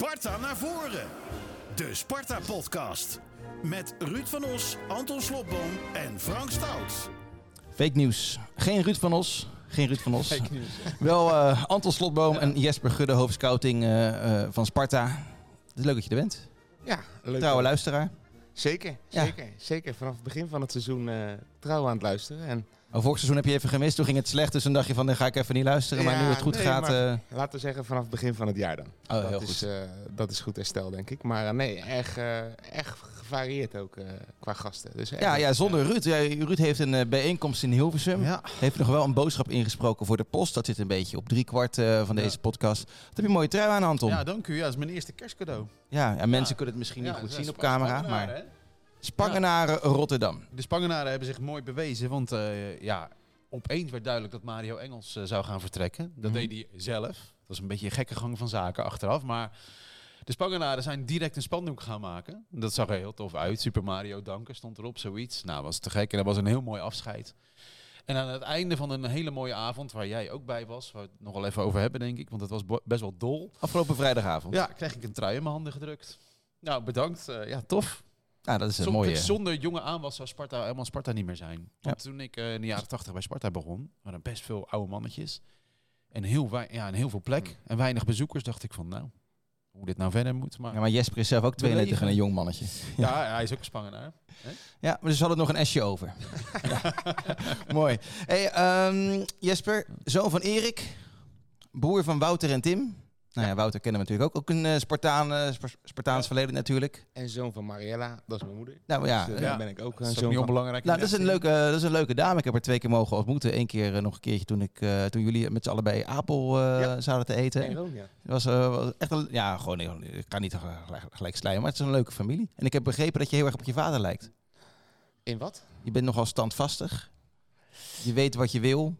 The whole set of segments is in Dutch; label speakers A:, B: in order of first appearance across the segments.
A: Sparta naar voren. De Sparta-podcast. Met Ruud van Os, Anton Slobboom en Frank Stout.
B: Fake nieuws. Geen Ruud van Os. Geen Ruud van Os.
C: Fake news.
B: Wel eh, Anton Slotboom en Jesper Gudde, hoofdscouting eh, eh, van Sparta. Het is leuk dat je er bent.
C: Ja, leuk.
B: Trouwe luisteraar.
C: Zeker,
B: Ja.
C: zeker. Zeker vanaf het begin van het seizoen eh trouw aan het luisteren. En
B: Oh, vorig seizoen heb je even gemist. Toen ging het slecht, dus dan dacht je van, dan ga ik even niet luisteren. maar nu het goed
C: nee,
B: gaat...
C: maar-
B: eh,
C: laten we zeggen vanaf het begin van het jaar dan.
B: Oh,
C: dat,
B: heel
C: is,
B: goed.
C: eh, dat is goed herstel, denk ik. Maar eh, nee, erg, eh, erg gevarieerd ook eh, qua gasten. Dus
B: ja, ja, zonder Ruud. Ja, Ruud heeft een eh, bijeenkomst in Hilversum.
D: Ja.
B: Heeft nog wel een boodschap ingesproken voor de post. Dat zit een beetje op driekwart eh van deze podcast. Wat heb je een mooie trui aan, Anton.
D: ja, dank u. Ja, dat is mijn eerste kerstcadeau.
B: Ja, en mensen
D: Ja.
B: kunnen het misschien niet goed zien op camera. Maar
D: hè?
B: Spangenaren Rotterdam.
D: De Spangenaren hebben zich mooi bewezen. Want eh, ja, opeens werd duidelijk dat Mario Engels eh, zou gaan vertrekken. Dat
B: Mhm.
D: deed hij zelf. Dat was een beetje een gekke gang van zaken achteraf. Maar de Spangenaren zijn direct een spandoek gaan maken. Dat zag er heel tof uit. Super Mario danken stond erop, zoiets. Nou, was te gek. En dat was een heel mooi afscheid. En aan het einde van een hele mooie avond, waar jij ook bij was, waar we het nog wel even over hebben, denk ik, want het was bo- best wel dol.
B: Afgelopen vrijdagavond.
D: Ja, kreeg ik een trui in mijn handen gedrukt. Nou, bedankt. Eh, ja, tof.
B: Nou, dat is een mooie...
D: Zonder jonge aanwas zou Sparta helemaal Sparta niet meer zijn. Want toen ik eh, in de jaren 80 bij Sparta begon, waren best veel oude mannetjes. En heel, ja, en heel veel plek en weinig bezoekers. Dacht ik van, nou, hoe dit nou verder moet. Maar
B: Ja, maar Jesper is zelf ook 32 en een jong mannetje.
D: ja, hij is ook een Spangenaar.
B: Ja, maar dus hadden nog een S'je over. Ja. Mooi. Hey, ehm, Jesper, zoon van Erik, broer van Wouter en Tim. Nou ja, Wouter kennen we natuurlijk ook. Ook een eh, Spartaan, eh, Sp- Spartaans verleden natuurlijk.
C: En zoon van Mariella, dat is mijn moeder.
B: Nou ja,
C: Dus,
B: eh,
D: ja.
C: daar ben ik ook
D: Dat
C: een
D: is niet
C: van.
D: onbelangrijk.
B: nou, dat, is een leuke, dat is een leuke dame. Ik heb haar twee keer mogen ontmoeten. Eén keer nog een keertje toen, ik, eh, toen jullie met z'n allen bij Apel eh,
C: Ja.
B: zouden te eten.
C: En ja.
B: Het was, was echt een, ja, gewoon, nee, ik ga niet gelijk, gelijk slijmen, maar het is een leuke familie. En ik heb begrepen dat je heel erg op je vader lijkt.
C: In wat?
B: Je bent nogal standvastig. Je weet wat je wil.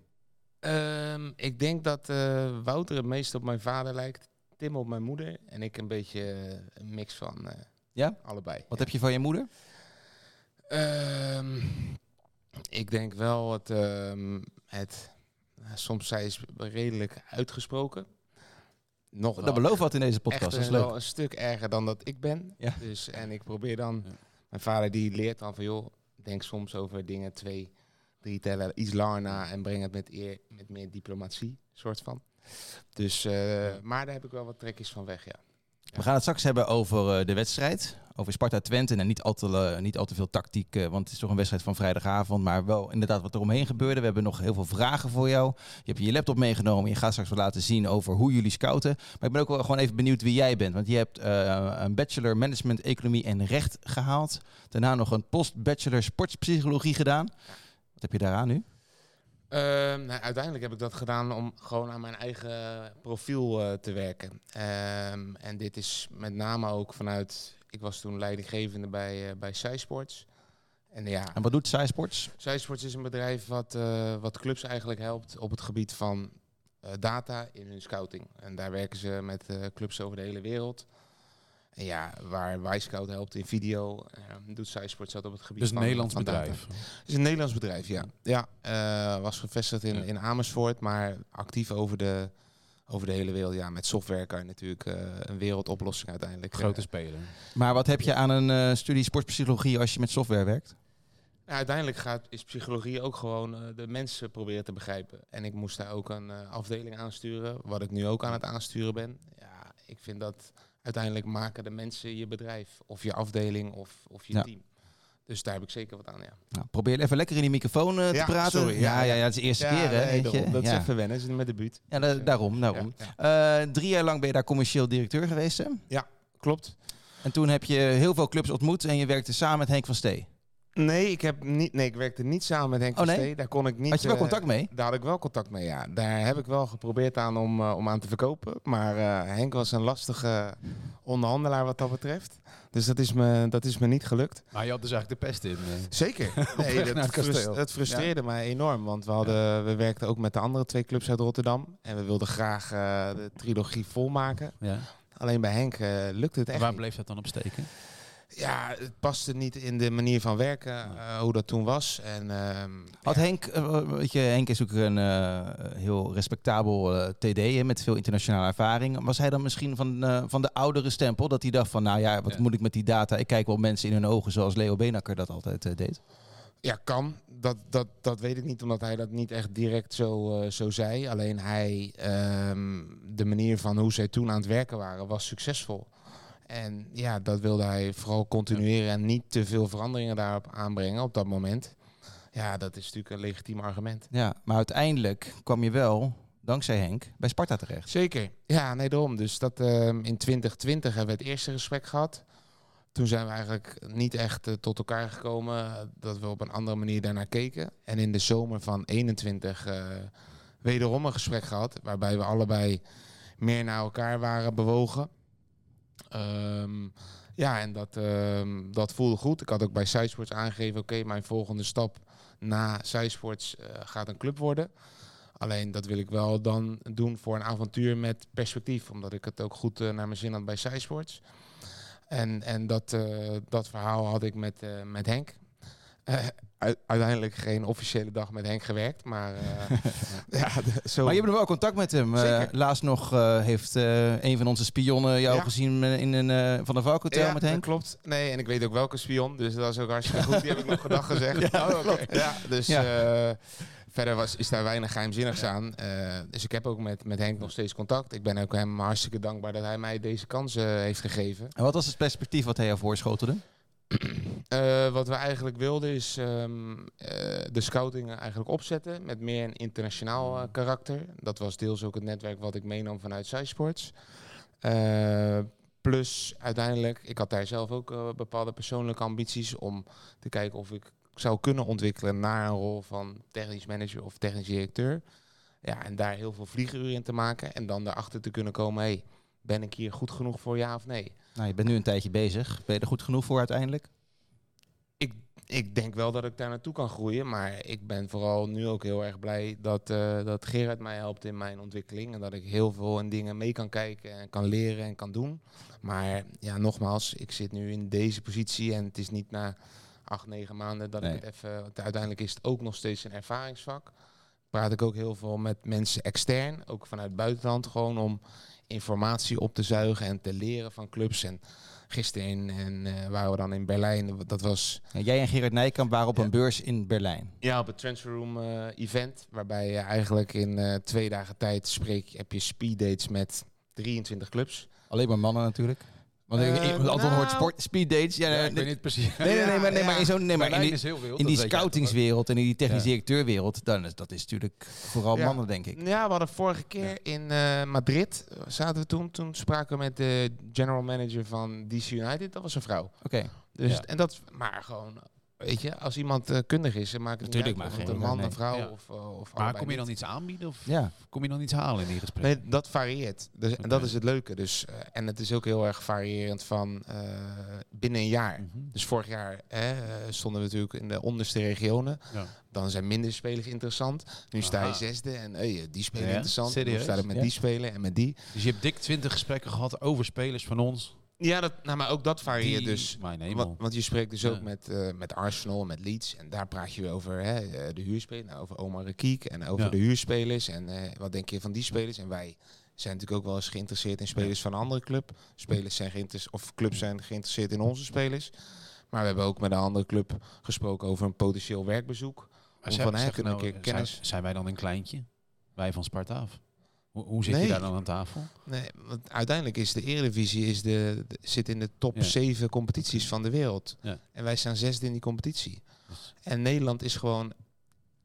C: Ehm, ik denk dat eh, Wouter het meest op mijn vader lijkt. Tim op mijn moeder. En ik een beetje eh, een mix van eh,
B: Ja?
C: allebei.
B: Wat heb je van je moeder?
C: Ehm, ik denk wel het, ehm, het soms zij is redelijk uitgesproken. Nog
B: Dat
C: wel
B: belooft wat in deze podcast.
C: echt
B: Dat is leuk.
C: wel een stuk erger dan dat ik ben.
B: Ja.
C: Dus, en ik probeer dan, mijn vader die leert dan van joh, denk soms over dingen twee, drie tellen iets langer na en breng het met, eer, met meer diplomatie, soort van. Dus, eh, maar daar heb ik wel wat trekjes van weg, ja.
B: We gaan het straks hebben over eh, de wedstrijd. Over Sparta Twente. En niet al, te, niet al te veel tactiek, eh, want het is toch een wedstrijd van vrijdagavond. Maar wel inderdaad wat er omheen gebeurde. We hebben nog heel veel vragen voor jou. Je hebt je laptop meegenomen. Je gaat straks wel laten zien over hoe jullie scouten. Maar ik ben ook wel gewoon even benieuwd wie jij bent. Want je hebt een bachelor management, economie en recht gehaald. Daarna nog een post-bachelor sportpsychologie gedaan. Wat heb je daaraan nu?
C: Ehm, nou, uiteindelijk heb ik dat gedaan om gewoon aan mijn eigen profiel eh, te werken. Ehm, en dit is met name ook vanuit, ik was toen leidinggevende bij, eh bij Cysports. En ja,
B: En wat doet Sports?
C: Cysports is een bedrijf wat, eh, wat clubs eigenlijk helpt op het gebied van data in hun scouting. En daar werken ze met clubs over de hele wereld. En ja, waar Scout helpt in video, eh, doet Cysports dat op het gebied
D: Dus een
C: van
D: Nederlands
C: van data.
D: bedrijf.
C: Het is een Nederlands bedrijf, ja. Ja, eh, was gevestigd in,
D: Ja.
C: in Amersfoort, maar actief over de, over de hele wereld. Ja, met software kan je natuurlijk eh, een wereldoplossing uiteindelijk.
D: Grote
C: eh,
D: speler.
B: Maar wat heb je aan een eh, studie sportpsychologie als je met software werkt?
C: ja, uiteindelijk gaat, is psychologie ook gewoon eh, de mensen proberen te begrijpen. En ik moest daar ook een eh, afdeling aansturen, wat ik nu ook aan het aansturen ben. Ja, ik vind dat uiteindelijk maken de mensen je bedrijf, of je afdeling, of, of je
B: Ja.
C: team. Dus daar heb ik zeker wat aan, ja.
B: Nou, probeer even lekker in die microfoon eh, te
C: Ja,
B: praten.
C: sorry.
B: ja,
C: Ja,
B: ja,
C: ja.
B: ja, het is de eerste keer, hè?
C: nee,
B: weet je?
C: daarom. dat
B: ja.
C: is even wennen, ze zijn met de buurt.
B: Ja, da- daarom, daarom.
C: Ja, ja.
B: Eh, drie jaar lang ben je daar commercieel directeur geweest, hè?
C: Klopt.
B: En toen heb je heel veel clubs ontmoet en je werkte samen met Henk van Stee.
C: Nee, ik, heb niet, nee, ik werkte niet samen met Henk
B: Oh, nee?
C: Stee. Daar kon ik niet.
B: Had je wel
C: eh,
B: contact mee?
C: Daar had ik wel contact mee, ja. Daar heb ik wel geprobeerd aan om, eh, om aan te verkopen. Maar eh, Henk was een lastige onderhandelaar wat dat betreft. Dus dat is me, dat is me niet gelukt.
D: Maar je had dus eigenlijk de pest in.
C: Zeker. Nee, dat,
D: het
C: dat frustreerde mij enorm. Want we, hadden, we werkten ook met de andere twee clubs uit Rotterdam. En we wilden graag eh, de trilogie volmaken.
D: Ja.
C: Alleen bij Henk eh, lukte het echt
D: Waar bleef dat dan op steken?
C: Ja, het paste niet in de manier van werken, eh, hoe dat toen was. En, ehm,
B: Had
C: ja,
B: Henk, eh, weet je, Henk is ook een eh, heel respectabel TD met veel internationale ervaring. Was hij dan misschien van, van de oudere stempel? Dat hij dacht van, nou ja, wat
D: Ja.
B: moet ik met die data? Ik kijk wel mensen in hun ogen zoals Leo Benakker dat altijd deed.
C: ja, kan. Dat, dat, dat weet ik niet, omdat hij dat niet echt direct zo, zo zei. Alleen hij, ehm, de manier van hoe zij toen aan het werken waren, was succesvol. En ja, dat wilde hij vooral continueren en niet te veel veranderingen daarop aanbrengen op dat moment. Ja, dat is natuurlijk een legitiem argument.
B: Ja, maar uiteindelijk kwam je wel, dankzij Henk, bij Sparta terecht.
C: Zeker. Ja, nee, daarom. Dus dat, ehm, in 2020 hebben we het eerste gesprek gehad. Toen zijn we eigenlijk niet echt eh, tot elkaar gekomen. eh, dat we op een andere manier daarnaar keken. En in de zomer van 21 eh, wederom een gesprek gehad. Waarbij we allebei meer naar elkaar waren bewogen. Ehm, ja, en dat, ehm, dat voelde goed. Ik had ook bij Cysports aangegeven... oké, mijn volgende stap na Cysports eh gaat een club worden. Alleen dat wil ik wel dan doen voor een avontuur met perspectief. Omdat ik het ook goed eh, naar mijn zin had bij Cysports. En, en dat, eh, dat verhaal had ik met, met Henk. Eh, uiteindelijk geen officiële dag met Henk gewerkt. Maar eh, ja, de- zo...
B: Maar je hebt nog wel contact met hem. Eh, laatst nog heeft een van onze spionnen jou
C: Ja.
B: gezien in een Van der Valk Hotel
C: ja,
B: met
C: dat
B: Henk.
C: klopt. Nee, en ik weet ook welke spion. Dus dat is ook hartstikke goed. Die heb ik nog gedag gezegd.
B: Ja,
C: Oh, ja dus verder was, is daar weinig geheimzinnigs aan. Dus ik heb ook met, met Henk nog steeds contact. Ik ben ook hem hartstikke dankbaar dat hij mij deze kans heeft gegeven.
B: En wat was het perspectief wat hij jou voorschotelde?
C: Eh, wat we eigenlijk wilden is ehm, eh, de scouting eigenlijk opzetten met meer een internationaal eh, karakter. Dat was deels ook het netwerk wat ik meenam vanuit Cysports. Plus uiteindelijk, ik had daar zelf ook bepaalde persoonlijke ambities om te kijken of ik zou kunnen ontwikkelen naar een rol van technisch manager of technisch directeur. Ja, en daar heel veel vliegeruren in te maken en dan daarachter te kunnen komen, hey, ben ik hier goed genoeg voor ja of nee?
B: Nou, je bent nu een tijdje bezig. Ben je er goed genoeg voor uiteindelijk?
C: ik, ik denk wel dat ik daar naartoe kan groeien. Maar ik ben vooral nu ook heel erg blij dat, eh, dat Gerard mij helpt in mijn ontwikkeling. En dat ik heel veel in dingen mee kan kijken en kan leren en kan doen. Maar ja, nogmaals, ik zit nu in deze positie en het is niet na acht, negen maanden dat
B: Nee.
C: ik het even... Uiteindelijk is het ook nog steeds een ervaringsvak. Praat ik ook heel veel met mensen extern, ook vanuit het buitenland, gewoon om informatie op te zuigen en te leren van clubs. En gisteren in, en, eh, waren we dan in Berlijn. Dat was
B: Ja, jij en Gerard Nijkamp waren op een beurs in Berlijn.
C: ja, op het Transfer Room eh, event. Waarbij je eigenlijk in eh, twee dagen tijd spreek, heb je speed dates met 23 clubs.
B: Alleen maar mannen natuurlijk. Want
C: Eh,
B: ik, ik, Anton
C: nou-
B: hoort sport, speed dates. Ja,
D: ik weet niet precies.
B: nee, nee, nee, maar, nee,
C: Ja,
B: maar in zo'n nee, maar in die,
D: wild.
B: in scoutingswereld en in die technisch
D: Ja.
B: directeurwereld, dan is dat is natuurlijk vooral
C: Ja.
B: mannen, denk ik.
C: Ja, we hadden vorige keer in eh, Madrid, eh, zaten we toen. Toen spraken we met de general manager van DC United. Dat was een vrouw.
B: Oké.
C: Dus,
D: Ja.
C: En dat, maar gewoon, weet je, als iemand eh, kundig is, dan maakt het
B: Natuurlijk,
C: niet uit
B: maar
C: of het
B: geen-
C: een man,
B: nee.
C: een vrouw
D: Ja.
C: of, uh, of
D: Maar kom je dan iets aanbieden of
B: Ja.
D: kom je dan iets halen in die gesprekken?
C: Nee, dat varieert. Dus, En dat is het leuke. Dus, eh, en het is ook heel erg variërend van eh, binnen een jaar.
D: Mhm.
C: Dus vorig jaar hè, eh, stonden we natuurlijk in de onderste regionen.
D: Ja.
C: Dan zijn minder spelers interessant. Nu sta je zesde en hey, die spelen interessant.
D: Serieus?
C: Nu staat het met die spelen en met die.
D: Dus je hebt dik 20 gesprekken gehad over spelers van ons.
C: Ja, dat, nou, maar ook dat varieert dus. Want, want je spreekt dus ook
D: Ja.
C: met, eh, met Arsenal en met Leeds. En daar praat je over hè, eh, de huurspelers. Nou, over Omar Rekiek en over
D: Ja.
C: de huurspelers. En eh, wat denk je van die spelers? En wij zijn natuurlijk ook wel eens geïnteresseerd in spelers van een andere club. Spelers zijn geïnteresseerd, of clubs zijn geïnteresseerd in onze spelers. Maar we hebben ook met een andere club gesproken over een potentieel werkbezoek.
D: Maar
C: Om van, hè, kunnen
D: nou,
C: een keer
D: zijn-
C: kennis-
D: Zijn, wij dan een kleintje? Wij van Sparta af. Hoe, hoe zit
C: Nee.
D: je daar dan aan tafel?
C: Nee, want uiteindelijk is de Eredivisie is de, de- zit in de top. 7 competities van de wereld.
D: Ja.
C: En wij staan zesde in die competitie.
D: Dus-
C: En Nederland is gewoon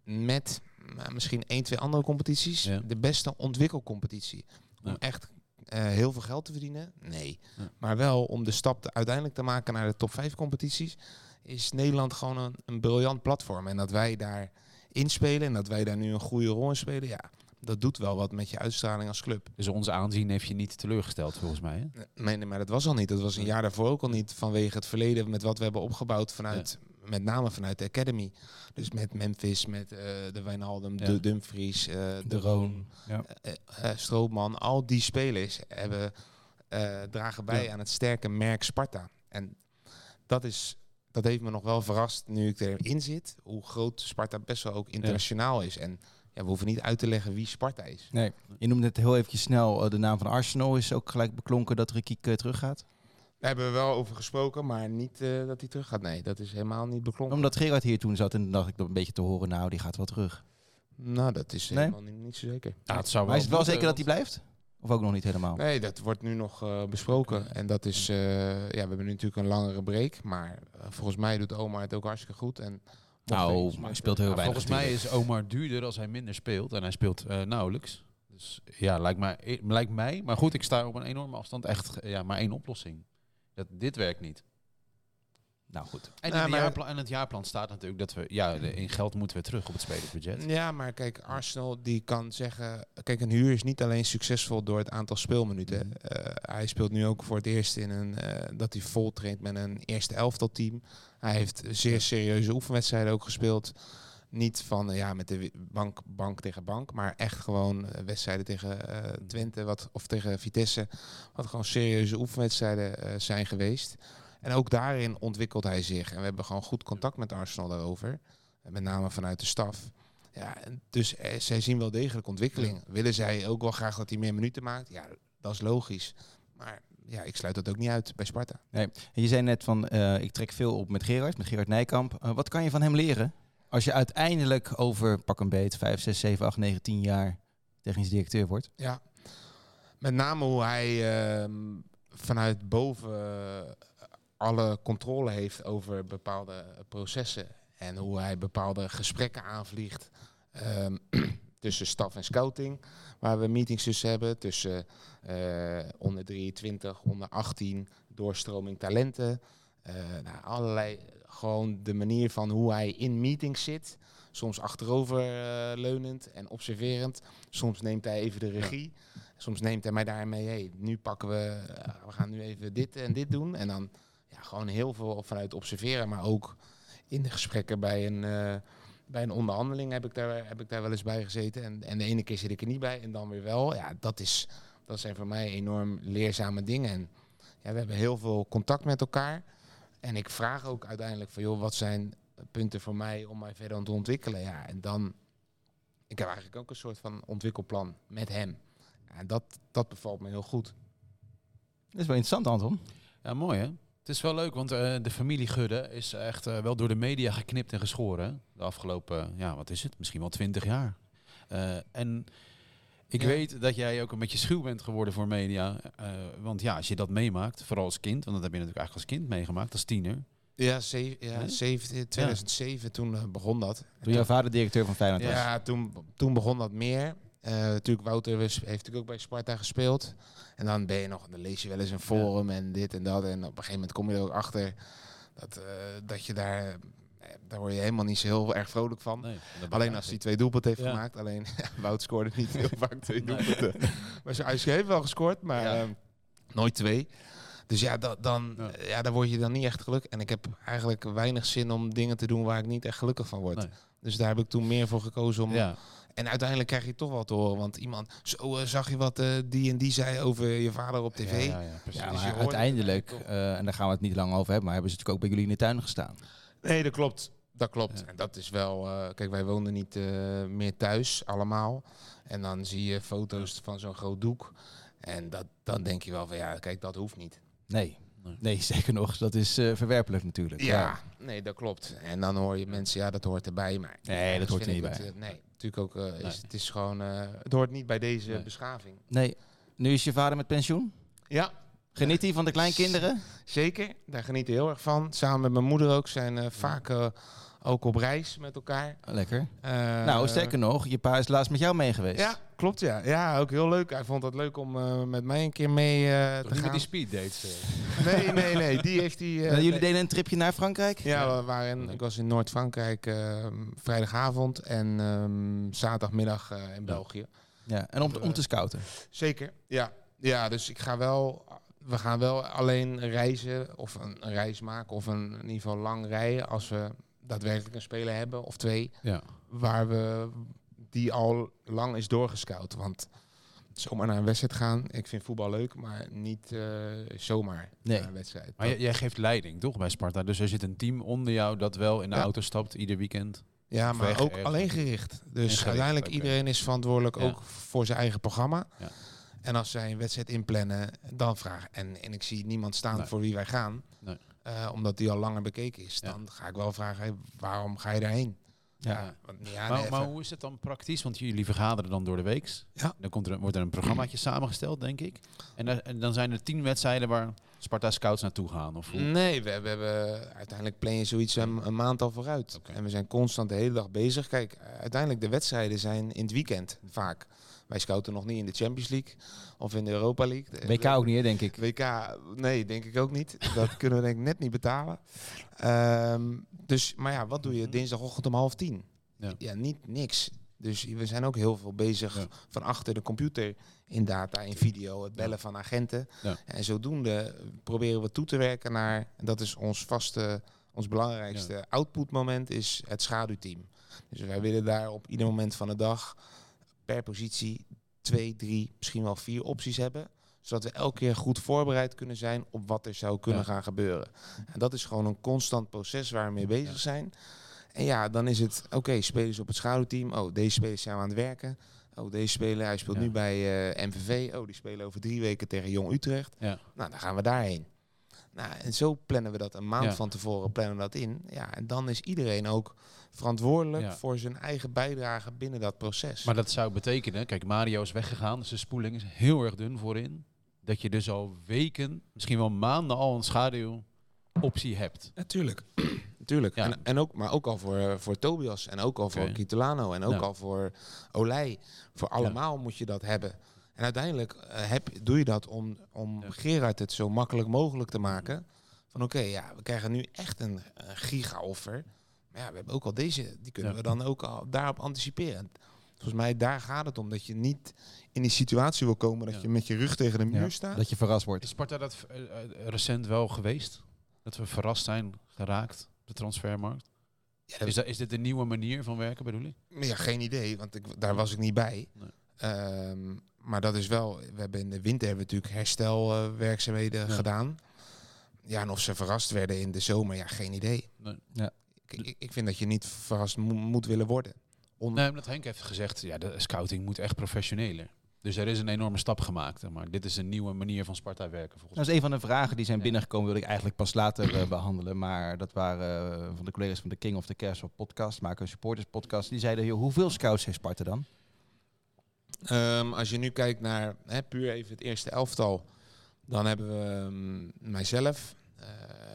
C: met nou, misschien één, twee andere competities de beste ontwikkelcompetitie. Om echt eh, heel veel geld te verdienen? Nee.
D: Ja.
C: Maar wel om de stap te, uiteindelijk te maken naar de top 5 competities, is Nederland gewoon een, een briljant platform. En dat wij daar inspelen en dat wij daar nu een goede rol in spelen, ja, dat doet wel wat met je uitstraling als club.
D: Dus ons aanzien heeft je niet teleurgesteld volgens mij. Hè?
C: Nee, nee, maar dat was al niet. Dat was een jaar daarvoor ook al niet vanwege het verleden met wat we hebben opgebouwd vanuit, met name vanuit de Academy. Dus met Memphis, met eh, de Wijnaldum,
D: Ja.
C: de Dumfries, eh, de Roon,
B: Ja.
C: eh, Stroopman. Al die spelers hebben, eh, dragen bij
D: Ja.
C: aan het sterke merk Sparta. En dat, is, dat heeft me nog wel verrast nu ik erin zit. Hoe groot Sparta best wel ook internationaal is. En ja, we hoeven niet uit te leggen wie Sparta is.
B: Nee. Je noemde het heel eventjes snel. eh, de naam van Arsenal is ook gelijk beklonken dat Rikiek uh, teruggaat.
C: Daar hebben we wel over gesproken, maar niet uh, dat hij terug gaat. Nee, dat is helemaal niet beklonken.
B: Omdat Gerard hier toen zat en dacht ik dat een beetje te horen. Nou, die gaat wel terug.
C: Nou, dat is nee? helemaal niet, niet, zo zeker.
D: Ja, het zou
B: maar is het wel zeker dat hij blijft? Of ook nog niet helemaal?
C: Nee, dat wordt nu nog uh, besproken. En dat is, uh, ja, we hebben nu natuurlijk een langere break. Maar uh, volgens mij doet Omar het ook hartstikke goed. En
B: nou, hij speelt heel weinig.
D: Volgens mij is Omar duurder als hij minder speelt. En hij speelt nauwelijks. Dus ja, lijkt mij, lijkt mij. Maar goed, ik sta op een enorme afstand. Echt ja, maar één oplossing. Dat, dit werkt niet.
B: Nou goed.
D: En in, nou, jaarplan, en het jaarplan staat natuurlijk dat we, ja, in geld moeten we terug op het spelersbudget.
C: Ja, maar kijk, Arsenal die kan zeggen, kijk, een huur is niet alleen succesvol door het aantal speelminuten. Uh, hij speelt nu ook voor het eerst in een, uh, dat hij vol traint met een eerste elftal team. Hij heeft zeer serieuze oefenwedstrijden ook gespeeld. Niet van ja, met de bank, bank tegen bank, maar echt gewoon wedstrijden tegen Twente wat, of tegen Vitesse. Wat gewoon serieuze oefenwedstrijden zijn geweest. En ook daarin ontwikkelt hij zich. En we hebben gewoon goed contact met Arsenal daarover. Met name vanuit de staf. Ja, dus eh, zij zien wel degelijk ontwikkeling. Willen zij ook wel graag dat hij meer minuten maakt? Ja, dat is logisch. Maar ja, ik sluit dat ook niet uit bij Sparta.
B: Nee. En je zei net van, uh, ik trek veel op met Gerard, met Gerard Nijkamp. Uh, wat kan je van hem leren? Als je uiteindelijk over pak een beet 5, 6, 7, 8, 9, 10 jaar technisch directeur wordt.
C: Ja, met name hoe hij uh, vanuit boven alle controle heeft over bepaalde processen. En hoe hij bepaalde gesprekken aanvliegt. Um, tussen staf en scouting, waar we meetings tussen hebben. Tussen uh, onder 23, onder 18, doorstroming talenten. Uh, nou, allerlei, gewoon de manier van hoe hij in meetings zit. Soms achterover uh, leunend en observerend. Soms neemt hij even de regie. Soms neemt hij mij daarmee, hey, nu pakken we, we gaan nu even dit en dit doen. En dan ja, gewoon heel veel vanuit observeren, maar ook in de gesprekken bij een, uh, bij een onderhandeling heb ik, daar, heb ik daar wel eens bij gezeten. En, en de ene keer zit ik er niet bij en dan weer wel. Ja, dat, is, dat zijn voor mij enorm leerzame dingen. En ja, we hebben heel veel contact met elkaar. En ik vraag ook uiteindelijk van, joh, wat zijn punten voor mij om mij verder te ontwikkelen? Ja, en dan, ik heb eigenlijk ook een soort van ontwikkelplan met hem. En dat, dat bevalt me heel goed.
B: Dat is wel interessant, Anton.
D: Ja, mooi hè? Het is wel leuk, want uh, de familie Gudde is echt uh, wel door de media geknipt en geschoren. De afgelopen, ja, wat is het? Misschien wel twintig jaar. Uh, en ik ja. weet dat jij ook een beetje schuw bent geworden voor media. want ja, als je dat meemaakt, vooral als kind, want dat heb je natuurlijk eigenlijk als kind meegemaakt, als tiener.
C: Ja, zeven, ja? 17, 2007, ja. toen begon dat.
B: Toen jouw vader directeur van Feyenoord was?
C: Ja, toen, toen begon dat meer. Uh, natuurlijk, Wouter heeft natuurlijk ook bij Sparta gespeeld. En dan ben je nog, dan lees je wel eens een forum en dit en dat. En op een gegeven moment kom je er ook achter dat, uh, dat je daar, daar word je helemaal niet zo heel erg vrolijk van. Nee, Alleen als hij twee doelpunten heeft ja. gemaakt. Alleen Wout scoorde niet heel vaak twee nee. doelpunten. maar hij heeft wel gescoord, maar ja. uh, nooit twee. Dus ja, dan, ja. ja, daar word je dan niet echt gelukkig. En ik heb eigenlijk weinig zin om dingen te doen waar ik niet echt gelukkig van word. Nee. Dus daar heb ik toen meer voor gekozen om... En uiteindelijk krijg je toch wat te horen. Want iemand, zo uh, zag je wat uh, die en die zei over je vader op tv.
B: Ja, ja, ja, ja dus maar uiteindelijk, uh, en daar gaan we het niet lang over hebben, maar hebben ze natuurlijk ook bij jullie in de tuin gestaan.
C: Nee, dat klopt. Dat klopt. Ja. En dat is wel, kijk, wij woonden niet meer thuis allemaal. En dan zie je foto's van zo'n groot doek. En dat, dan denk je wel van, ja, kijk, dat hoeft niet.
B: Nee, Nee, zeker nog. Dat is uh, verwerpelijk natuurlijk.
C: Ja, ja, nee, dat klopt. En dan hoor je mensen, ja, dat hoort erbij. Maar
B: nee, dat hoort er niet bij.
C: Het, uh, nee, natuurlijk ook. Uh, is. Het is gewoon, het hoort niet bij deze nee. beschaving.
B: Nee. Nu is je vader met pensioen?
C: Ja.
B: Geniet hij van de kleinkinderen?
C: Zeker, daar geniet hij heel erg van. Samen met mijn moeder ook zijn vaak ook op reis met elkaar.
B: Lekker. Uh, nou, sterker nog, je pa is laatst met jou mee geweest.
C: Ja, klopt ja. Ja, ook heel leuk. Hij vond het leuk om uh, met mij een keer mee uh, te
D: niet
C: gaan.
D: met die speed dates?
C: nee, nee, nee. Die heeft hij...
B: jullie nee. deden een tripje naar Frankrijk?
C: Ja, we waren in, ik was in Noord-Frankrijk ehm, vrijdagavond en um, zaterdagmiddag in. België.
B: Ja, en om, om te scouten?
C: Zeker, ja. Ja, dus ik ga wel we gaan wel alleen reizen of een, een, reis maken of een, in ieder geval lang rijden als we daadwerkelijk een speler hebben of twee
D: ja.
C: waar we die al lang is doorgescout. Want zomaar naar een wedstrijd gaan. Ik vind voetbal leuk, maar niet eh, zomaar
B: Nee.
C: naar een wedstrijd.
D: Maar jij, jij geeft leiding, toch, bij Sparta? Dus er zit een team onder jou dat wel in de
C: Ja.
D: auto stapt ieder weekend.
C: Ja, maar
D: weg
C: ook
D: ergens.
C: alleen gericht. Dus
D: gericht,
C: uiteindelijk
D: oké.
C: iedereen is verantwoordelijk
D: Ja.
C: ook voor zijn eigen programma.
D: Ja.
C: En als zij een wedstrijd inplannen, dan vragen. En, en ik zie niemand staan
D: Nee.
C: voor wie wij gaan. Eh, omdat die al langer bekeken is.
D: Ja.
C: Dan ga ik wel vragen, hey, waarom ga je daarheen?
B: Ja.
C: want, ja
D: maar, hoe is het dan praktisch? Want jullie vergaderen dan door de week.
C: Ja.
D: Dan komt er, wordt er een programmaatje samengesteld, denk ik. En, dan- en dan zijn er tien wedstrijden waar Sparta scouts naartoe gaan. Of hoe?
C: Nee, we, we hebben uiteindelijk plan je zoiets een, een maand al vooruit. En we zijn constant de hele dag bezig. Kijk, eh, uiteindelijk de wedstrijden zijn in het weekend vaak. Wij scouten nog niet in de Champions League of in de Europa League. De-
B: WK ook niet, hè, denk ik.
C: WK, nee, denk ik ook niet. Dat kunnen we denk ik net niet betalen. Ehm, dus, maar ja, wat doe je
D: Mhm.
C: dinsdagochtend om half tien?
D: Ja.
C: niet niks. Dus we zijn ook heel veel bezig
D: Ja.
C: van achter de computer in data, in video, het bellen van agenten.
D: Ja.
C: En zodoende proberen we toe te werken naar, en dat is ons vaste, ons belangrijkste outputmoment, is het schaduwteam. Dus wij willen daar op ieder moment van de dag per positie twee, drie, misschien wel vier opties hebben. Zodat we elke keer goed voorbereid kunnen zijn op wat er zou kunnen
D: Ja.
C: gaan gebeuren. En dat is gewoon een constant proces waar we mee bezig zijn. En ja, dan is het, oké, spelers op het schaduwteam. Oh, deze spelers zijn we aan het werken. Oh, deze speler, hij speelt
D: Ja.
C: nu bij eh, MVV. Oh, die spelen over drie weken tegen Jong Utrecht.
D: Ja.
C: Nou, dan gaan we daarheen. Nou, en zo plannen we dat een maand
D: Ja.
C: van tevoren plannen we dat in. Ja, en dan is iedereen ook verantwoordelijk
D: Ja.
C: voor zijn eigen bijdrage binnen dat proces.
D: Maar dat zou betekenen, kijk, Mario is weggegaan, dus de spoeling is heel erg dun voorin. Dat je dus al weken, misschien wel maanden al een schaduwoptie hebt.
C: Natuurlijk. Natuurlijk.
D: Ja.
C: En, en ook, maar ook al voor, voor Tobias en ook al voor Kitolano en ook
D: Ja.
C: al voor Olij. Voor allemaal moet je dat hebben. En uiteindelijk eh, heb, doe je dat om, om
D: Ja.
C: Gerard het zo makkelijk mogelijk te maken. Van oké, ja, we krijgen nu echt een, een giga-offer. Maar ja, we hebben ook al deze, die kunnen
D: Ja.
C: we dan ook al daarop anticiperen. Volgens mij, daar gaat het om. Dat je niet in die situatie wil komen dat
D: Ja.
C: je met je rug tegen de muur
B: Ja,
C: staat.
B: Dat je verrast wordt.
D: Is Sparta dat eh, eh, recent wel geweest? Dat we verrast zijn geraakt op de transfermarkt?
C: Ja, dat-
D: Is, dat, is dit een nieuwe manier van werken, bedoel ik?
C: Ja, geen idee, want ik, daar was ik niet bij.
D: Nee.
C: Ehm, maar dat is wel, we hebben in de winter hebben we natuurlijk herstelwerkzaamheden
D: Ja.
C: gedaan. Ja, en of ze verrast werden in de zomer, ja, geen idee.
D: Nee.
B: Ja.
C: Ik, ik, vind dat je niet verrast mo- moet willen worden. On-
D: Nee, omdat Henk heeft gezegd, ja, de scouting moet echt professioneler. Dus er is een enorme stap gemaakt. Maar dit is een nieuwe manier van Sparta werken volgens
B: Dat is een van de vragen die zijn
D: Ja.
B: binnengekomen, wilde ik eigenlijk pas later eh, behandelen. Maar dat waren eh, van de collega's van de King of the Castle podcast, maken een supporters podcast. Die zeiden, joh, hoeveel scouts heeft Sparta dan?
C: Ehm, als je nu kijkt naar hè, puur even het eerste elftal, dan hebben we ehm, mijzelf,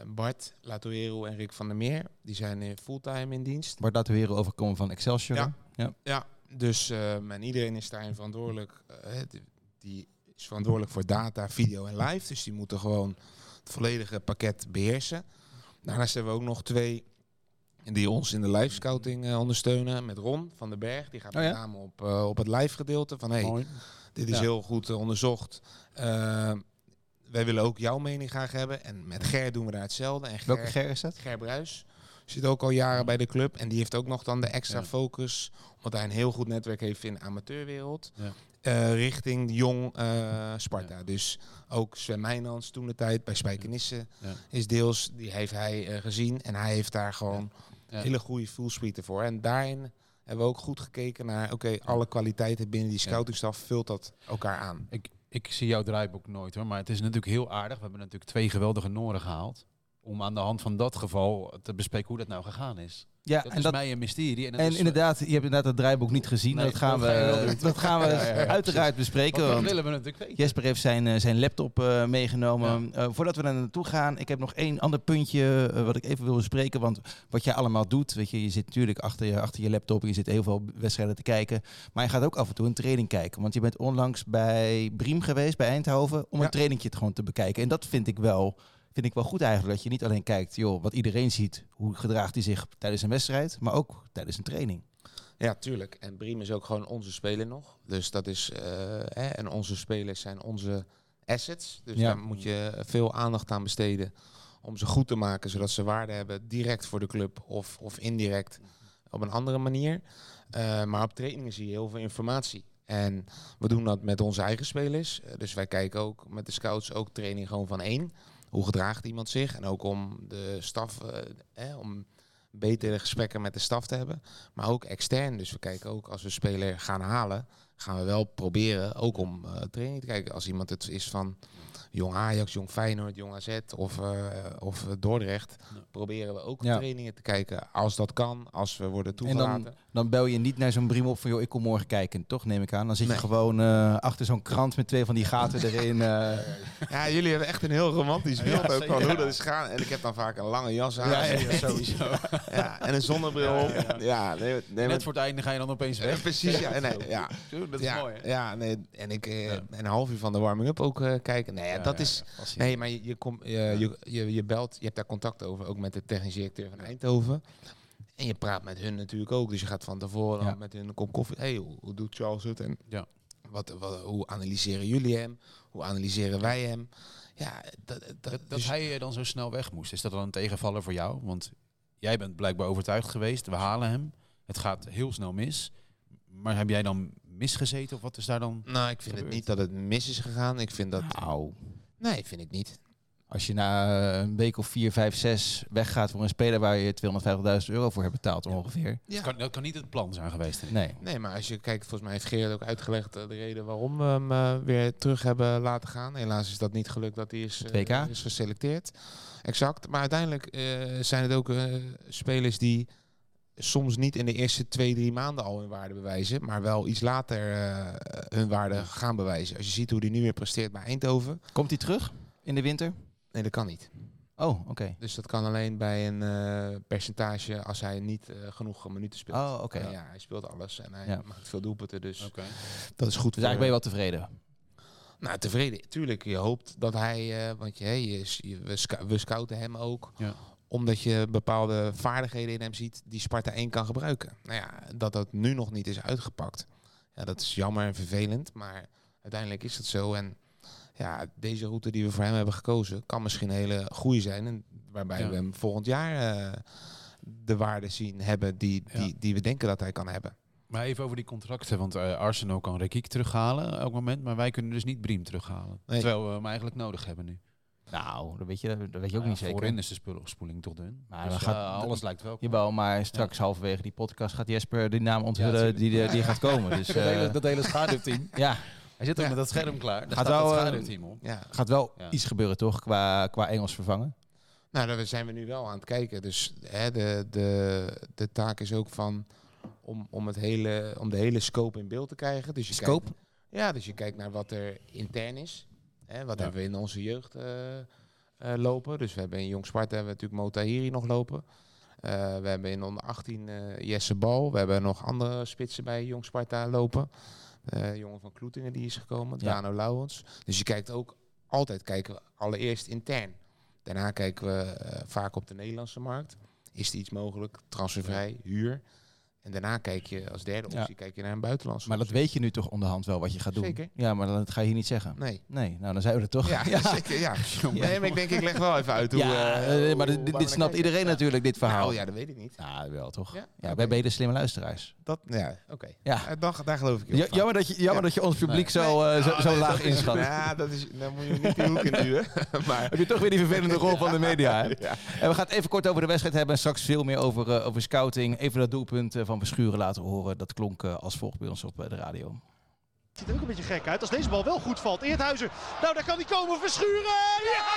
C: Bart, Latoero en Rick van der Meer. Die zijn eh, fulltime in dienst.
B: Bart heren overkomen van Excelsior.
C: Ja.
B: ja.
C: Ja, dus ehm, en iedereen is daarin verantwoordelijk. eh, die- die is verantwoordelijk voor data, video en live. Dus die moeten gewoon het volledige pakket beheersen. Daarnaast hebben we ook nog twee die ons in de live scouting eh, ondersteunen. Met Ron van den Berg. Die gaat
B: Oh ja?
C: met name op, eh, op het live gedeelte. Van hey,
D: Mooi.
C: dit is
B: Ja.
C: heel goed eh, onderzocht. Wij willen ook jouw mening graag hebben. En met Ger doen we daar hetzelfde. En
B: Welke
C: Ger-
B: is dat?
C: Ger Bruis zit ook al jaren bij de club. En die heeft ook nog dan de extra
D: Ja.
C: focus. Omdat hij een heel goed netwerk heeft in de amateurwereld.
D: Ja.
C: eh, richting jong eh, Sparta. Dus ook Sven Meijnans toen de tijd bij Spijkenisse
D: Ja.
C: is deels. Die heeft hij eh, gezien. En hij heeft daar gewoon
D: Ja.
C: hele goede voelsprieten voor. En daarin hebben we ook goed gekeken naar... Oké, alle kwaliteiten binnen die scoutingstaf vult dat elkaar aan.
D: Ik, ik zie jouw draaiboek nooit hoor, maar het is natuurlijk heel aardig. We hebben natuurlijk twee geweldige Noren gehaald. Om aan de hand van dat geval te bespreken hoe dat nou gegaan is.
B: Ja,
D: Dat
B: en,
D: is
B: dat,
D: mij een mysterie. En,
B: en
D: is-
B: inderdaad, je hebt inderdaad het draaiboek niet gezien.
D: Nee,
B: dat gaan
D: dat
B: we, dat gaan we
D: Ja, ja, ja,
B: uiteraard bespreken.
D: Want dat willen we natuurlijk weten.
B: Jesper heeft zijn, eh, zijn laptop eh, meegenomen. Eh, voordat we daar naartoe gaan, ik heb nog één ander puntje eh, wat ik even wil bespreken. Want wat jij allemaal doet, weet je, je zit natuurlijk achter je, achter je laptop, je zit heel veel wedstrijden te kijken. Maar je gaat ook af en toe een training kijken. Want je bent onlangs bij Briem geweest, bij Eindhoven, om een trainingje gewoon te bekijken. En dat vind ik wel... Vind ik wel goed eigenlijk, dat je niet alleen kijkt, joh, wat iedereen ziet, hoe gedraagt hij zich tijdens een wedstrijd, maar ook tijdens een training.
C: Ja, tuurlijk. En Briem is ook gewoon onze speler nog. Dus dat is... eh, hè, en onze spelers zijn onze assets. Dus
B: Ja.
C: daar moet je veel aandacht aan besteden om ze goed te maken, zodat ze waarde hebben direct voor de club of, of indirect op een andere manier. Eh, maar op trainingen zie je heel veel informatie. En we doen dat met onze eigen spelers. Eh, dus wij kijken ook met de scouts ook training gewoon van één. Hoe gedraagt iemand zich? En ook om de staf, eh, om betere gesprekken met de staf te hebben. Maar ook extern. Dus we kijken ook als we speler gaan halen, gaan we wel proberen ook om eh, training te kijken. Als iemand het is van jong Ajax, jong Feyenoord, jong AZ of, eh, of Dordrecht,
D: Ja.
C: proberen we ook
B: Ja.
C: trainingen te kijken. Als dat kan, als we worden
B: En
C: toegelaten.
B: dan, dan bel je niet naar zo'n brief op van, joh, ik kom morgen kijken. Toch, neem ik aan. Dan zit je gewoon eh, achter zo'n krant met twee van die gaten erin. eh.
C: Ja, jullie hebben echt een heel romantisch
D: Ja,
C: beeld ook van hoe dat is gaan. En ik heb dan vaak een lange jas aan.
B: Ja, ja,
C: Ja,
D: sowieso.
C: en een zonnebril op.
D: Ja,
C: Ja,
D: ja,
C: nee, nee,
D: Net
C: maar-
D: voor het einde ga je dan opeens
C: Ja,
D: weg.
C: precies, ja. Nee, ja.
D: Dat is
C: ja,
D: mooi, hè?
C: Ja, nee, en ik eh,
D: Ja.
C: een half uur van de warming-up ook eh, kijken. Nee,
D: Ja,
C: dat is... Nee, maar je, je, kom, je, je, je, je belt, je hebt daar contact over, ook met de technisch directeur van Eindhoven. En je praat met hun natuurlijk ook. Dus je gaat van tevoren
B: Ja.
C: met hun een kop koffie. hey, hoe, hoe doet Charles het? En
D: Ja.
C: wat, wat, hoe analyseren jullie hem? Hoe analyseren wij hem? Ja, dat, dat,
D: Dat, dat
C: dus-
D: hij eh, dan zo snel weg moest, is dat dan een tegenvaller voor jou? Want jij bent blijkbaar overtuigd geweest, we halen hem. Het gaat heel snel mis. Maar heb jij dan misgezeten of wat is daar dan?
C: Nou, ik vind het niet dat het mis is gegaan. Ik vind dat...
B: Nou,
C: Nee, vind ik niet.
B: als je na eh, een week of vier, vijf, zes weggaat voor een speler waar je 250.000 euro voor hebt betaald ongeveer.
C: Ja.
D: Dat, kan, dat kan niet het plan zijn geweest.
B: Nee.
C: Nee, maar als je kijkt, volgens mij heeft Gerard ook uitgelegd eh, de reden waarom we hem eh, weer terug hebben laten gaan. Helaas is dat niet gelukt dat hij is, is geselecteerd. Exact. Maar uiteindelijk eh, zijn het ook eh, spelers die soms niet in de eerste twee, drie maanden al hun waarde bewijzen, maar wel iets later eh, hun waarde gaan bewijzen. Als je ziet hoe hij nu weer presteert bij Eindhoven,
B: Komt hij terug in de winter?
C: nee, dat kan niet.
B: Oh, oké.
C: Dus dat kan alleen bij een eh, percentage als hij niet eh, genoeg minuten speelt.
B: Oh, oké.
C: Ja, hij speelt alles en hij
B: Ja.
C: maakt veel doelpunten, dus
D: Oké.
C: dat is goed
B: Dus eigenlijk ben je wel tevreden.
C: Nou, tevreden. Tuurlijk, je hoopt dat hij, eh, want je, hey, je, je- we, sc- we scouten hem ook,
D: Ja.
C: Omdat je bepaalde vaardigheden in hem ziet die Sparta 1 kan gebruiken. Nou ja, dat dat nu nog niet is uitgepakt, ja, dat is jammer en vervelend, maar uiteindelijk is het zo. En ja, deze route die we voor hem hebben gekozen, kan misschien een hele goede zijn, en waarbij
D: Ja.
C: we hem volgend jaar eh, de waarde zien hebben die,
D: Ja.
C: die, die we denken dat hij kan hebben.
D: Maar even over die contracten, want eh, Arsenal kan Rekiek terughalen elk moment, maar wij kunnen dus niet Briem terughalen.
C: Nee.
D: Terwijl we hem eigenlijk nodig hebben nu.
B: Nou, dat weet je, dat weet je ook
D: Ja,
B: niet zeker.
D: Voorin is de spul- spoeling toch dun.
B: Maar
D: Dus,
B: gaat-
D: eh, alles lijkt wel.
B: Jawel, maar straks halverwege die podcast gaat Jesper die naam onthullen die, die gaat komen. Dus
D: dat, hele,
B: eh,
D: dat hele schaduwteam.
B: ja,
D: Hij zit ook
C: Ja.
D: met dat scherm klaar. Daar
B: Gaat
D: staat
B: wel,
D: het
B: eh,
D: schaduwteam op.
C: Ja.
B: gaat wel
D: Ja.
B: iets gebeuren toch qua, qua Engels vervangen?
C: Nou, daar zijn we nu wel aan het kijken. Dus hè, de, de, de taak is ook van om, om, het hele, om de hele scope in beeld te krijgen. Dus je
B: Scope?
C: Kijkt, ja, dus je kijkt naar wat er intern is. Hè, wat
D: Ja.
C: hebben we in onze jeugd eh, eh, lopen. Dus we hebben in Jong Sparta hebben we natuurlijk Motahiri nog lopen. Eh, we hebben in onder 18 eh, Jesse Bal. We hebben nog andere spitsen bij Jong Sparta lopen. Jongen van Kloetingen die is gekomen.
B: Ja.
C: Dano Lauwens. Dus je kijkt ook altijd kijken we allereerst intern. Daarna kijken we vaak op de Nederlandse markt. Is er iets mogelijk? Transfervrij, huur. En daarna kijk je als derde
B: Ja.
C: optie kijk je naar een buitenlandse
B: Maar dat
C: optie.
B: weet je nu toch onderhand wel wat je gaat doen?
C: Zeker.
B: Ja, maar dat ga je hier niet zeggen.
C: Nee.
B: Nee, nou dan zijn we er toch.
C: Ja, zeker. Ja. Nee, maar ik denk, ik leg wel even uit hoe...
B: Ja,
C: eh,
B: eh, maar dit, snapt iedereen
C: Ja.
B: natuurlijk, dit verhaal.
C: Nou, ja, dat weet ik niet.
B: Nou, wel toch?
C: Ja?
B: Ja, wij ben je de slimme luisteraars.
C: Dat, ja, oké.
B: Ja.
C: Eh, dan, daar geloof ik
B: Ja,
C: op.
B: jammer dat je, jammer
C: Ja.
B: dat je ons publiek
D: Nee.
B: zo, zo, laag inschat.
C: Ja, dat is, dan moet je niet in de hoek in duwen. maar,
B: Heb je toch weer die vervelende rol van de media?
C: Ja.
B: En we gaan het even kort over de wedstrijd hebben en straks veel meer over, over scouting. Even dat doelpunt eh, van Verschuren laten horen. Dat klonk eh, als volgt bij ons op eh, de radio.
E: Het ziet er ook een beetje gek uit als deze bal wel goed valt. Eerthuizen, nou daar kan hij komen. Verschuren! Ja!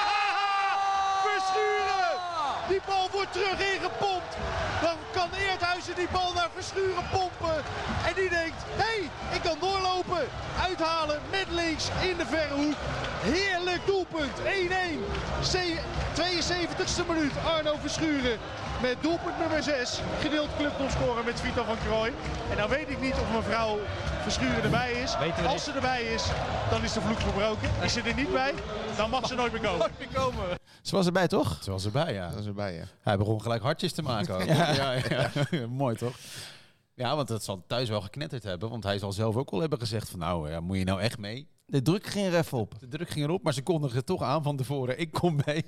E: Verschuren! Die bal wordt terug ingepompt. Dan kan Eerthuizen die bal naar Verschuren pompen. En die denkt, hé, hey, ik kan doorlopen. Uithalen met links in de verre hoek. Heerlijk doelpunt. 1-1. Ze- 72e minuut. Arno Verschuren met doelpunt nummer 6. Gedeeld clubtopscorer met Vito van Krooi. En dan weet ik niet of mevrouw Verschuren erbij is. Als ze erbij is, dan is de vloek verbroken. Is ze er niet bij, dan mag ze nooit meer komen.
B: Ze was erbij, toch?
D: Ze was erbij, ja.
C: dat is erbij, ja.
D: Hij begon gelijk hartjes te maken ook. ja. Ja, Mooi toch? Ja, want dat zal thuis wel geknetterd hebben. Want hij zal zelf ook al hebben gezegd van nou, ja, moet je nou echt mee?
B: De druk ging er even op.
D: De druk ging erop, maar ze kondigden het toch aan van tevoren. Ik kom mee.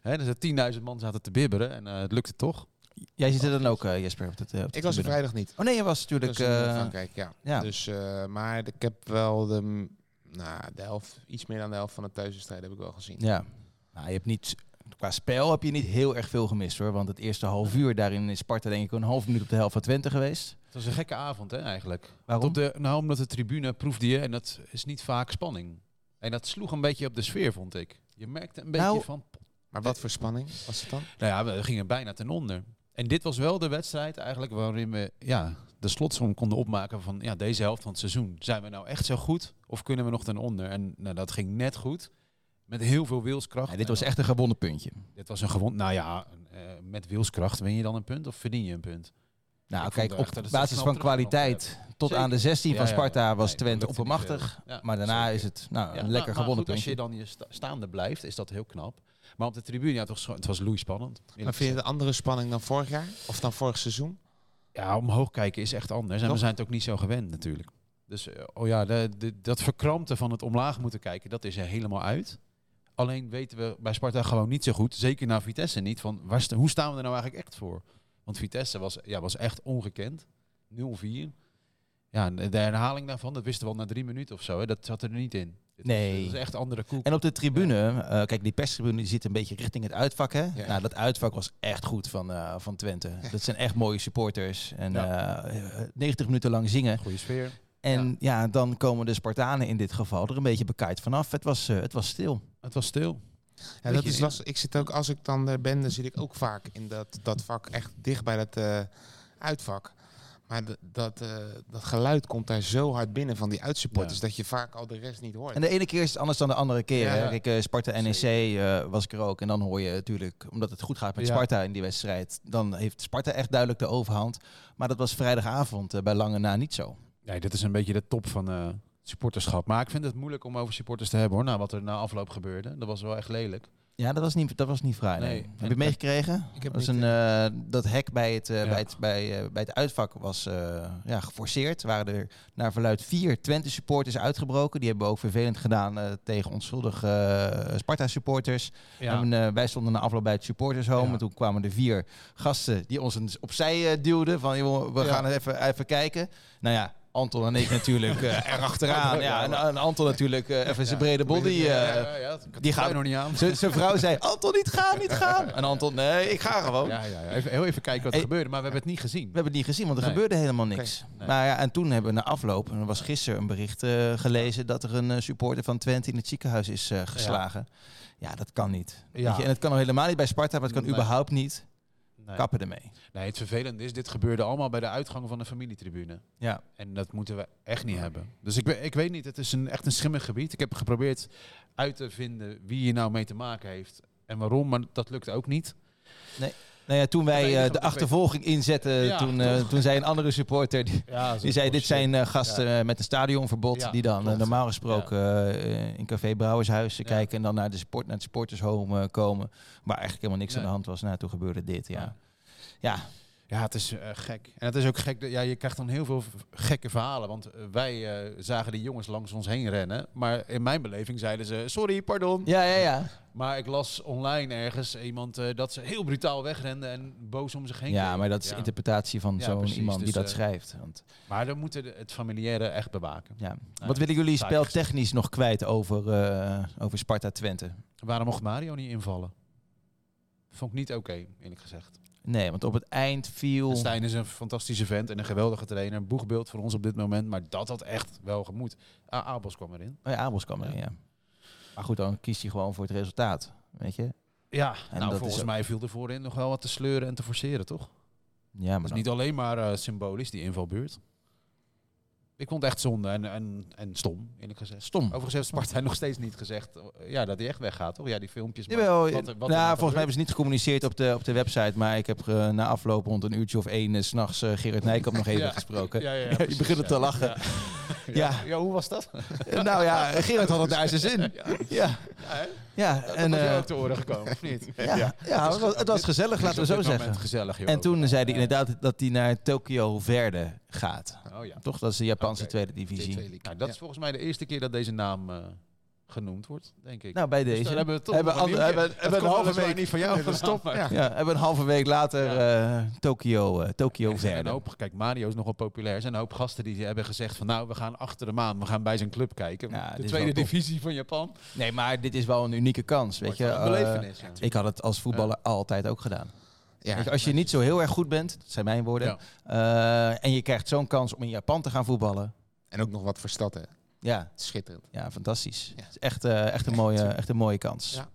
D: Hè, dus er 10.000 man zaten te bibberen en eh, het lukte toch.
B: Jij zit er dan ook, eh, Jesper? Op het, eh, op
C: Ik was er vrijdag niet.
B: Oh nee, je was natuurlijk...
C: Dus in
B: eh,
C: Frankrijk, ja.
B: ja.
C: Dus, eh, maar ik heb wel de, nou, de helft, iets meer dan de helft van de thuiswedstrijd heb ik wel gezien.
B: Ja. Nou, je hebt niet... Qua spel heb je niet heel erg veel gemist hoor. Want het eerste half uur daarin is Sparta denk ik een half minuut op de helft van Twente geweest.
D: Het was een gekke avond, hè, eigenlijk.
B: Waarom?
D: De, nou, omdat de tribune proefde je, en dat is niet vaak spanning. En dat sloeg een beetje op de sfeer, vond ik. Je merkte een beetje
B: Nou-
D: van,
C: Maar wat voor spanning was het dan?
D: nou ja, we gingen bijna ten onder. En dit was wel de wedstrijd eigenlijk waarin we ja, de slotsom konden opmaken van ja, deze helft van het seizoen. Zijn we nou echt zo goed of kunnen we nog ten onder? En nou, dat ging net goed. Met heel veel wilskracht.
B: Ja, dit
D: En
B: was echt een gewonnen puntje.
D: Dit was een gewond. Nou ja, eh, met wilskracht win je dan een punt of verdien je een punt?
B: Nou,
D: Ik
B: kijk, op basis van kwaliteit tot
D: Zeker.
B: aan de 16 van
D: ja,
B: Sparta
D: ja.
B: was
D: Nee,
B: Twente oppermachtig. maar daarna
D: zeker.
B: is het nou,
D: Ja,
B: een lekker
D: maar
B: gewonnen
D: goed, Als
B: puntje.
D: je dan je sta- staande blijft, is dat heel knap. Maar op de tribune, ja, het was, het was loeispannend.
C: Maar vind je de andere spanning dan vorig jaar? Of dan vorig seizoen?
D: Ja, omhoog kijken is echt anders. En we zijn het ook niet zo gewend natuurlijk. Dus eh, oh ja, de, de- dat verkrampte van het omlaag moeten kijken, dat is er helemaal uit. Alleen weten we bij Sparta gewoon niet zo goed, zeker naar Vitesse niet, van waar hoe staan we er nou eigenlijk echt voor? Want Vitesse was, ja, was echt ongekend. 0-4. Ja, de herhaling daarvan, dat wisten we al na drie minuten of zo. Hè, dat zat er niet in. Dit was-
B: Nee.
D: Dat is echt andere koek.
B: En op de tribune, eh, kijk, die perstribune die zit een beetje richting het uitvak. Hè?
C: Ja.
B: Nou, dat uitvak was echt goed van, eh, van Twente. Dat zijn echt mooie supporters. En
D: Ja.
B: eh, 90 minuten lang zingen.
D: Goede sfeer.
B: En ja. dan komen de Spartanen in dit geval er een beetje bekaaid vanaf. Het was, eh, het was stil.
D: Het was stil.
C: Ja, dat is lastig. Ik zit ook, als ik dan er ben, dan zit ik ook vaak in dat, dat vak echt dicht bij dat eh, uitvak. Maar dat, eh, dat geluid komt daar zo hard binnen van die uitsupporters
D: Ja.
C: dat je vaak al de rest niet hoort.
B: En de ene keer is het anders dan de andere keer.
C: Ja.
B: hè. Kijk, eh, Sparta NEC eh, was ik er ook. En dan hoor je natuurlijk, omdat het goed gaat met
D: Ja.
B: Sparta in die wedstrijd, dan heeft Sparta echt duidelijk de overhand. Maar dat was vrijdagavond eh, bij lange na niet zo.
D: Nee, dit is een beetje de top van eh supporterschap. Maar ik vind het moeilijk om over supporters te hebben hoor. Na wat er na afloop gebeurde. Dat was wel echt lelijk.
B: Ja, dat was niet, dat was niet vrij. Nee. Heb je
D: En-
B: het meegekregen? Dat, was een, eh, dat hek bij het, eh,
D: Ja.
B: bij het, bij, eh, bij het uitvak was eh, ja, geforceerd. Er waren er naar verluid vier Twente supporters uitgebroken. Die hebben ook vervelend gedaan eh, tegen onschuldige eh, Sparta supporters. En, eh, wij stonden na afloop bij het supporters home.
D: Ja.
B: En toen kwamen er vier gasten die ons opzij eh, duwden. Van joh, we
D: Ja.
B: gaan even, even kijken. Nou ja, Anton en ik natuurlijk eh erachteraan. Ja, en, en Anton natuurlijk eh, even zijn brede body. eh,
D: dat-
B: die gaat-
D: gaat nog niet aan.
B: Zijn vrouw zei, Anton niet gaan, niet gaan. En Anton, nee, ik ga gewoon.
D: Ja, ja, ja. Even, heel even kijken wat er gebeurde, maar we hebben het niet gezien.
B: We hebben het niet gezien, want er
D: Nee.
B: gebeurde helemaal niks.
D: Nee.
B: Maar ja, en toen hebben we na afloop, en er was gisteren een bericht eh, gelezen dat er een eh, supporter van Twente in het ziekenhuis is eh, geslagen. Ja. dat kan niet.
D: Ja.
B: Je? En het kan al helemaal niet bij Sparta, maar het kan
D: Nee.
B: überhaupt niet.
D: Nee.
B: Kappen ermee.
D: nee, het vervelende is, dit gebeurde allemaal bij de uitgang van de familietribune.
B: Ja.
D: En dat moeten we echt niet hebben. Dus ik, ik weet niet, het is een, echt een schimmig gebied. Ik heb geprobeerd uit te vinden wie hier nou mee te maken heeft en waarom, maar dat lukt ook niet.
B: Nou ja, toen wij eh, de achtervolging inzetten,
D: Ja,
B: toen, eh, toen zei een andere supporter, die,
D: Ja,
B: die zei dit zijn eh, gasten met een stadionverbod, die dan normaal gesproken in Café Brouwershuis kijken en dan naar de, sport, naar het supportershome eh, komen, waar eigenlijk helemaal niks
D: Nee.
B: aan de hand was. Nou, toen gebeurde dit, ja.
D: Ja.
B: Ja,
D: het is eh, gek. En het is ook gek. Ja, je krijgt dan heel veel gekke verhalen. Want eh, wij eh, zagen die jongens langs ons heen rennen. Maar in mijn beleving zeiden ze: Sorry, pardon.
B: ja, ja. ja.
D: Maar ik las online ergens iemand dat ze heel brutaal wegrenden en boos om zich heen.
B: Ja, maar dat is
D: Ja.
B: interpretatie van
D: Ja,
B: zo'n
D: precies.
B: iemand die
D: Dus,
B: dat schrijft. Want,
D: Maar dan moeten het familiaire echt bewaken.
B: ja. Wat willen jullie speltechnisch nog kwijt over, over Sparta Twente?
D: Waarom mocht Mario niet invallen? Vond ik niet oké, eerlijk gezegd.
B: Nee, want op het eind viel...
D: En Stijn is een fantastische vent en een geweldige trainer. Een boegbeeld voor ons op dit moment. Maar dat had echt wel gemoed. Ah, Abels kwam erin.
B: Oh ja, Abels kwam erin, ja. Maar goed, dan kiest hij gewoon voor het resultaat, weet je?
D: Ja,
B: En
D: nou volgens mij viel er voorin nog wel wat te sleuren en te forceren, toch?
B: Ja, maar dan-
D: niet alleen maar eh, symbolisch, die invalbeurt. Ik vond het echt zonde en, en, en stom, eerlijk gezegd.
B: stom.
D: Overigens heeft Sparta nog steeds niet gezegd eh, ja, dat hij echt weggaat, toch? Ja, die filmpjes.
B: Jawel,
D: wat wat er
B: nou, volgens mij hebben ze niet gecommuniceerd op de, op de website, maar ik heb eh, na afloop rond een uurtje of één eh, 's s'nachts eh, Gerrit Nijkamp nog even
D: Ja.
B: gesproken.
D: Ja, ja, ja,
B: je begint
D: ja.
B: te lachen.
D: Ja.
B: Ja.
D: Ja. ja, hoe was dat?
B: nou ja, Gerrit had het naar zijn zin. Ja, ja.
D: Dat
B: en,
D: was
B: eh,
D: ook te oren gekomen, of niet?
B: ja, ja, het was, het was gezellig, laten we zo zeggen.
D: gezellig, joh.
B: En toen zei hij inderdaad dat hij naar Tokyo Verde gaat.
D: Oh ja.
B: Toch? Dat is de Japanse tweede divisie.
C: T2 League.
D: Nou, dat
C: Ja.
D: is volgens mij de eerste keer dat deze naam eh, genoemd wordt, denk ik.
B: Nou, bij
D: Dus
B: deze.
D: dan hebben we toch
B: hebben
D: nog een
B: hebben- hebben een halve week-
D: niet van jou
C: Nee,
D: vandaan,
C: stop,
D: maar-
C: ja.
B: Ja, hebben een halve week later eh, Tokio, eh, Tokio
D: Er zijn een
B: verder.
D: hoop, kijk, Mario is nogal populair. Er zijn een hoop gasten die hebben gezegd van nou, we gaan achter de maan, we gaan bij zijn club kijken.
B: Ja,
D: de tweede divisie van Japan.
B: Nee, maar dit is wel een unieke kans, weet
D: Wordt
B: je.
D: wel een
B: Eh,
D: belevenis, ja.
B: ik had het als voetballer altijd ook gedaan.
C: Ja,
B: je, als je niet zo heel erg goed bent, dat zijn mijn woorden,
D: Ja.
B: eh, en je krijgt zo'n kans om in Japan te gaan voetballen,
C: En ook nog wat voor stad, hè.
B: ja,
C: Schitterend.
B: ja fantastisch.
C: Ja.
B: Het is echt, eh, echt, een mooie, echt een mooie kans.
C: Ja.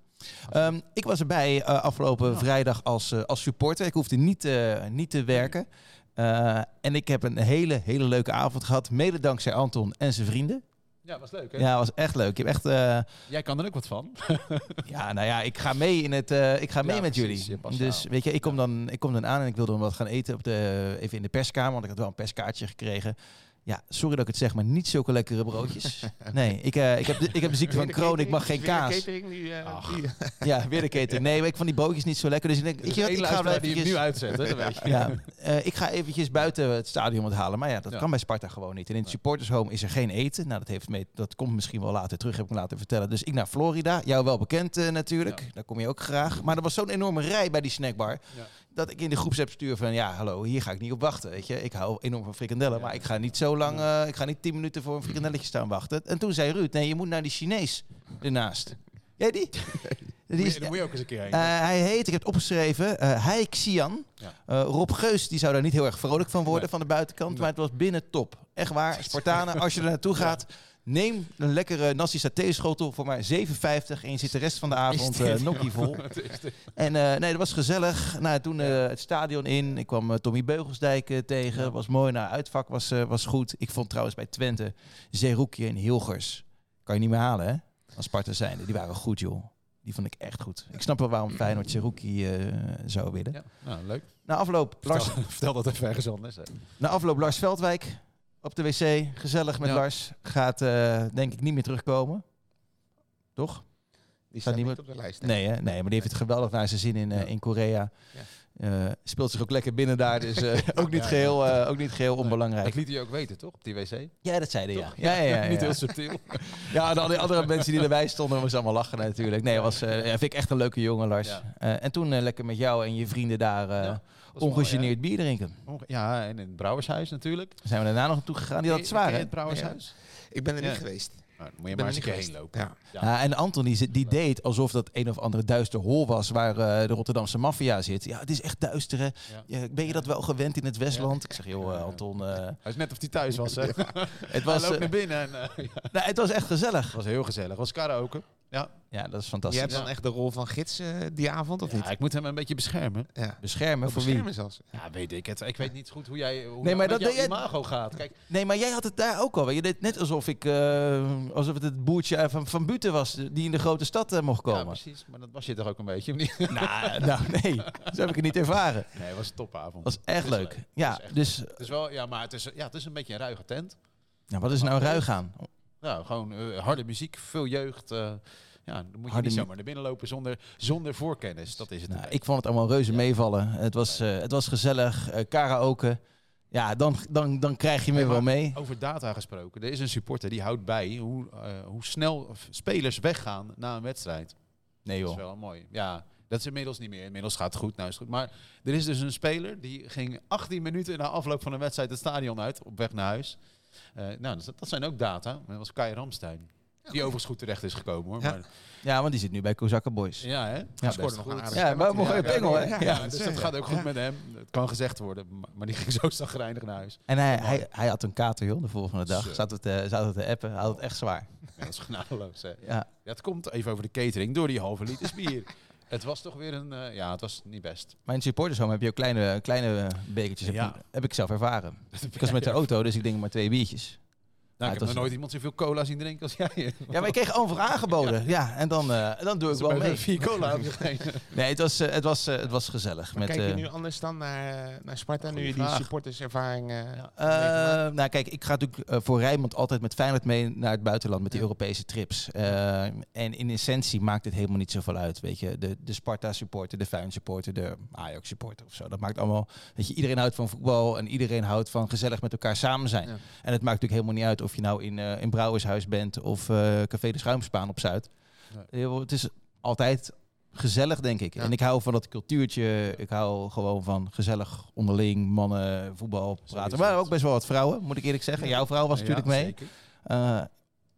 B: Ehm, ik was erbij eh, afgelopen vrijdag als, als supporter. Ik hoefde niet, niet te werken. En ik heb een hele, hele leuke avond gehad. Mede dankzij Anton en zijn vrienden.
D: Ja, was leuk hè?
B: Ja, was echt leuk. Ik heb echt, eh,
D: Jij kan er ook wat van.
B: ja, nou ja, ik ga mee in het, eh, ik ga mee met
D: precies.
B: jullie. Dus weet je, ik kom, dan, ik kom dan aan en ik wil dan wat gaan eten op de, even in de perskamer, want ik had wel een perskaartje gekregen. Ja, sorry dat ik het zeg, maar niet zulke lekkere broodjes. Nee, ik, eh, ik, heb de, ik heb de ziekte van Crohn, ik mag geen kaas.
D: Ach.
B: Ja, weer de catering. Nee, maar ik vond die broodjes niet zo lekker, dus ik denk, ik ga wel
D: hem nu
B: eventjes...
D: uitzet, hè? dat weet je.
B: Ja, eh, ik ga eventjes buiten het stadion wat halen. Maar ja, dat
D: Ja.
B: kan bij Sparta gewoon niet. En in het supportershome is er geen eten. Nou, dat, heeft mee, dat komt misschien wel later terug, heb ik me laten vertellen. Dus ik naar Florida. Jou wel bekend eh, natuurlijk.
D: Ja.
B: Daar kom je ook graag. Maar er was zo'n enorme rij bij die snackbar. Dat ik in de groepsapp stuur van, ja, hallo, hier ga ik niet op wachten. Weet je, ik hou enorm van frikandellen.
D: Ja.
B: Maar ik ga niet zo lang, eh, ik ga niet tien minuten voor een frikandelletje staan wachten. En toen zei Ruud, nee, je moet naar die Chinees ernaast. Jij die? Die is,
D: moet je ook eens een keer heen.
B: eh, hij heet, ik heb het opgeschreven, eh Hai Xian.
D: Ja.
B: Rob Geus die zou daar niet heel erg vrolijk van worden
D: Nee.
B: van de buitenkant.
D: Nee.
B: Maar het was binnen top. Echt waar, Spartanen, als je er naartoe gaat... Neem een lekkere nasi saté schotel voor maar 7,50 en je zit de rest van de avond uh, nokkie vol. En eh, nee, dat was gezellig. Nou, toen eh, het stadion in. Ik kwam eh, Tommy Beugelsdijk eh, tegen. Was mooi. Nou, uitvak was, eh, was goed. Ik vond trouwens bij Twente Zeroekje en Hilgers. Kan je niet meer halen, hè? Als Sparta zijnde. Die waren goed, joh. Die vond ik echt goed. Ik snap wel waarom Feyenoord eh zou willen.
D: Ja, nou, leuk.
B: Na afloop Lars,
D: Vertel, vertel dat even ergens anders. hè.
B: na afloop Lars Veldwijk op de wc. Gezellig met
D: Ja.
B: Lars. Gaat eh, denk ik niet meer terugkomen. Toch?
C: Die staat
B: niet meer-
C: op de lijst. hè?
B: Nee, hè? nee, maar die heeft het geweldig naar zijn zin in, eh, in Korea.
C: Ja.
B: Eh, speelt zich ook lekker binnen daar, dus ook, niet geheel, eh, ook niet geheel
D: Dat
B: onbelangrijk.
D: liet hij ook weten, toch? Op die wc.
B: Ja, dat zeiden ja. Ja, ja, ja, ja,
D: Niet heel subtiel.
B: Ja, en al die andere mensen die erbij stonden, was allemaal lachen natuurlijk. Nee, was, vind ik echt een leuke jongen, Lars. En toen lekker met jou en je vrienden daar ongegeneerd bier drinken.
D: Ja, en in het brouwershuis natuurlijk.
B: Zijn we daarna nog naartoe gegaan? Die had het zwaar, hè?
D: het brouwershuis?
C: Ik ben er
D: Ja.
C: niet geweest.
D: Nou, moet je
C: ben
D: maar eens een
C: niet
D: keer heen lopen.
C: Ja.
B: Ja, en Anton die, die deed alsof dat een of andere duister hol was waar eh, de Rotterdamse maffia zit. Ja, het is echt duister, hè?
D: Ja.
B: Ja, ben je dat wel gewend in het Westland? Ik zeg, joh, eh. Anton, eh,
D: Hij is net of hij thuis was, hè?
B: het,
D: Hij
B: was,
D: loopt
B: eh,
D: naar binnen en... eh, ja.
B: nou, het was echt gezellig.
D: Het was heel gezellig. Het was karaoke. Ja.
B: Ja, dat is
C: Je
B: fantastisch.
C: hebt dan
D: Ja.
C: echt de rol van gids eh, die avond, of
D: ja,
C: niet?
D: ik moet hem een beetje beschermen.
C: Ja.
B: Beschermen voor wie?
C: beschermen zelfs.
D: Ja, weet ik het. Ik weet niet goed hoe jij hoe
B: Nee, maar
D: met
B: dat jij-
D: imago gaat. Kijk,
B: Nee, maar jij had het daar ook al. Je deed net alsof ik, eh, alsof het het boertje van, van Buten was die in de grote stad eh, mocht
D: ja,
B: komen.
D: precies. Maar dat was je toch ook een beetje,
B: nou, nou, nee, zo heb ik het niet ervaren.
D: Nee, het was een topavond.
B: Dat was echt leuk.
D: leuk.
B: Ja,
D: Het is echt
B: dus
D: Het is wel, ja, maar het is, ja, het is een beetje een ruige tent.
B: nou, wat is nou ruig aan?
D: Ja, gewoon eh, harde muziek, veel jeugd. eh, ja, dan moet je
B: Harde
D: niet zomaar naar binnen lopen zonder, zonder voorkennis. Dat is het.
B: Nou, ik vond het allemaal reuze
D: Ja.
B: meevallen. Het was, eh, het was gezellig. karaoke. Ja, dan, dan, dan krijg je me wel mee.
D: Over data gesproken. Er is een supporter die houdt bij hoe, hoe snel spelers weggaan na een wedstrijd.
B: Nee
D: Dat is
B: joh.
D: wel mooi. Ja, dat is inmiddels niet meer. Inmiddels gaat het goed. Nou is het goed. Maar er is dus een speler die ging 18 minuten na afloop van een wedstrijd het stadion uit op weg naar huis. Eh, nou, dat, dat zijn ook data. Dat was Kai Ramstein. Die overigens goed terecht is gekomen hoor.
C: Ja.
D: Maar,
B: Ja, want die zit nu bij Kozakke Boys.
D: ja, hè?
C: Hij
D: best
C: scoorde nog
D: goed.
C: een aardig
B: Ja, maar pingel, hè?
C: Ja,
B: Ja,
C: dat
D: dus dat gaat ook goed
C: ja.
D: met hem. Het kan gezegd worden. maar- die ging zo zagrijnig naar huis.
B: En hij, hij, hij had een kater, joh, de volgende dag.
D: Zo.
B: Zaten we te, zaten we te appen. Hij had het echt zwaar.
D: Ja, dat is genadeloos. Hè.
B: Ja.
D: Ja, het komt even over de catering door die halve liter bier. het was toch weer een... eh, ja, het was niet best.
B: Mijn supportershome heb je ook kleine, kleine bekertjes. Heb,
D: Ja.
B: heb ik zelf ervaren. Ik was met de auto, dus ik denk maar twee biertjes.
D: Nou,
B: Ja,
D: ik heb nog nooit iemand zoveel cola zien drinken als jij.
B: Ja, maar ik kreeg over aangeboden. Ja, en dan, eh, dan doe ik wel mee.
D: Vier cola.
B: Nee, het was, eh, het was, eh, het was gezellig.
C: Maar
B: met,
C: kijk je nu anders dan naar, naar Sparta, nu je die supporterservaring meegemaakt?
B: nou kijk, ik ga natuurlijk voor Rijnmond altijd met Feyenoord mee naar het buitenland met die
C: Ja.
B: Europese trips. Eh, en in essentie maakt het helemaal niet zoveel uit, weet je. De, de Sparta supporter, de Feyenoord supporter, de Ajax supporter of zo. Dat maakt allemaal, weet je, iedereen houdt van voetbal en iedereen houdt van gezellig met elkaar samen zijn.
C: Ja.
B: En het maakt natuurlijk helemaal niet uit of Of je nou in, eh in Brouwershuis bent of eh, Café de Schuimspaan op Zuid. Heel- Het is altijd gezellig, denk ik.
C: Ja.
B: En ik hou van dat cultuurtje. Ik hou gewoon van gezellig onderling, mannen, voetbal praten. Maar ook best wel wat vrouwen, moet ik eerlijk zeggen. Jouw vrouw was
D: Ja,
B: natuurlijk mee.
D: zeker.
B: Eh,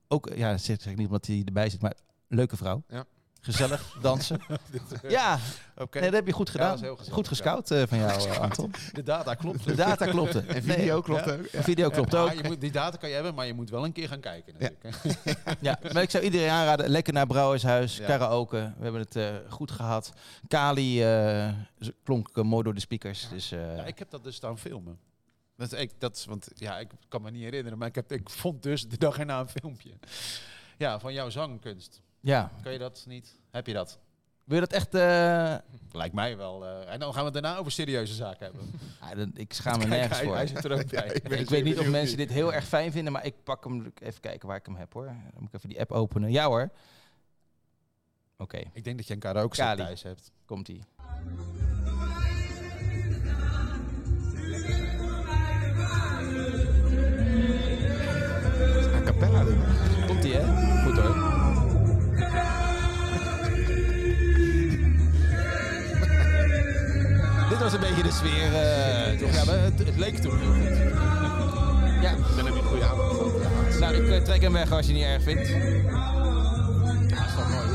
B: ook, ja, dat zeg ik niet omdat hij erbij zit, maar leuke vrouw.
C: Ja.
B: Gezellig dansen. ja, nee, dat heb je goed
D: Ja,
B: gedaan.
D: gezellig,
B: goed gescout eh, van jou, eh, Anton.
D: De data klopt.
B: De data klopte.
C: En video klopt
D: ja.
C: ook.
B: de video klopt
D: Ja,
B: ook.
D: je moet, die data kan je hebben, maar je moet wel een keer gaan kijken.
B: Ja, maar ik zou iedereen aanraden, lekker naar Brouwershuis,
D: Ja.
B: karaoke. We hebben het eh, goed gehad. Kali klonk mooi door de speakers. Dus,
D: Ja, ik heb dat dus staan filmen. Dat, ik, dat, is- want ja, ik kan me niet herinneren, maar ik, heb, ik vond dus de dag erna een filmpje. Ja, van jouw zangkunst.
B: Ja.
D: Kan je dat niet? Heb je dat?
B: Wil je dat echt... eh,
D: Lijkt mij wel. eh, en dan gaan we het daarna over serieuze zaken hebben.
B: ja, dan- ik schaam me nergens
D: hij,
B: voor.
D: hij zit er ook bij.
B: ik weet niet of mensen dit heel erg fijn vinden, maar ik pak hem even kijken waar ik hem heb hoor. Dan moet ik even die app openen. Ja hoor. Oké,
D: Ik denk dat je een karaoke
B: Kali.
D: set thuis hebt.
B: komt ie.
C: A cappella doen.
B: Sfeer. eh, toch?
D: Ja, het, het leek toen heel goed.
B: Ja,
C: Dan heb je een goede avond
B: nou ik eh, trek hem weg als je het niet erg vindt.
D: Ja, is toch mooi.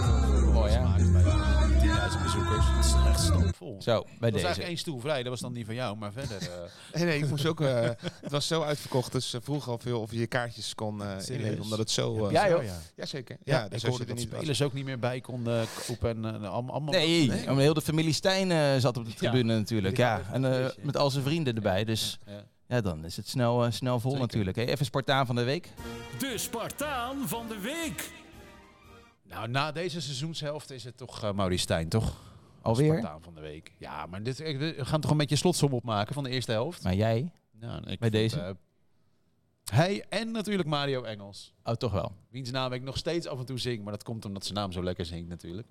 D: Stampvol.
B: Zo, bij
D: Er was
B: deze.
D: eigenlijk één stoel vrij, dat was dan die van jou, maar verder... eh,
C: Nee, nee, ik moest ook. eh, het was zo uitverkocht, dus vroeg al veel of je je kaartjes kon eh inleveren, omdat het zo.
B: Ja, joh.
D: ja.
C: Jazeker.
D: Ja,
C: Ja, dus
D: ik hoorde
C: je er
D: dat
C: niet was.
D: spelers ook niet meer bij konden kopen en eh, allemaal...
B: Nee,
D: nee.
B: heel de familie Stijn eh, zat op de tribune natuurlijk. Ja, en eh, met al zijn vrienden erbij. Dus
D: Ja.
B: ja, dan is het snel, snel vol
D: Zeker.
B: natuurlijk. hè. Even Spartaan van de week.
A: De Spartaan van de week.
D: Nou, na deze seizoenshelft is het toch uh, Maurice Stijn, toch?
B: Alweer?
D: Spartaan van de week. Ja, maar dit, we gaan toch een beetje slotsom opmaken van de eerste helft.
B: Maar jij?
D: Ja, ik
B: Bij deze?
D: eh, hij en natuurlijk Mario Engels.
B: Oh, toch wel.
D: Wiens naam ik nog steeds af en toe zing, maar dat komt omdat zijn naam zo lekker zingt natuurlijk.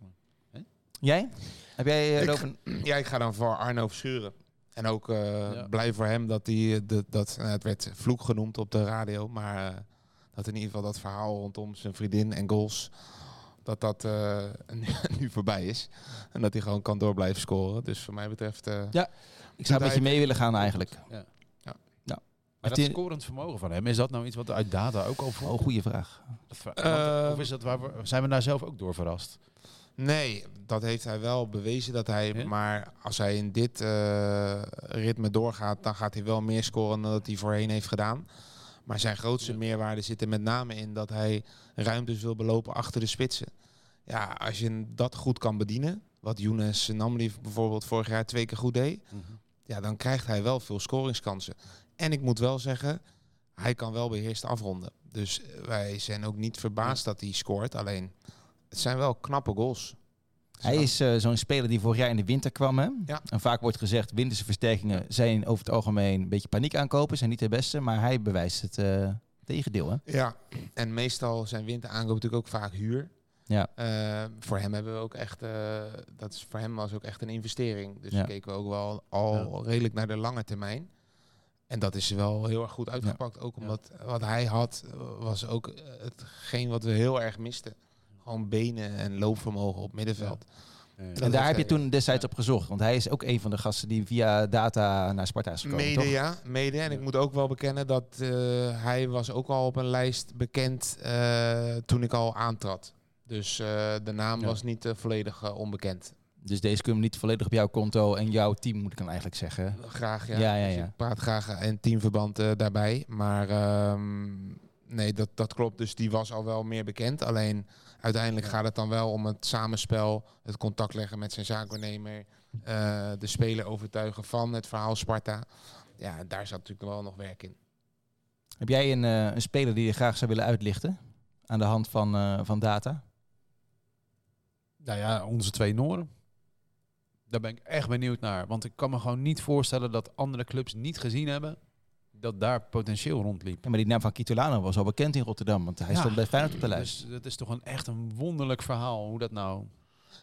B: Jij? Heb jij
C: Ik-
B: erover-
C: Ja, ik ga dan voor Arno Verschuren. En ook eh,
D: Ja.
C: blij voor hem dat hij, eh, de, dat, nou, het werd vloek genoemd op de radio, maar eh, dat in ieder geval dat verhaal rondom zijn vriendin en goals, dat dat eh, nu, voorbij is. En dat hij gewoon kan door blijven scoren. Dus voor mij betreft... eh,
B: Ik zou een beetje mee willen gaan eigenlijk.
D: Maar dat
B: Heeft hij-
D: scorend vermogen van hem, is dat nou iets wat uit data ook al voor?
B: Oh, goede vraag.
C: Eh,
D: of is dat waar we, zijn we daar zelf ook door verrast?
C: Nee, dat heeft hij wel bewezen dat hij.
D: Ja?
C: Maar als hij in dit eh, ritme doorgaat, dan gaat hij wel meer scoren dan dat hij voorheen heeft gedaan. Maar zijn grootste
D: Ja.
C: meerwaarde zit er met name in dat hij ruimtes wil belopen achter de spitsen. Ja, als je dat goed kan bedienen, wat Younes Namli bijvoorbeeld vorig jaar twee keer goed deed, ja, dan krijgt hij wel veel scoringskansen. En ik moet wel zeggen, hij kan wel beheerst afronden. Dus eh, wij zijn ook niet verbaasd dat hij scoort. Alleen, het zijn wel knappe goals.
B: Hij is eh, zo'n speler die vorig jaar in de winter kwam. Hè?
C: Ja.
B: En vaak wordt gezegd, winterse versterkingen zijn over het algemeen een beetje paniek aankopen. Zijn niet de beste, maar hij bewijst het eh, tegendeel. Hè?
C: Ja, en meestal zijn winteraankoop natuurlijk ook vaak huur.
B: Ja.
C: Eh, voor hem hebben we ook echt, dat is voor hem was ook echt een investering. Dus
B: Ja.
C: keken we ook wel al redelijk naar de lange termijn. En dat is wel heel erg goed uitgepakt. Ook omdat wat hij had, was ook hetgeen wat we heel erg misten. Gewoon benen en loopvermogen op middenveld.
B: En daar heb je toen destijds op gezocht. Want hij is ook een van de gasten die via data naar Sparta is gekomen.
C: Mede
B: toch?
C: ja, mede. En ik moet ook wel bekennen dat eh, hij was ook al op een lijst bekend eh, toen ik al aantrad. Dus eh, de naam
D: Ja.
C: was niet volledig onbekend.
B: Dus deze kunnen niet volledig op jouw konto en jouw team, moet ik dan eigenlijk zeggen.
C: Graag, ja.
B: Ja, ja,
C: Dus
B: ja.
C: Ik praat graag in teamverband eh, daarbij. Maar ehm, nee, dat, dat klopt. Dus die was al wel meer bekend. Alleen uiteindelijk gaat het dan wel om het samenspel, het contact leggen met zijn zaakwaarnemer, eh, de speler overtuigen van het verhaal Sparta. Ja, daar zat natuurlijk wel nog werk in.
B: Heb jij een, eh, een speler die je graag zou willen uitlichten? Aan de hand van, eh, van data?
D: Nou ja, onze twee Noren. Daar ben ik echt benieuwd naar. Want ik kan me gewoon niet voorstellen dat andere clubs niet gezien hebben dat daar potentieel rondliep.
B: Ja, maar die naam van Kitolano was al bekend in Rotterdam. Want hij
D: Ja.
B: stond bij Feyenoord op de lijst.
D: Dus dat is toch een echt een wonderlijk verhaal hoe dat nou...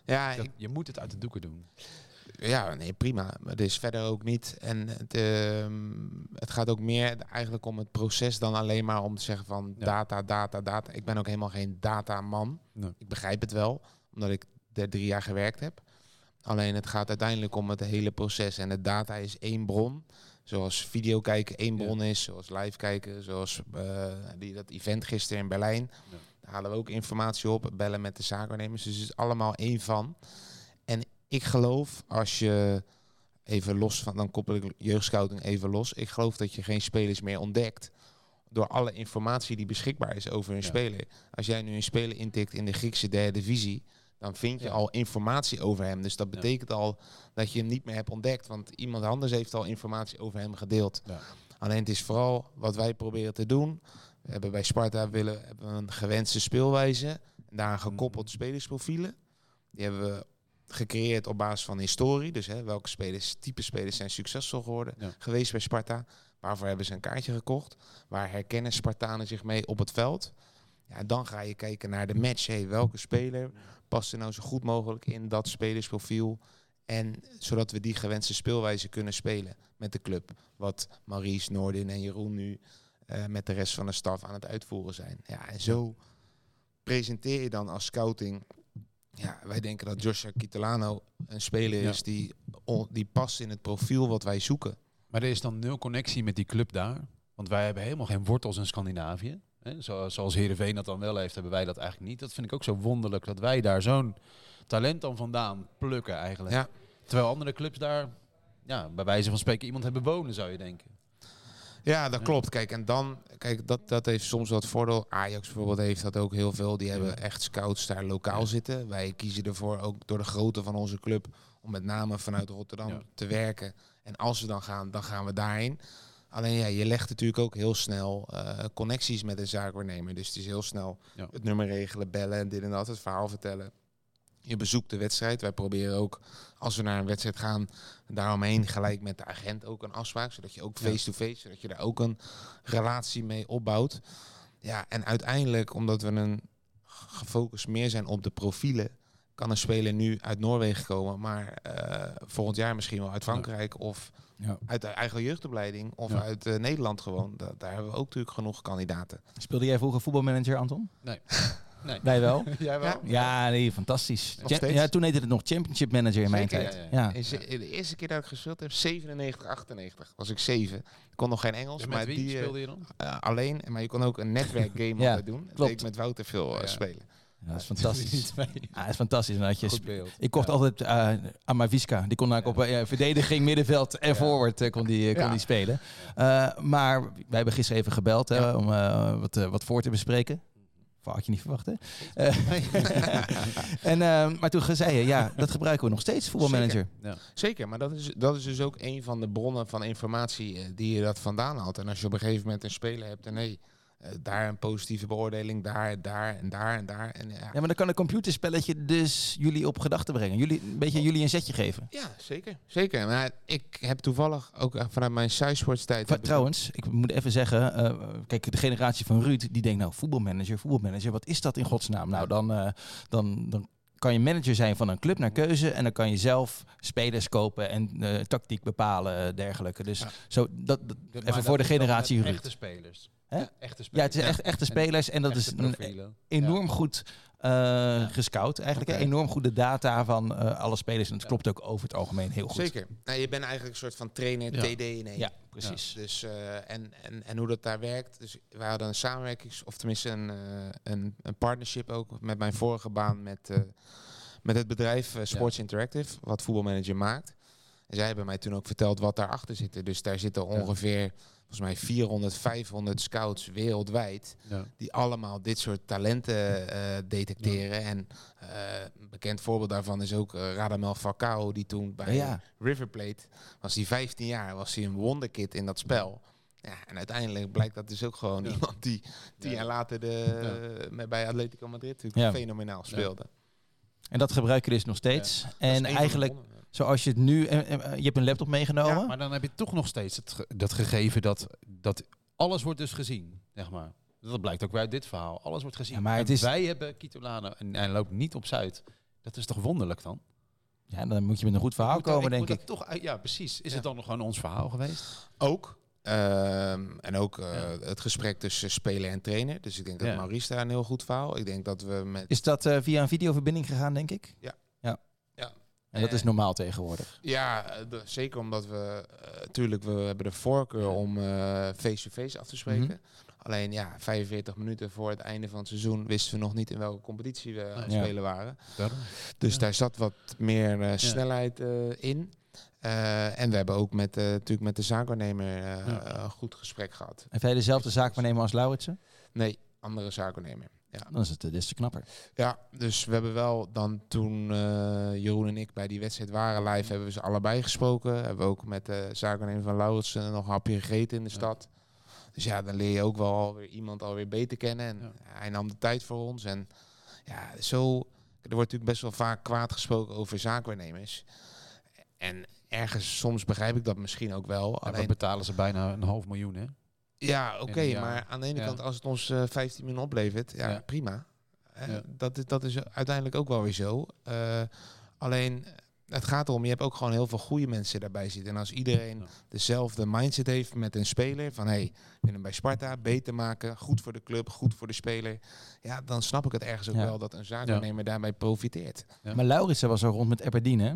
C: Ja,
D: Dat,
C: ik,
D: je moet het uit de doeken doen.
C: Ja, nee, prima. Maar het is verder ook niet. En het, ehm, het gaat ook meer eigenlijk om het proces dan alleen maar om te zeggen van
D: Ja.
C: data, data, data. Ik ben ook helemaal geen dataman.
D: Nee.
C: Ik begrijp het wel, omdat ik er drie jaar gewerkt heb. Alleen het gaat uiteindelijk om het hele proces. En de data is één bron. Zoals video kijken één bron is. Zoals live kijken. Zoals eh, die, dat event gisteren in Berlijn.
D: Ja.
C: Daar halen we ook informatie op. Bellen met de zaakwaarnemers. Dus het is allemaal één van. En ik geloof als je even los van, dan koppel ik jeugdscouting even los. Ik geloof dat je geen spelers meer ontdekt door alle informatie die beschikbaar is over een
D: Ja.
C: speler. Als jij nu een speler intikt in de Griekse derde divisie, dan vind je
D: Ja.
C: al informatie over hem. Dus dat
D: Ja.
C: betekent al dat je hem niet meer hebt ontdekt, want iemand anders heeft al informatie over hem gedeeld.
D: Ja.
C: Alleen het is vooral wat wij proberen te doen. We hebben bij Sparta willen, hebben een gewenste speelwijze. Daaraan gekoppeld
D: Mhm.
C: spelersprofielen. Die hebben we gecreëerd op basis van historie. Dus hè, welke spelers, type spelers zijn succesvol geworden
D: Ja.
C: geweest bij Sparta. Waarvoor hebben ze een kaartje gekocht? Waar herkennen Spartanen zich mee op het veld? Ja, dan ga je kijken naar de match. Hey, welke speler past er nou zo goed mogelijk in dat spelersprofiel? En zodat we die gewenste speelwijze kunnen spelen met de club. Wat Maurice, Noordin en Jeroen nu eh, met de rest van de staf aan het uitvoeren zijn. Ja, en zo presenteer je dan als scouting. Ja, wij denken dat Joshua Kitolano een speler
D: Ja.
C: is die, die past in het profiel wat wij zoeken.
D: Maar er is dan nul connectie met die club daar. Want wij hebben helemaal geen wortels in Scandinavië. Hè? Zo, zoals Heerenveen dat dan wel heeft, hebben wij dat eigenlijk niet. Dat vind ik ook zo wonderlijk dat wij daar zo'n talent dan vandaan plukken eigenlijk.
C: Ja.
D: Terwijl andere clubs daar, ja, bij wijze van spreken, iemand hebben wonen, zou je denken.
C: Ja, dat klopt. Kijk, en dan, kijk, dat, dat heeft soms wat voordeel. Ajax bijvoorbeeld heeft dat ook heel veel. Die hebben echt scouts daar lokaal
D: Ja.
C: zitten. Wij kiezen ervoor, ook door de grootte van onze club, om met name vanuit Rotterdam
D: Ja.
C: te werken. En als we dan gaan, dan gaan we daarheen. Alleen ja, je legt natuurlijk ook heel snel eh, connecties met een zaakwaarnemer. Dus het is heel snel
D: Ja.
C: het nummer regelen, bellen en dit en dat, het verhaal vertellen. Je bezoekt de wedstrijd. Wij proberen ook, als we naar een wedstrijd gaan, daaromheen gelijk met de agent ook een afspraak. Zodat je ook face-to-face, zodat je daar ook een relatie mee opbouwt. Ja, en uiteindelijk, omdat we een gefocust meer zijn op de profielen, kan een speler nu uit Noorwegen komen, maar eh, volgend jaar misschien wel uit Frankrijk of
B: Ja.
C: uit de eigen jeugdopleiding of
D: Ja.
C: uit eh, Nederland gewoon. Da- daar hebben we ook natuurlijk genoeg kandidaten.
B: Speelde jij vroeger voetbalmanager, Anton?
D: Nee. nee.
B: Wij wel.
D: Jij wel?
B: Ja, nee, fantastisch. Ja, toen heette het nog Championship Manager in mijn
C: Zeker,
B: tijd.
D: ja,
B: Ja,
C: In ze- De eerste keer dat ik gespeeld heb, 97, 98, was ik 7. Ik kon nog geen Engels,
D: Dus
C: maar
D: met wie
C: die, eh,
D: speelde je dan?
C: eh, alleen. Maar je kon ook een netwerkgame doen. Dat
B: klopt.
C: deed ik met Wouter veel
D: Ja.
C: spelen.
B: Ja, dat is fantastisch. Ja, dat is fantastisch. Dan had je
D: Goed
B: sp-
D: beeld.
B: ik kocht
D: Ja.
B: altijd uh, Amaviska. Die kon eigenlijk op eh, verdediging, middenveld en forward eh, kon die, eh, kon die spelen. Maar wij hebben gisteren even gebeld hè, om wat, wat voor te bespreken. Had je niet verwacht, hè? En, maar toen zei je, ja, dat gebruiken we nog steeds, voetbalmanager.
D: Ja.
C: Zeker, maar dat is, dat is dus ook een van de bronnen van informatie die je dat vandaan haalt. En als je op een gegeven moment een speler hebt en nee, uh, daar een positieve beoordeling, daar, daar en daar en daar. En, ja.
B: ja, maar dan kan een computerspelletje dus jullie op gedachten brengen. Jullie, een beetje jullie een zetje geven.
C: Ja, zeker. Zeker. Maar ik heb toevallig ook vanuit mijn Sports tijd...
B: Va trouwens, ik moet even zeggen, uh, kijk, de generatie van Ruud, die denkt nou, voetbalmanager, voetbalmanager, wat is dat in godsnaam? Nou, dan, uh, dan, dan kan je manager zijn van een club naar keuze en dan kan je zelf spelers kopen en uh, tactiek bepalen, dergelijke. Dus ja. zo, dat, dat even voor de generatie Ruud.
D: Echte spelers.
B: Hè?
D: Ja, echte spelers.
B: Ja, het is echt echte spelers en dat
D: echte
B: is
D: profielen.
B: een enorm goed uh, ja. gescout. Eigenlijk okay. enorm goede data van uh, alle spelers. En het ja. klopt ook over het algemeen heel goed.
C: Zeker. Nou, je bent eigenlijk een soort van trainer ja. TD in één.
B: Ja, precies.
C: Dus, uh, en, en, en hoe dat daar werkt. Dus we hadden een samenwerkings, of tenminste een, uh, een, een partnership ook met mijn vorige baan met, uh, met het bedrijf Sports Interactive, wat voetbalmanager maakt. En zij hebben mij toen ook verteld wat daarachter zit. Dus daar zitten ongeveer volgens mij 400, 500 scouts wereldwijd. Ja. Die allemaal dit soort talenten uh, detecteren. Ja. En uh, een bekend voorbeeld daarvan is ook uh, Radamel Falcao. Die toen bij ja. River Plate, was hij 15 jaar, was hij een wonderkid in dat spel. Ja, en uiteindelijk blijkt dat dus ook gewoon iemand die tien jaar later de, met, bij Atletico Madrid natuurlijk fenomenaal speelde.
B: En dat gebruik je dus nog steeds. En eigenlijk... Zoals je het nu, je hebt een laptop meegenomen.
D: Ja, maar dan heb je toch nog steeds het, dat gegeven dat, dat alles wordt dus gezien, zeg maar. Dat blijkt ook weer uit dit verhaal. Alles wordt gezien.
B: Ja, maar het is...
D: Wij hebben Kitolano en hij loopt niet op Zuid. Dat is toch wonderlijk dan?
B: Ja, dan moet je met een goed verhaal komen, denk ik.
D: Toch, ja, precies. Is
C: Ja.
D: het dan nog gewoon ons verhaal geweest?
C: Ook. Ehm, en ook eh,
D: Ja.
C: het gesprek tussen speler en trainer. Dus ik denk dat
D: Ja.
C: Maurice daar een heel goed verhaal. Ik denk dat we met...
B: Is dat eh, via een videoverbinding gegaan, denk ik?
C: Ja.
B: En dat is
C: Eh,
B: normaal tegenwoordig.
C: Ja, eh, zeker omdat we... Natuurlijk, we hebben de voorkeur om eh, face-to-face af te spreken.
B: Mhm.
C: Alleen ja, 45 minuten voor het einde van het seizoen wisten we nog niet in welke competitie we aan het
B: Ja.
C: spelen waren.
D: Daarom.
C: Dus
D: Ja.
C: daar zat wat meer eh, snelheid eh, in. Eh, en we hebben ook met, eh, natuurlijk met de zaakwaarnemer eh,
D: Ja.
C: een goed gesprek gehad.
B: Heb jij dezelfde zaakwaarnemer als Lauritsen?
C: Nee, andere zaakwaarnemer. Ja.
B: Dan is het eh, des te knapper.
C: ja, dus we hebben wel dan toen eh, Jeroen en ik bij die wedstrijd waren live, hebben we ze allebei gesproken. Hebben we ook met de zaakwaarnemer van Lauritsen nog een hapje gegeten in de
D: Ja.
C: stad. Dus ja, dan leer je ook wel alweer iemand alweer beter kennen. En
D: Ja.
C: hij nam de tijd voor ons. En ja, zo... Er wordt natuurlijk best wel vaak kwaad gesproken over zaakwaarnemers. En ergens, soms begrijp ik dat misschien ook wel.
D: We
C: Alleen,
D: betalen ze bijna een half miljoen, hè?
C: Ja, oké, maar aan de ene
D: Ja.
C: kant, als het ons eh 15 miljoen oplevert, ja,
D: Ja.
C: prima. Eh,
D: Ja.
C: dat, is, dat is uiteindelijk ook wel weer zo. Eh, alleen, het gaat erom, je hebt ook gewoon heel veel goede mensen daarbij zitten. En als iedereen
D: Ja.
C: dezelfde mindset heeft met een speler, van hey, ik wil hem bij Sparta beter maken, goed voor de club, goed voor de speler. Ja, dan snap ik het ergens ook
B: Ja.
C: wel dat een zaakwaarnemer daarbij profiteert.
D: Ja.
B: Maar Lauritsen was al rond met Aberdeen, hè?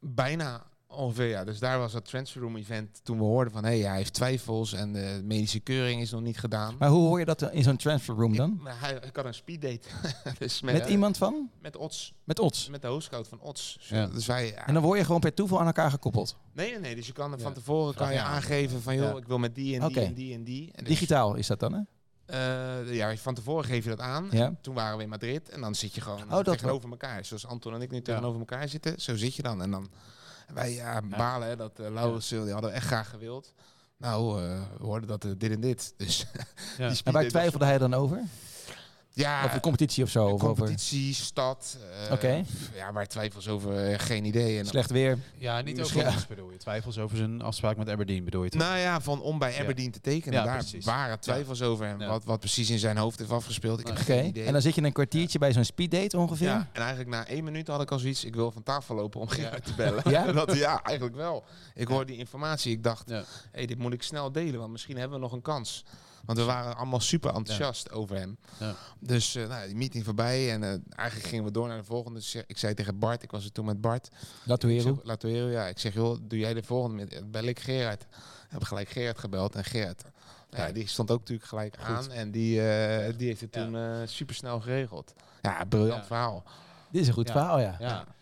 C: Bijna ongeveer, ja. Dus daar was het transferroom event toen we hoorden van... hé, hey, hij heeft twijfels en de medische keuring is nog niet gedaan.
B: Maar hoe hoor je dat in zo'n transfer room dan?
C: Ik, maar hij, ik had een speeddate. dus met,
B: Met
C: eh,
B: iemand van?
C: Met Ots.
B: Met Ots.
C: Met de hostcoach van Ots. Dus,
D: Ja.
C: dus wij... ja.
B: En dan word je gewoon per toeval aan elkaar gekoppeld.
C: Nee, nee, nee. Dus je kan
D: Ja.
C: van tevoren kan je aangeven van... joh, ik wil met die en die en die en die. En dus,
B: Digitaal is dat dan, hè?
C: eh, ja, van tevoren geef je dat aan.
B: Ja.
C: Toen waren we in Madrid en dan zit je gewoon
B: Oh, dat
C: tegenover elkaar. Zoals Anton en ik nu tegenover elkaar zitten, zo zit je dan. En dan wij ja, balen hè, dat uh, Laurens, die hadden we echt graag gewild. Nou, uh, we hoorden dat uh, dit en dit. Dus
D: Ja.
B: En waar twijfelde hij dan over?
C: Ja,
B: Over de competitie of zo? Of over
C: competitie, stad. uh,
B: Oké.
C: Ja, waar twijfels over, uh, geen idee. En
B: slecht weer?
D: Ja, niet over ons bedoel je. Twijfels over zijn afspraak met Aberdeen bedoel je toch?
C: Nou ja, van om bij
D: Ja.
C: Aberdeen te tekenen.
D: Ja,
C: daar
D: precies.
C: waren twijfels over. En
D: Ja.
C: wat, wat precies in zijn hoofd heeft afgespeeld. Ik heb geen idee.
B: En dan zit je een kwartiertje bij zo'n speeddate ongeveer?
C: Ja, en eigenlijk na één minuut had ik al zoiets. Ik wil van tafel lopen om Gerard te bellen.
B: Ja?
C: dat, ja, eigenlijk wel. Ik hoorde die informatie. Ik dacht,
D: Ja.
C: hey, dit moet ik snel delen, want misschien hebben we nog een kans. Want we waren allemaal super enthousiast over hem.
D: Ja.
C: Dus eh, nou, die meeting voorbij en eh, eigenlijk gingen we door naar de volgende. Dus ik zei tegen Bart, ik was er toen met Bart.
B: Latoero.
C: Latoero, ja. Ik zeg, joh, doe jij de volgende? Met, bel ik Gerard. Ik heb gelijk Gerard gebeld en Gerard. Ja, die stond ook natuurlijk gelijk aan en die, eh, die heeft het
D: Ja.
C: toen eh super snel geregeld. Ja, briljant
D: Ja.
C: verhaal.
B: Dit is een goed
D: Ja.
B: verhaal, ja.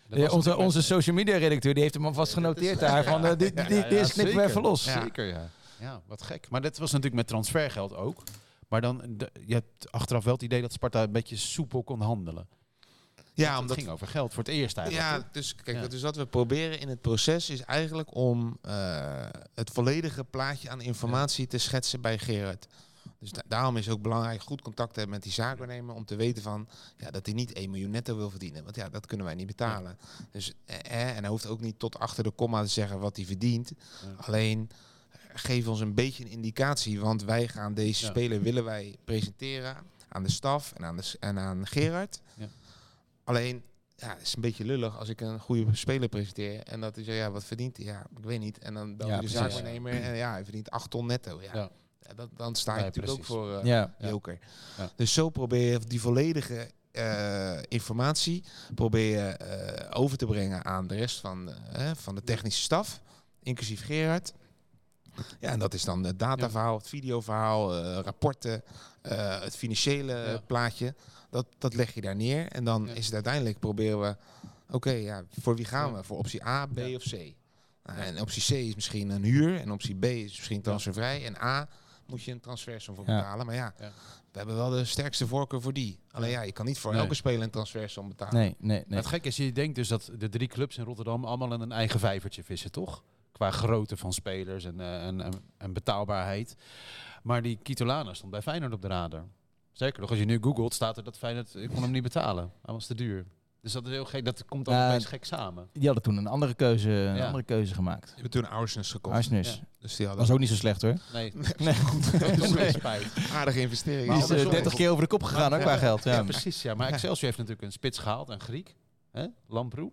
D: Ja,
B: onze, onze social media redacteur die heeft hem alvast genoteerd daar. Van, eh, dit, dit,
D: Ja, ja,
B: deze knippen we
D: zeker.
B: even los.
C: Ja.
D: Zeker, ja. Ja, wat gek. Maar dat was natuurlijk met transfergeld ook. Maar dan, de, je hebt achteraf wel het idee dat Sparta een beetje soepel kon handelen.
C: Ja,
D: het
C: omdat
D: ging over geld voor het eerst eigenlijk.
C: Ja, dus kijk,
D: Ja.
C: dus wat we proberen in het proces is eigenlijk om eh, het volledige plaatje aan informatie te schetsen bij Gerard. Dus da- daarom is het ook belangrijk goed contact te hebben met die zaakwaarnemer om te weten van ja, dat hij niet 1 miljoen netto wil verdienen. Want ja, dat kunnen wij niet betalen. Dus, eh, eh, en hij hoeft ook niet tot achter de komma te zeggen wat hij verdient. Alleen geef ons een beetje een indicatie, want wij gaan deze
D: Ja.
C: speler willen wij presenteren aan de staf en aan, de, en aan Gerard.
D: Ja.
C: Alleen ja, het is een beetje lullig als ik een goede speler presenteer en dat hij zegt, ja, wat verdient hij? Ja, ik weet niet. En dan bel je de zaakwaarnemer en ja, hij verdient 8 ton netto. Ja. Dat, dan sta je natuurlijk
D: precies.
C: ook voor
B: Ja.
D: Ja.
C: joker.
D: Ja.
C: Dus zo probeer je die volledige eh, informatie probeer je, eh, over te brengen aan de rest van, van de technische staf, inclusief Gerard. Ja, en dat is dan het dataverhaal, het videoverhaal, eh, rapporten, eh, het financiële
D: Ja.
C: plaatje. Dat, dat leg je daar neer. En dan
D: Ja.
C: is het uiteindelijk proberen we, oké, ja, voor wie gaan
D: Ja.
C: we? Voor optie A, B
D: Ja.
C: of C? Nou, en optie C is misschien een huur en optie B is misschien transfervrij. En A moet je een transfersom voor
B: Ja.
C: betalen. Maar ja,
D: Ja.
C: we hebben wel de sterkste voorkeur voor die. Alleen ja, je kan niet voor
D: Nee.
C: elke speler een transfersom betalen.
B: Nee, nee, nee.
D: Maar Het gekke is, je denkt dus dat de drie clubs in Rotterdam allemaal in een eigen vijvertje vissen, toch? Qua grootte van spelers en, eh, en, en, en betaalbaarheid. Maar die Kitolana stond bij Feyenoord op de radar. Zeker nog, als je nu googelt, staat er dat Feyenoord, ik kon hem niet betalen. Hij was te duur. Dus dat is heel gek, dat komt dan
B: Ja,
D: opeens gek samen.
B: Die hadden toen een andere keuze, een
D: Ja.
B: andere keuze gemaakt.
C: Je hebt toen Arsnes gekocht.
B: Arsnes.
D: Ja.
C: Dus die hadden
B: Was ook niet zo slecht hoor.
D: Nee,
B: Nee.
D: dat
B: Nee.
D: is spijt.
C: aardige investering.
B: Die is eh,
D: andersom.
B: 30 keer over de kop gegaan
D: Maar-
B: ook qua geld.
D: Ja,
B: Ja.
D: precies. Ja. Maar Excelsior heeft natuurlijk een spits gehaald, een Griek. Hè? Lamproe.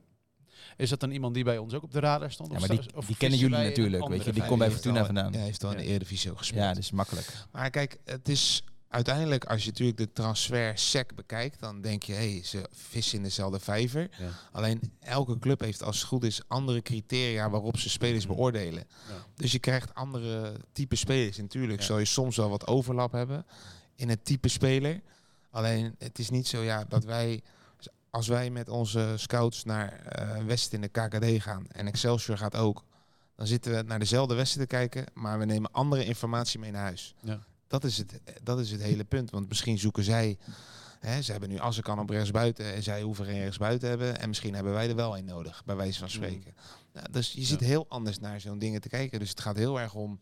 D: Is dat dan iemand die bij ons ook op de radar stond?
B: Ja,
D: Of
B: maar die, die kennen jullie natuurlijk, weet je. Die komt bij Fortuna vandaan.
C: Hij heeft al in de. Eredivisie ook gespeeld.
B: Ja, dus makkelijk.
C: Maar kijk, het is uiteindelijk, als je natuurlijk de transfer sec bekijkt, dan denk je, hé, hey, ze vissen in dezelfde vijver.
D: Ja.
C: Alleen elke club heeft als het goed is andere criteria waarop ze spelers beoordelen.
D: Ja.
C: Dus je krijgt andere type spelers. Natuurlijk
D: Ja.
C: zal je soms wel wat overlap hebben in het type speler. Alleen het is niet zo ja, dat wij, als wij met onze scouts naar eh West in de KKD gaan en Excelsior gaat ook, dan zitten we naar dezelfde wedstrijd te kijken, maar we nemen andere informatie mee naar huis.
D: Ja.
C: Dat, is het, dat is het hele punt. Want misschien zoeken zij. Hè, ze hebben nu Assekan op rechtsbuiten en zij hoeven geen rechtsbuiten hebben. En misschien hebben wij er wel een nodig, bij wijze van spreken. Nou, dus je zit heel anders naar zo'n dingen te kijken. Dus het gaat heel erg om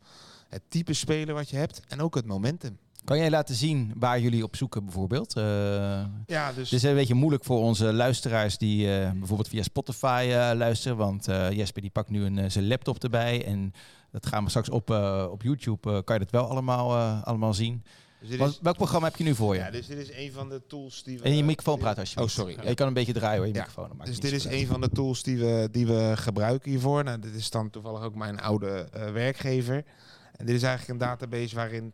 C: het type speler wat je hebt en ook het momentum.
B: Kan jij laten zien waar jullie op zoeken bijvoorbeeld? Eh,
C: Ja, dus
B: Het is een beetje moeilijk voor onze luisteraars die eh, bijvoorbeeld via Spotify eh, luisteren. Want eh, Jesper die pakt nu een, eh, zijn laptop erbij. En dat gaan we straks op, eh, op YouTube. eh, kan je dat wel allemaal, eh, allemaal zien.
C: dus dit
B: Wat-
C: is,
B: welk programma heb je nu voor je?
C: ja, dus dit is een van de tools die we.
B: en je microfoon praat alsjeblieft.
C: Oh, sorry.
B: Ja, je kan een beetje draaien hoor, je
C: Ja.
B: microfoon. dat maakt
C: Dus dit is een van de tools die we, die we gebruiken hiervoor. Nou, dit is dan toevallig ook mijn oude eh, werkgever. En dit is eigenlijk een database waarin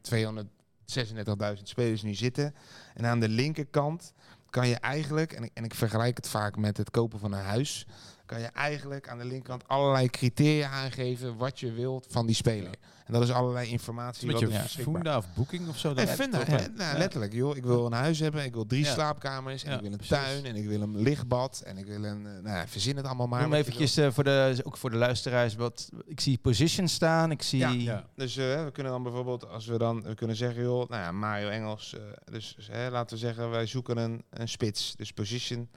C: 236.000 spelers nu zitten. En aan de linkerkant kan je eigenlijk, en ik, en ik vergelijk het vaak met het kopen van een huis, kan je eigenlijk aan de linkerkant allerlei criteria aangeven wat je wilt van die speler. En dat is allerlei informatie.
D: Met
C: wat
D: je Funda of Booking of zo?
C: Funda, hè,
D: hè?
C: nou,
D: Ja.
C: letterlijk, joh. Ik wil een huis hebben, ik wil drie
D: Ja.
C: slaapkamers, en
D: Ja,
C: ik wil een
D: precies.
C: tuin, en ik wil een lichtbad, en ik wil een, eh, nou ja, verzin het allemaal maar.
B: Noem
C: wat je
B: eventjes eh, voor de, ook voor de luisteraars. Wat, ik zie position staan. Ik zie...
C: Ja.
D: Ja.
C: Dus eh, we kunnen dan bijvoorbeeld, als we dan we kunnen zeggen, joh, nou ja, Mario Engels. eh, dus dus, hè, laten we zeggen, wij zoeken een, een spits. Dus position.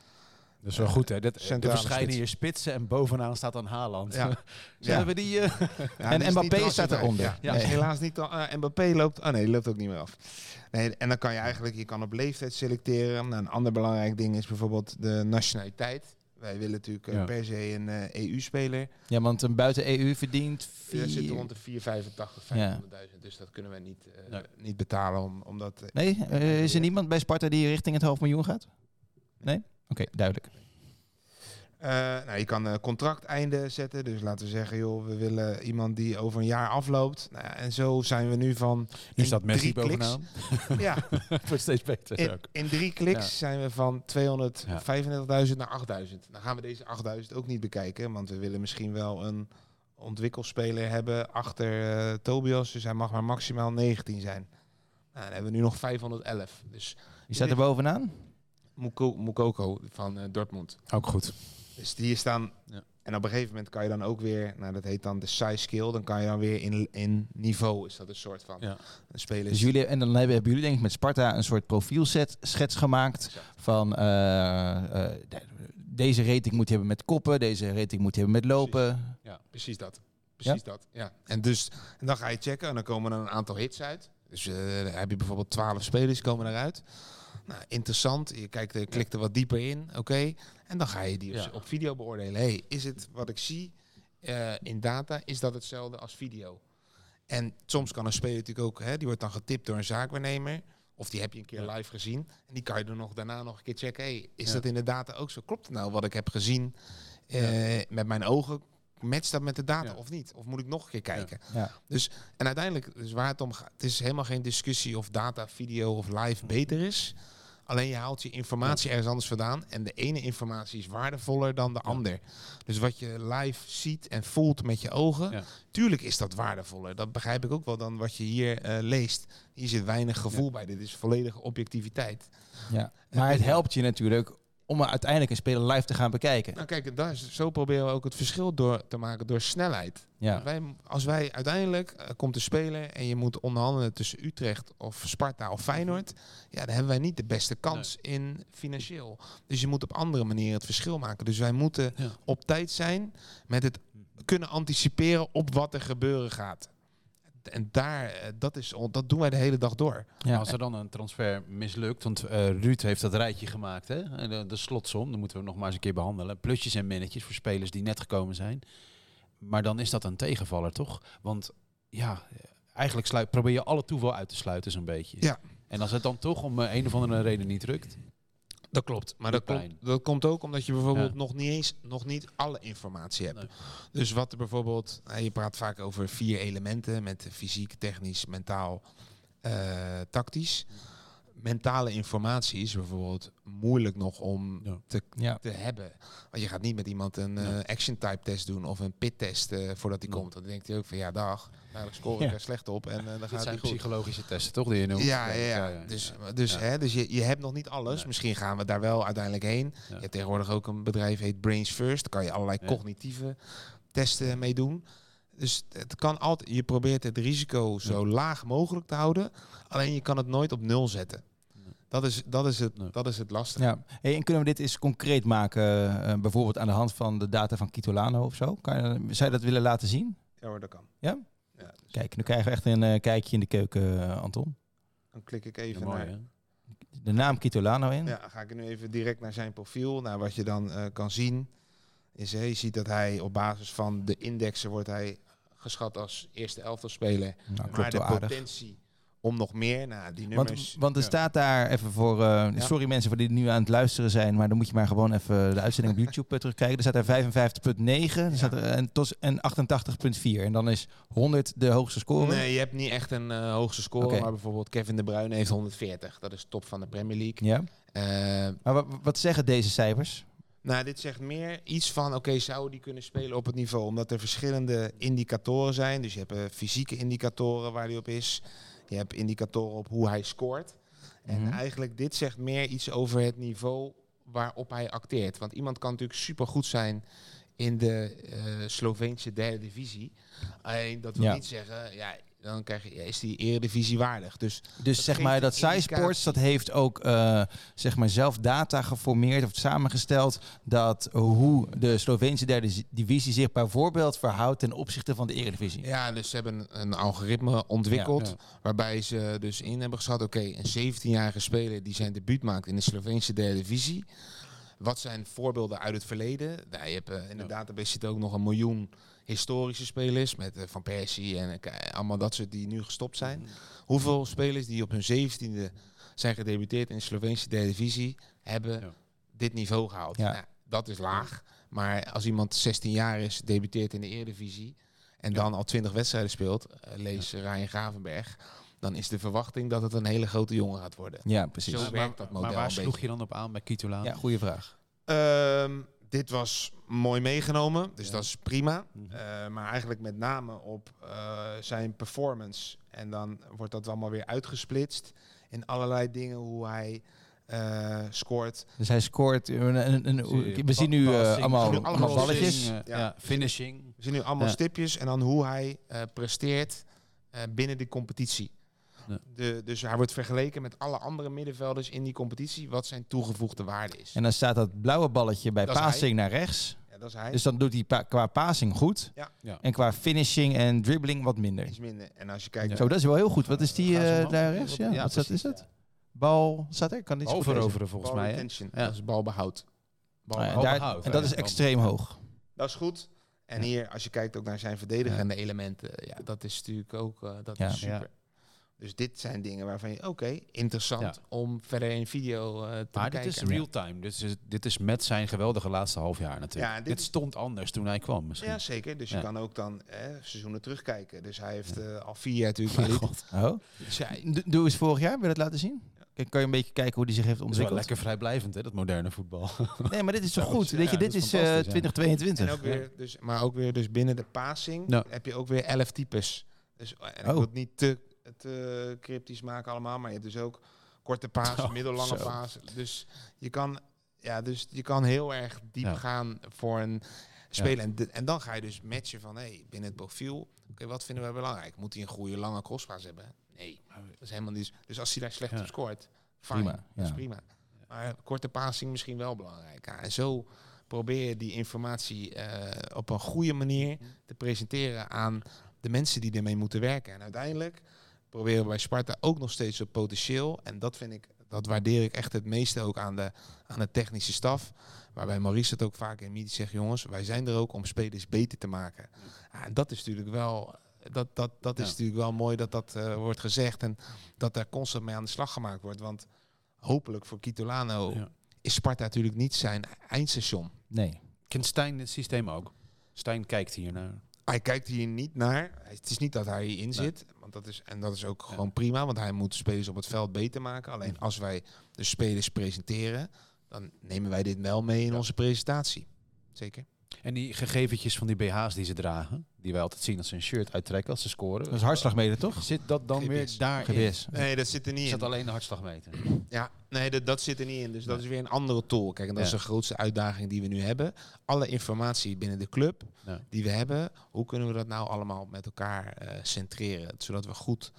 D: Dat is wel goed, hè? Dat, er verschijnen hier spitsen en bovenaan staat dan Haaland.
C: Ja.
D: Zullen
C: Ja.
D: we die... eh,
C: Ja,
B: En Mbappé staat eronder.
C: Ja,
D: Ja.
B: Nee.
C: helaas niet. al- eh, Mbappé loopt. Oh nee, die loopt ook niet meer af. Nee, en dan kan je eigenlijk, je kan op leeftijd selecteren. Nou, een ander belangrijk ding is bijvoorbeeld de nationaliteit. Wij willen natuurlijk eh,
D: Ja.
C: per se een eh, EU-speler.
B: Ja, want een buiten EU verdient
C: Dat zit
B: vier...
C: rond de 485, 500.000. Dus dat kunnen wij niet, eh,
D: Nee.
C: niet betalen. Om, omdat,
B: Nee, is er niemand bij Sparta die richting het half miljoen gaat? Nee? Oké, duidelijk.
C: Eh, nou, je kan een contracteinde zetten. Dus laten we zeggen, joh, we willen iemand die over een jaar afloopt. Nou ja, en zo zijn we nu van.
D: Nu staat Messi bovenaan.
C: Ja,
D: Wordt steeds beter
C: in, drie kliks
D: Ja.
C: zijn we van 235.000 naar 8.000. Dan gaan we deze 8.000 ook niet bekijken. Want we willen misschien wel een ontwikkelspeler hebben achter eh, Tobias. Dus hij mag maar maximaal 19 zijn. Nou, dan hebben we nu nog 511. Dus
B: Wie staat er bovenaan?
C: Moukoko van eh, Dortmund.
D: Ook goed.
C: Dus die staan.
D: Ja.
C: En op een gegeven moment kan je dan ook weer, nou dat heet dan de size skill, dan kan je dan weer in, in niveau, is dat een soort van.
D: Ja.
C: Een speler.
B: Dus jullie, en dan hebben, hebben jullie denk ik met Sparta een soort profielset schets gemaakt van eh, eh, de- deze rating moet je hebben met koppen, deze rating moet je hebben met lopen.
C: Precies dat. Precies dat. Ja. En dus en dan ga je checken en dan komen er een aantal hits uit. Dus dan heb je bijvoorbeeld 12 spelers komen eruit. Nou, interessant. Je kijkt, er, klikt er wat dieper in. Oké. En dan ga je die op,
D: Ja.
C: op video beoordelen. Hey, is het wat ik zie eh, in data, is dat hetzelfde als video? En soms kan een speler natuurlijk ook, hè, die wordt dan getipt door een zaakwaarnemer. Of die heb je een keer live gezien. En die kan je er nog daarna nog een keer checken. Hey, is
D: Ja.
C: dat in de data ook zo? Klopt het nou wat ik heb gezien eh, met mijn ogen? Matcht dat met de data
D: Ja.
C: of niet? Of moet ik nog een keer kijken? Dus, en uiteindelijk, dus waar het om gaat, het is helemaal geen discussie of data, video of live beter is. Alleen je haalt je informatie ergens anders vandaan. En de ene informatie is waardevoller dan de ander. Dus wat je live ziet en voelt met je ogen,
D: Ja.
C: tuurlijk is dat waardevoller. Dat begrijp ik ook wel dan wat je hier eh, leest. Hier zit weinig gevoel bij. Dit is volledige objectiviteit.
B: Ja. Maar het helpt je natuurlijk om uiteindelijk een speler live te gaan bekijken.
C: Nou kijk, daar is, zo proberen we ook het verschil door te maken door snelheid.
B: Ja.
C: Wij, als wij uiteindelijk eh, komt te spelen en je moet onderhandelen tussen Utrecht of Sparta of Feyenoord, ja, dan hebben wij niet de beste kans in financieel. Dus je moet op andere manieren het verschil maken. Dus wij moeten
D: Ja.
C: op tijd zijn met het kunnen anticiperen op wat er gebeuren gaat. En daar, eh, dat, is, dat doen wij de hele dag door.
B: Ja.
D: Als er dan een transfer mislukt, want eh, Ruud heeft dat rijtje gemaakt, hè? En De, de slotsom, dan moeten we nog maar eens een keer behandelen. Plusjes en minnetjes voor spelers die net gekomen zijn. Maar dan is dat een tegenvaller, toch? Want ja, eigenlijk sluit, probeer je alle toeval uit te sluiten zo'n beetje.
C: Ja.
D: En als het dan toch om eh, een of andere reden niet lukt.
C: Dat klopt. Maar dat, komt, dat komt ook omdat je bijvoorbeeld
D: Ja.
C: nog niet eens nog niet alle informatie hebt.
D: Nee.
C: Dus wat er bijvoorbeeld, nou, je praat vaak over vier elementen met fysiek, technisch, mentaal, eh, tactisch. Mentale informatie is bijvoorbeeld moeilijk nog om
D: Ja.
C: te,
B: Ja.
C: te hebben. Want je gaat niet met iemand een eh, action type test doen of een pit test eh, voordat hij komt. Dan denkt hij ook van ja dag, daar scoor ik
B: Ja.
C: er slecht op en eh, dan gaat
D: zijn
C: goed.
D: psychologische testen, toch? Die je noemt.
C: Ja, ja, ja. Dus, dus,
D: Ja.
C: Hè, dus je, je hebt nog niet alles.
D: Nee.
C: Misschien gaan we daar wel uiteindelijk heen.
D: Ja.
C: Je hebt tegenwoordig ook een bedrijf heet Brains First. Daar kan je allerlei
D: Ja.
C: cognitieve testen mee doen. Dus het kan altijd. Je probeert het risico zo laag mogelijk te houden. Alleen je kan het nooit op nul zetten. Dat is, dat is, het,
D: Nee.
C: dat is het lastige.
B: Ja. Hey, en kunnen we dit eens concreet maken, eh, bijvoorbeeld aan de hand van de data van Kitolano of zo? Kan je, zou je dat willen laten zien?
C: Ja hoor, dat kan.
B: Ja? Kijk, nu krijgen we echt een eh, kijkje in de keuken, eh, Anton.
C: dan klik ik
D: Ja,
C: even
D: mooi,
C: naar.
D: hè?
B: De naam Kitolano in.
C: Ja, ga ik nu even direct naar zijn profiel. Nou, wat je dan eh, kan zien, is je ziet dat hij op basis van de indexen wordt hij geschat als eerste elftal speler.
B: Nou,
C: maar
B: klopt
C: de potentie om nog meer, nou, die nummers.
B: Want, want er
D: Ja.
B: staat daar even voor. eh, Sorry mensen voor die nu aan het luisteren zijn, maar dan moet je maar gewoon even de uitzending op YouTube eh, terugkijken. Er staat er 55,9 er staat er, en, en 88,4. En dan is 100 de hoogste score.
C: Nee, je hebt niet echt een eh, hoogste score, maar bijvoorbeeld Kevin De Bruyne heeft 140. Dat is top van de Premier League.
B: Ja. Maar wat, zeggen deze cijfers?
C: nou, dit zegt meer iets van, oké, zou die kunnen spelen op het niveau? Omdat er verschillende indicatoren zijn. Dus je hebt fysieke indicatoren waar hij op is. Je hebt indicatoren op hoe hij scoort. En
B: Mhm.
C: eigenlijk dit zegt meer iets over het niveau waarop hij acteert. Want iemand kan natuurlijk supergoed zijn in de eh Sloveense derde divisie. Alleen dat wil
B: Ja.
C: niet zeggen, ja, dan krijg je, is die eredivisie waardig. Dus
B: Dus zeg maar dat
C: indicatie.
B: dat heeft ook eh, zeg maar zelf data geformeerd of samengesteld dat hoe de Sloveense derde divisie zich bijvoorbeeld verhoudt ten opzichte van de Eredivisie.
C: ja, dus ze hebben een algoritme ontwikkeld
D: Ja.
C: waarbij ze dus in hebben geschat, oké, een 17-jarige speler die zijn debuut maakt in de Sloveense derde divisie. Wat zijn voorbeelden uit het verleden? Nou, je hebt eh, in de database zit ook nog een miljoen historische spelers met eh, Van Persie en eh, allemaal dat soort die nu gestopt zijn. Hoeveel spelers die op hun 17e zijn gedebuteerd in de Sloveense derde divisie hebben
D: Ja.
C: dit niveau gehaald?
B: Ja.
C: Nou, dat is laag. Maar als iemand 16 jaar is, debuteert in de Eredivisie en
D: Ja.
C: dan al 20 wedstrijden speelt, eh, lees Ryan Gravenberg, dan is de verwachting dat het een hele grote jongen gaat worden.
B: Ja, precies.
C: Zo
D: Maar-
C: werkt dat
D: maar
C: model
D: waar sloeg je dan op aan bij Kitolano?
B: Ja, goede vraag.
C: Ehm, dit was mooi meegenomen, dus
D: Ja.
C: dat is prima.
D: Mhm.
C: Eh, maar eigenlijk met name op eh, zijn performance. En dan wordt dat allemaal weer uitgesplitst in allerlei dingen hoe hij eh, scoort.
B: Dus hij scoort. Een, een, we zien nu allemaal,
C: balletjes. Ja.
D: ja. finishing.
C: We zien nu allemaal
D: Ja.
C: stipjes en dan hoe hij eh, presteert eh, binnen die competitie.
D: Ja.
C: De, dus hij wordt vergeleken met alle andere middenvelders in die competitie, wat zijn toegevoegde waarde is.
B: En dan staat dat blauwe balletje bij
C: Dat
B: passing naar rechts.
C: Ja, dat is hij.
B: Dus dan doet hij pa- qua passing goed.
C: Ja.
D: Ja.
B: En qua finishing en dribbling wat minder.
C: iets minder. En als je kijkt,
D: Ja.
B: Zo, dat is wel heel goed. Wat is die eh, daar rechts? Ja,
D: Ja,
B: wat is dat? Bal staat er? Kan lezen?
D: Overoveren volgens
C: bal
D: mij.
C: retention,
D: Ja.
C: dat is balbehoud. Bal-
B: Nou
D: Balbehoud,
B: daar, en dat is extreem hoog.
C: Dat is goed. En hier, als je kijkt ook naar zijn verdedigende elementen, ja, dat is natuurlijk ook eh, dat
B: Ja.
C: is super. Dus dit zijn dingen waarvan je, oké, interessant
D: Ja.
C: om verder in video eh, te
D: Maar dit is real-time. Dit is, dit is met zijn geweldige laatste half jaar natuurlijk.
C: Ja, dit-
D: dit, stond anders toen hij kwam misschien.
C: Ja, zeker. Dus je kan ook dan eh, seizoenen terugkijken. Dus hij heeft eh, al vier jaar natuurlijk elite.
B: Oh.
C: Dus hij-
B: Doe eens vorig jaar, wil je dat laten zien? Kijk, kan je een beetje kijken hoe die zich heeft
D: Dat is wel
B: ontwikkeld?
D: lekker vrijblijvend, hè, dat moderne voetbal.
B: Nee, maar dit is
D: Ja,
B: goed?
D: ja,
B: Weet je, dit
D: is
B: is eh,
D: fantastisch, ja.
B: 2022.
C: en ook weer, dus, maar ook weer dus binnen de passing heb je ook weer elf types. Dus, en ik
B: Oh.
C: wil het niet te, te cryptisch maken allemaal, maar je hebt dus ook korte paas,
B: Oh,
C: middellange paas. Dus je kan, ja, dus je kan heel erg diep
D: Ja.
C: gaan voor een speler. En, de- en dan ga je dus matchen van, hey, binnen het profiel, oké, wat vinden we belangrijk? Moet hij een goede lange crosspaas hebben? Nee, dat is helemaal niet. Dus als hij daar slecht
D: Ja.
C: op scoort, fijn,
B: Prima,
C: dat is prima. Maar korte passing misschien wel belangrijk. Ja, en zo probeer je die informatie eh, op een goede manier te presenteren aan de mensen die ermee moeten werken. En uiteindelijk proberen we bij Sparta ook nog steeds op potentieel. En dat vind ik, dat waardeer ik echt het meeste ook aan de, aan de technische staf. Waarbij Maurice het ook vaak in media zegt, jongens, wij zijn er ook om spelers beter te maken. Ja, en dat is natuurlijk wel, dat, dat, dat is
D: Ja.
C: natuurlijk wel mooi dat dat eh, wordt gezegd en dat daar constant mee aan de slag gemaakt wordt. Want hopelijk voor Kitolano
D: Ja.
C: is Sparta natuurlijk niet zijn eindstation.
B: Nee.
D: Kent Stijn het systeem ook? Stijn kijkt hier naar.
C: Hij kijkt hier niet naar. Het is niet dat hij hierin zit. Dat is, en dat is ook gewoon prima. Want hij moet de spelers op het veld beter maken. Alleen als wij de spelers presenteren, dan nemen wij dit wel mee in onze presentatie. Zeker.
D: En die gegeventjes van die BH's die ze dragen, die wij altijd zien als ze een shirt uittrekken als ze scoren.
B: Dat is hartslagmeter, toch?
D: Zit dat dan
C: GPS.
D: weer daarin?
B: GBS.
C: Nee, dat zit er niet in.
D: dat alleen de hartslagmeter?
C: Ja, nee, dat, dat zit er niet in. Dus dat is weer een andere tool. Kijk, en dat is de grootste uitdaging die we nu hebben. Alle informatie binnen de club
D: Ja.
C: die we hebben, hoe kunnen we dat nou allemaal met elkaar eh, centreren? Zodat we goed,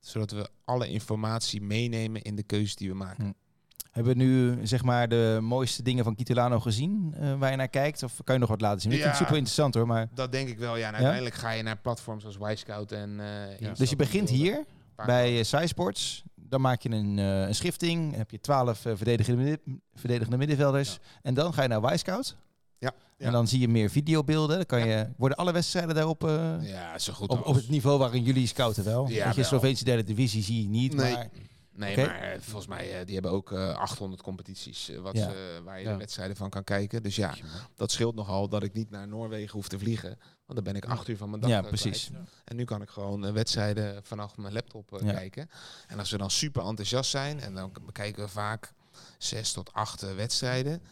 C: zodat we alle informatie meenemen in de keuzes die we maken.
B: Hm. Hebben we nu zeg maar de mooiste dingen van Kitolano gezien eh, waar je naar kijkt? Of kan je nog wat laten zien? Ik vind het
C: Ja.
B: super interessant hoor. Maar...
C: Dat denk ik wel. Ja, en uiteindelijk ga je naar platforms als Wisecout en eh
B: Dus je begint hier bij uh, Sports. Dan maak je een, eh, een schifting. Dan heb je twaalf eh, verdedigende, midden- verdedigende middenvelders. En dan ga je naar Wisecout.
C: Ja, ja.
B: En dan zie je meer videobeelden. Dan kan je, worden alle wedstrijden daarop eh,
C: Ja, zo goed
B: op, op het niveau waarin jullie scouten wel.
C: Ja,
B: Weet je,
C: wel.
B: Sloveense derde divisie zie je niet.
C: Nee.
B: Maar
C: Nee, maar eh, volgens mij, eh, die hebben ook eh 800 competities eh, wat
B: Ja.
C: waar je de wedstrijden van kan kijken. Dus ja, dat scheelt nogal dat ik niet naar Noorwegen hoef te vliegen. Want dan ben ik acht uur van mijn dag
B: ja, precies.
C: kwijt. En nu kan ik gewoon wedstrijden vanaf mijn laptop kijken. En als we dan super enthousiast zijn, en dan bekijken we vaak zes tot acht wedstrijden.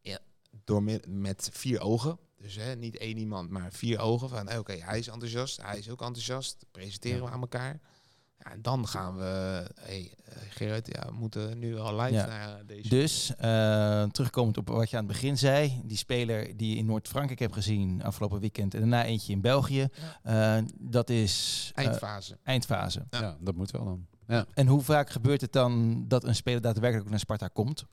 C: Ja, door met vier ogen. Dus hè, niet één iemand, maar vier ogen. Van oké, hij is enthousiast, hij is ook enthousiast. Presenteren we aan elkaar. Ja, en dan gaan we, hey, eh, Gerrit, ja, we moeten nu al live
B: Ja.
C: naar eh, deze.
B: Dus, eh, terugkomend op wat je aan het begin zei. Die speler die je in Noord-Frankrijk hebt gezien afgelopen weekend. En daarna eentje in België. eh, dat is
C: Eindfase.
B: eindfase.
D: Ja. dat moet wel dan. Ja.
B: En hoe vaak gebeurt het dan dat een speler daadwerkelijk naar Sparta komt?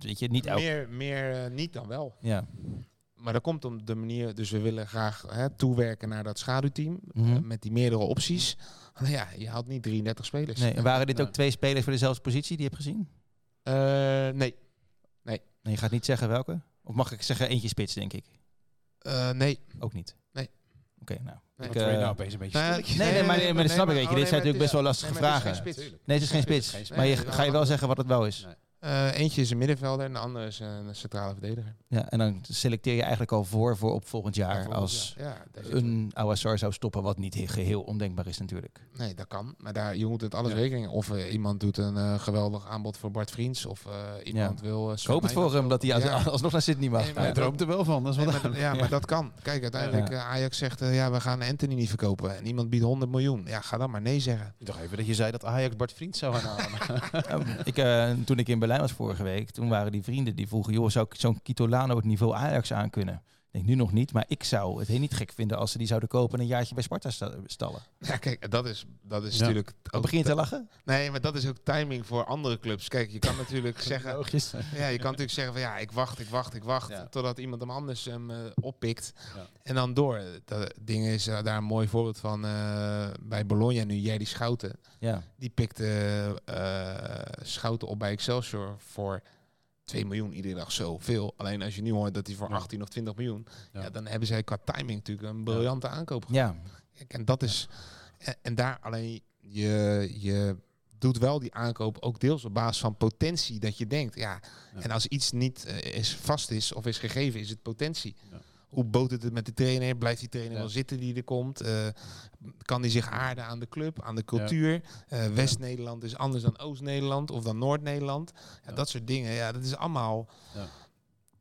B: Weet je, niet elk...
C: meer meer niet dan wel.
B: Ja.
C: Maar dat komt om de manier, dus we willen graag hè, toewerken naar dat schaduwteam.
B: Mhm.
C: met die meerdere opties. Alleen ja, je haalt niet 33 spelers.
B: Nee, en waren dit ook twee spelers voor dezelfde positie die je hebt gezien?
C: Eh, nee.
B: Nee, je gaat niet zeggen welke? Of mag ik zeggen eentje spits, denk ik?
C: Eh, nee.
B: Ook niet?
C: Nee.
B: Oké, nou.
C: Nee.
B: Ik, eh,
D: nou opeens een beetje
C: Nou?
B: Nee, nee, maar, nee, maar dat snap ik. Weet je. Dit zijn
C: nee,
B: natuurlijk best wel lastige vragen.
C: is geen spits.
B: Nee, het is geen spits. Maar je,
C: Nee,
B: ga je wel zeggen wat het wel is?
C: Eh, eentje is een middenvelder en de andere is een centrale verdediger.
B: Ja, en dan selecteer je eigenlijk al voor voor op volgend jaar als
C: ja. Ja,
B: een Awassar zou stoppen, wat niet he- geheel ondenkbaar is natuurlijk.
C: Nee, dat kan. Maar daar, je moet het alles
D: Ja.
C: rekening. Of eh, iemand doet een eh, geweldig aanbod voor Bart Vriends. Of eh, iemand wil... eh,
B: Ik hoop het voor hem dat hij als-
C: Ja.
B: alsnog naar Sydney mag.
C: Nee, maar
D: Hij
C: dat-
D: droomt er wel van, dat is
C: Nee,
D: wel
C: maar, ja, maar dat kan. Kijk, uiteindelijk
B: Ja.
C: eh, Ajax zegt, eh, ja, we gaan Anthony niet verkopen. En iemand biedt 100 miljoen. Ja, ga dan maar nee zeggen.
D: Ik dacht even dat je zei dat Ajax Bart Vriend zou gaan halen.
B: Ja, ik, eh, toen ik in Berlijn was vorige week, toen waren die vrienden die vroegen, joh, zou ik zo'n Kitolano het niveau Ajax aan kunnen? Nu nog niet, maar ik zou het heel niet gek vinden als ze die zouden kopen en een jaartje bij Sparta sta- stallen.
C: Ja, kijk, dat is, dat is
D: Ja.
C: natuurlijk... Ook
B: begin je te lachen?
C: Nee, maar dat is ook timing voor andere clubs. Kijk, je kan natuurlijk zeggen...
D: Logisch.
C: Ja, je kan natuurlijk zeggen van ja, ik wacht, ik wacht, ik wacht.
D: Ja.
C: Totdat iemand hem anders hem eh, oppikt.
D: Ja.
C: En dan door. Dat ding is eh, daar een mooi voorbeeld van eh, bij Bologna nu. Jerry Schouten.
B: Ja,
C: Die pikte eh, Schouten op bij Excelsior voor 2 miljoen iedere dag zoveel. Alleen als je nu hoort dat hij voor
D: Ja.
C: 18 of 20 miljoen. Ja.
D: Ja.
C: dan hebben zij qua timing natuurlijk een briljante aankoop
B: ja.
C: En dat is. En, en daar alleen je, je doet wel die aankoop ook deels op basis van potentie. Dat je denkt, ja.
D: Ja.
C: En als iets niet eh, is vast is of is gegeven, is het potentie.
D: Ja.
C: Hoe botert het met de trainer? Blijft die trainer
D: Ja.
C: wel zitten die er komt? Eh, kan die zich aarden aan de club, aan de cultuur? Eh, West-Nederland is anders dan Oost-Nederland of dan Noord-Nederland. Ja,
D: Ja.
C: Dat soort dingen, ja, dat is allemaal.
D: Ja.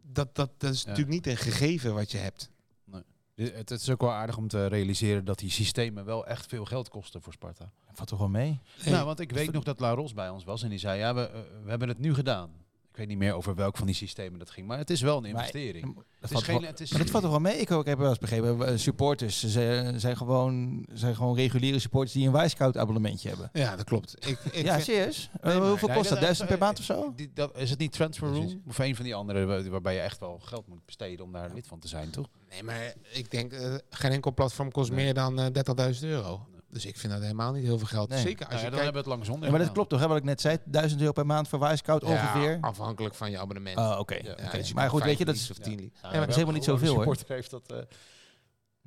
C: Dat, dat, dat is
D: Ja.
C: natuurlijk niet een gegeven wat je hebt.
D: Het, het is ook wel aardig om te realiseren dat die systemen wel echt veel geld kosten voor Sparta.
B: Valt toch wel mee?
D: Nou, want ik weet nog dat La Ros bij ons was en die zei, ja, we, eh, we hebben het nu gedaan. Ik weet niet meer over welk van die systemen dat ging, maar het is wel een investering.
B: Dat
D: Het
B: valt
D: is geen,
B: wel-
D: het is,
B: Maar dat valt toch wel mee? Ik, ook, ik heb wel eens begrepen, eh, supporters ze zijn gewoon, zijn gewoon reguliere supporters die een Wisecout abonnementje hebben.
C: Ja, dat klopt. Ik, ik
B: ja, serieus? Eh,
C: Nee,
B: hoeveel
D: Nee,
B: kost dat?
D: dat-
B: Duizend per maand of zo?
D: Die, dat, is het niet Transfer
C: Precies.
D: Room? Of een van die andere waar- waarbij je echt wel geld moet besteden om daar lid van te zijn, toch?
C: Nee, maar ik denk, eh, geen enkel platform kost
D: Nee.
C: meer dan eh 30.000 euro. Dus ik vind dat helemaal niet heel veel geld.
B: Nee.
C: Zeker als
D: Nou ja,
C: je
D: dan
C: kijkt,
D: hebben we het lang zonder
B: Ja, maar dat klopt toch, hè, wat ik net zei? 1000 euro per maand voor Wisecout
C: ja,
B: ongeveer.
C: afhankelijk van je abonnement.
B: Oh, oké.
D: Ja.
C: Ja,
B: Maar goed, weet je, dat is,
C: leagues of tien leagues.
B: maar dat is helemaal niet zoveel, hoor.
D: supporter heeft dat... eh,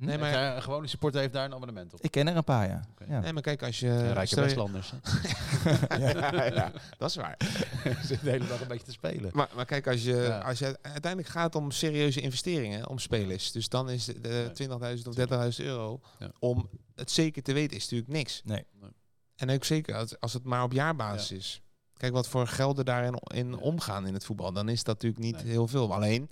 C: Nee,
D: Maar een gewone supporter heeft daar een abonnement op.
B: Ik ken er een paar, ja. Ja.
C: nee, maar kijk, als je...
D: Ja, rijke Westlanders. hè.
C: ja, ja, dat is waar.
D: Ze zitten de hele dag een beetje te spelen.
C: Maar, maar kijk, als je,
D: Ja.
C: als je uiteindelijk gaat om serieuze investeringen, om spelers. Dus dan is de, de 20.000 of 30.000 euro
D: Ja.
C: om het zeker te weten, is natuurlijk niks.
B: Nee.
D: Nee.
C: En ook zeker als, als het maar op jaarbasis is. Kijk wat voor gelden daarin in omgaan in het voetbal. Dan is dat natuurlijk niet
D: Nee.
C: heel veel. Alleen,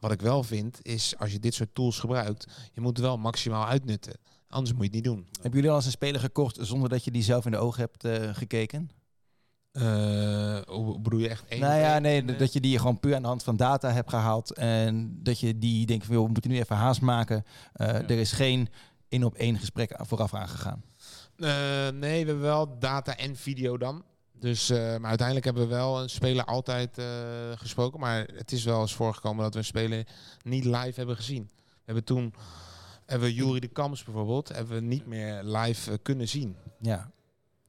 C: wat ik wel vind, is als je dit soort tools gebruikt, je moet het wel maximaal uitnutten. Anders moet je het niet doen.
B: Hebben jullie al eens een speler gekocht zonder dat je die zelf in de ogen hebt eh, gekeken?
C: Hoe bedoel je echt één
B: nou ja, nee,
C: Nee.
B: dat je die gewoon puur aan de hand van data hebt gehaald. En dat je die denkt van, joh, we moeten nu even haast maken. Eh, Er is geen één op één gesprek vooraf aangegaan.
C: Nee, we hebben wel data en video dan. Dus, eh, maar uiteindelijk hebben we wel een speler altijd eh, gesproken. Maar het is wel eens voorgekomen dat we een speler niet live hebben gezien. We hebben toen, hebben we Jury de Kams bijvoorbeeld, hebben we niet meer live eh, kunnen zien.
B: Ja.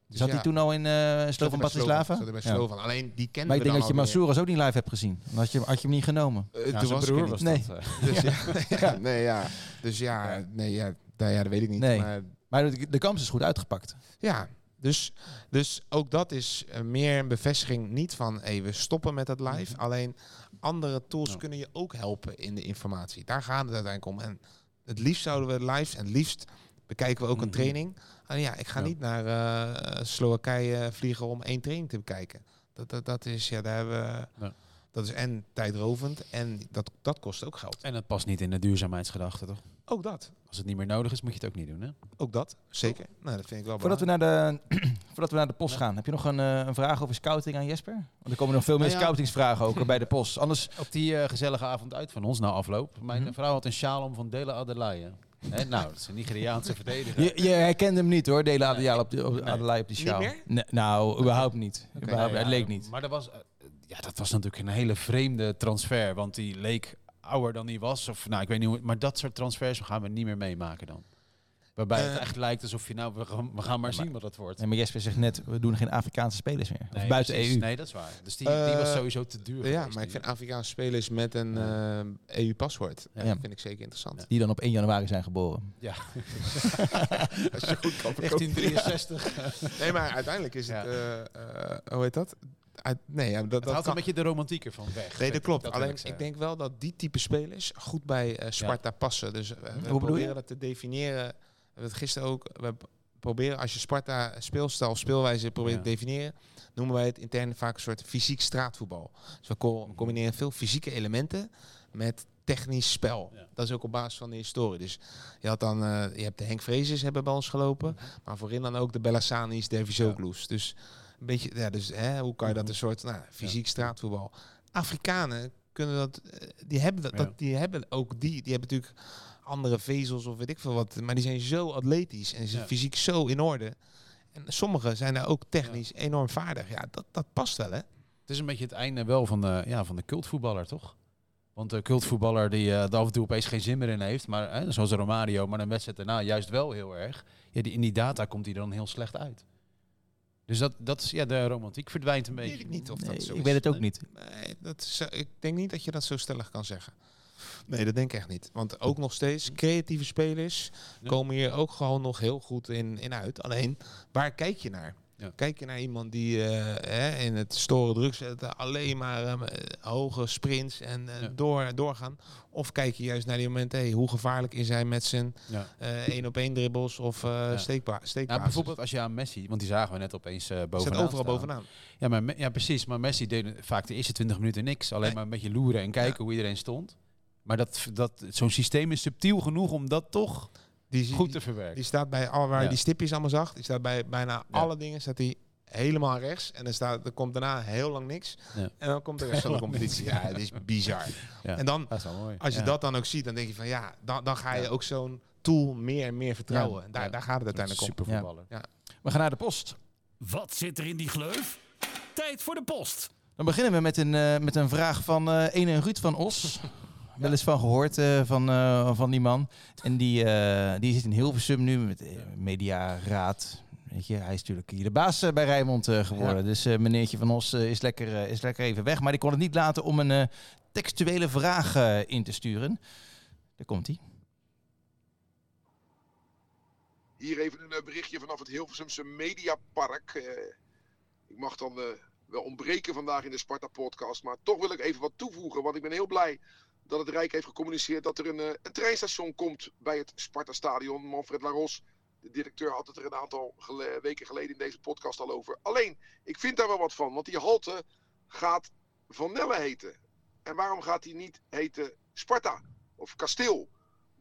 C: Dus
B: Zat
C: ja,
B: hij toen al in eh
C: zat
B: Slovan Bratislava?
C: Zat
B: Ja.
C: Alleen die kennen
B: Maar ik denk dat je. Mansouras ook niet live hebt gezien. Dan had je, had je hem niet genomen.
D: Ja,
C: toen was
D: broer
C: er
D: was.
B: Nee.
D: dat.
C: Dus ja, ja, nee, ja. Dus ja, nee, ja, nou ja, dat weet ik niet.
B: Nee.
C: Maar
B: Maar de, de kans is goed uitgepakt.
C: Ja, dus, dus ook dat is eh, meer een bevestiging niet van hey, we stoppen met het live. Alleen andere tools kunnen je ook helpen in de informatie. Daar gaat het uiteindelijk om. En het liefst zouden we live en het liefst bekijken we ook een
D: Mhm.
C: training. Alleen ja, ik ga
D: Ja.
C: niet naar eh, Slowakije vliegen om één training te bekijken. Dat, dat, dat is, ja, daar hebben we,
D: Ja.
C: dat is en tijdrovend en dat, dat kost ook geld.
D: En dat past niet in de duurzaamheidsgedachte, toch?
C: Ook dat.
D: Als het niet meer nodig is, moet je het ook niet doen, hè?
C: Ook dat, zeker. Nou, dat vind ik wel
B: Voordat we naar de, voordat we naar de post gaan, heb je nog een, eh, een vraag over scouting aan Jesper? Want er komen nog veel meer
D: Nou ja.
B: scoutingsvragen ook bij de post. Anders,
D: Op die eh, gezellige avond uit van ons na afloop. Mijn
B: Mhm.
D: vrouw had een sjaal om van Dela Adelaide. Hè, nou, dat is een Nigeriaanse verdediger.
B: je, je herkende hem niet hoor, Dele Adelaide op, de, op,
D: Nee.
B: Adelaide op die
C: Niet
B: sjaal.
C: meer?
B: Nee, nou, überhaupt niet.
C: Oké.
B: Überhaupt,
D: Ja,
B: het leek niet.
D: Maar dat was, eh, ja, dat was natuurlijk een hele vreemde transfer. Want die leek ouder dan hij was. Of, nou, ik weet niet hoe, maar dat soort transfers gaan we niet meer meemaken dan. Waarbij het
C: Eh,
D: echt lijkt alsof je nou, we gaan, we gaan maar zien wat dat wordt.
B: Nee, maar Jesper zegt net, we doen geen Afrikaanse spelers meer. of buiten
D: precies.
B: EU.
D: Nee, dat is waar. Dus die, die was
C: Eh,
D: sowieso te duur.
C: Ja, maar ik vind Afrikaanse spelers met een
D: Ja.
C: eh, EU-paswoord.
D: Ja.
C: Ja. Dat vind ik zeker interessant.
D: Ja.
B: Die dan op 1 januari zijn geboren.
D: Ja.
C: Als je goed kan
D: 1963.
C: Nee, maar uiteindelijk is
D: Ja.
C: het, eh, eh, hoe heet dat? Uit, nee, ja, dat,
D: Dat
C: dat
D: haalt
C: kan-
D: een beetje de romantiek ervan weg.
C: Nee, dat klopt.
D: wil
C: Alleen
D: ik
C: denk wel dat die type spelers goed bij eh, Sparta passen. Dus eh, we
B: je?
C: proberen dat te definiëren. We hebben het gisteren ook. We proberen als je Sparta speelstijl of speelwijze probeert
D: Ja.
C: te definiëren, noemen wij het intern vaak een soort fysiek straatvoetbal. Dus we co- combineren veel fysieke elementen met technisch spel.
D: Ja.
C: Dat is ook op basis van de historie. Dus je had dan, eh, je hebt de Henk Vrezes hebben bij ons gelopen,
D: Mhm.
C: maar voorin dan ook de Bellassani's, de Vizoglu's. Dus een beetje, ja, dus hè, hoe kan je dat
D: Mhm.
C: een soort nou, fysiek straatvoetbal? Afrikanen kunnen dat, eh, die hebben dat, die hebben ook die, die hebben natuurlijk andere vezels of weet ik veel wat, maar die zijn zo atletisch en ze
D: Ja.
C: fysiek zo in orde. En sommigen zijn daar ook technisch enorm vaardig. Ja, dat, dat past wel, hè?
D: Het is een beetje het einde wel van de, ja, van de cultvoetballer, toch? Want de cultvoetballer die eh, er af en toe opeens geen zin meer in heeft, maar hè, zoals Romario, maar een wedstrijd daarna juist wel heel erg. Ja, die, in die data komt hij dan heel slecht uit. Dus dat, dat is, ja, de romantiek verdwijnt een beetje.
C: Weet ik niet of
B: Nee,
C: dat zo
B: ik
C: is.
B: weet het ook niet.
C: Nee, dat is, ik denk niet dat je dat zo stellig kan zeggen. Nee, dat denk ik echt niet. Want ook nog steeds, creatieve spelers komen hier ook gewoon nog heel goed in, in uit. Alleen, waar kijk je naar?
D: Ja.
C: Kijk je naar iemand die eh, hè, in het storen druk zetten, alleen maar eh, hoge sprints en eh,
D: Ja.
C: door, doorgaan? Of kijk je juist naar die momenten, hey, hoe gevaarlijk is hij met zijn één op één dribbles of steekpa?
D: Nou, bijvoorbeeld als je aan Messi, want die zagen we net opeens bovenaan
C: Zit overal
D: staan.
C: bovenaan.
D: Ja, maar, ja, precies. Maar Messi deed vaak de eerste 20 minuten niks. Alleen
C: Nee.
D: maar een beetje loeren en kijken hoe iedereen stond. Maar dat, dat, zo'n systeem is subtiel genoeg om dat toch
C: Die,
D: goed
C: die-
D: te verwerken.
C: Die staat bij alle waar je
D: Ja.
C: die stipjes allemaal zag. Die staat bij bijna
D: Ja.
C: alle dingen staat die helemaal rechts. En dan staat, er komt daarna heel lang niks.
D: Ja.
C: En dan komt de rest van de competitie. Ja, het is bizar.
D: Ja.
C: En dan,
D: Dat is wel mooi.
C: als je
D: Ja.
C: dat dan ook ziet, dan denk je van ja, dan, dan ga je
D: Ja.
C: ook zo'n tool meer en meer vertrouwen.
D: Ja.
C: En daar,
D: Ja.
C: daar gaat het uiteindelijk om.
D: Supervoetballer.
B: We gaan naar de post.
A: Wat zit er in die gleuf? Tijd voor de post.
B: Dan beginnen we met een, eh, met een vraag van eh ene Ruud van Os. Wel eens van gehoord eh, van, eh, van die man. En die, eh, die zit in Hilversum nu met mediaraad. Weet je, hij is natuurlijk hier de baas bij Rijnmond eh, geworden. Dus eh, meneertje van Os eh, is, lekker, is lekker even weg. Maar die kon het niet laten om een eh, textuele vraag in te sturen. Daar komt hij.
F: Hier even een berichtje vanaf het Hilversumse Mediapark. Eh, ik mag dan eh, wel ontbreken vandaag in de Sparta-podcast. Maar toch wil ik even wat toevoegen. Want ik ben heel blij dat het Rijk heeft gecommuniceerd dat er een, eh, een treinstation komt bij het Sparta-stadion. Manfred Laros, de directeur, had het er een aantal weken geleden in deze podcast al over. Alleen, ik vind daar wel wat van. Want die halte gaat Van Nelle heten. En waarom gaat die niet heten Sparta of Kasteel?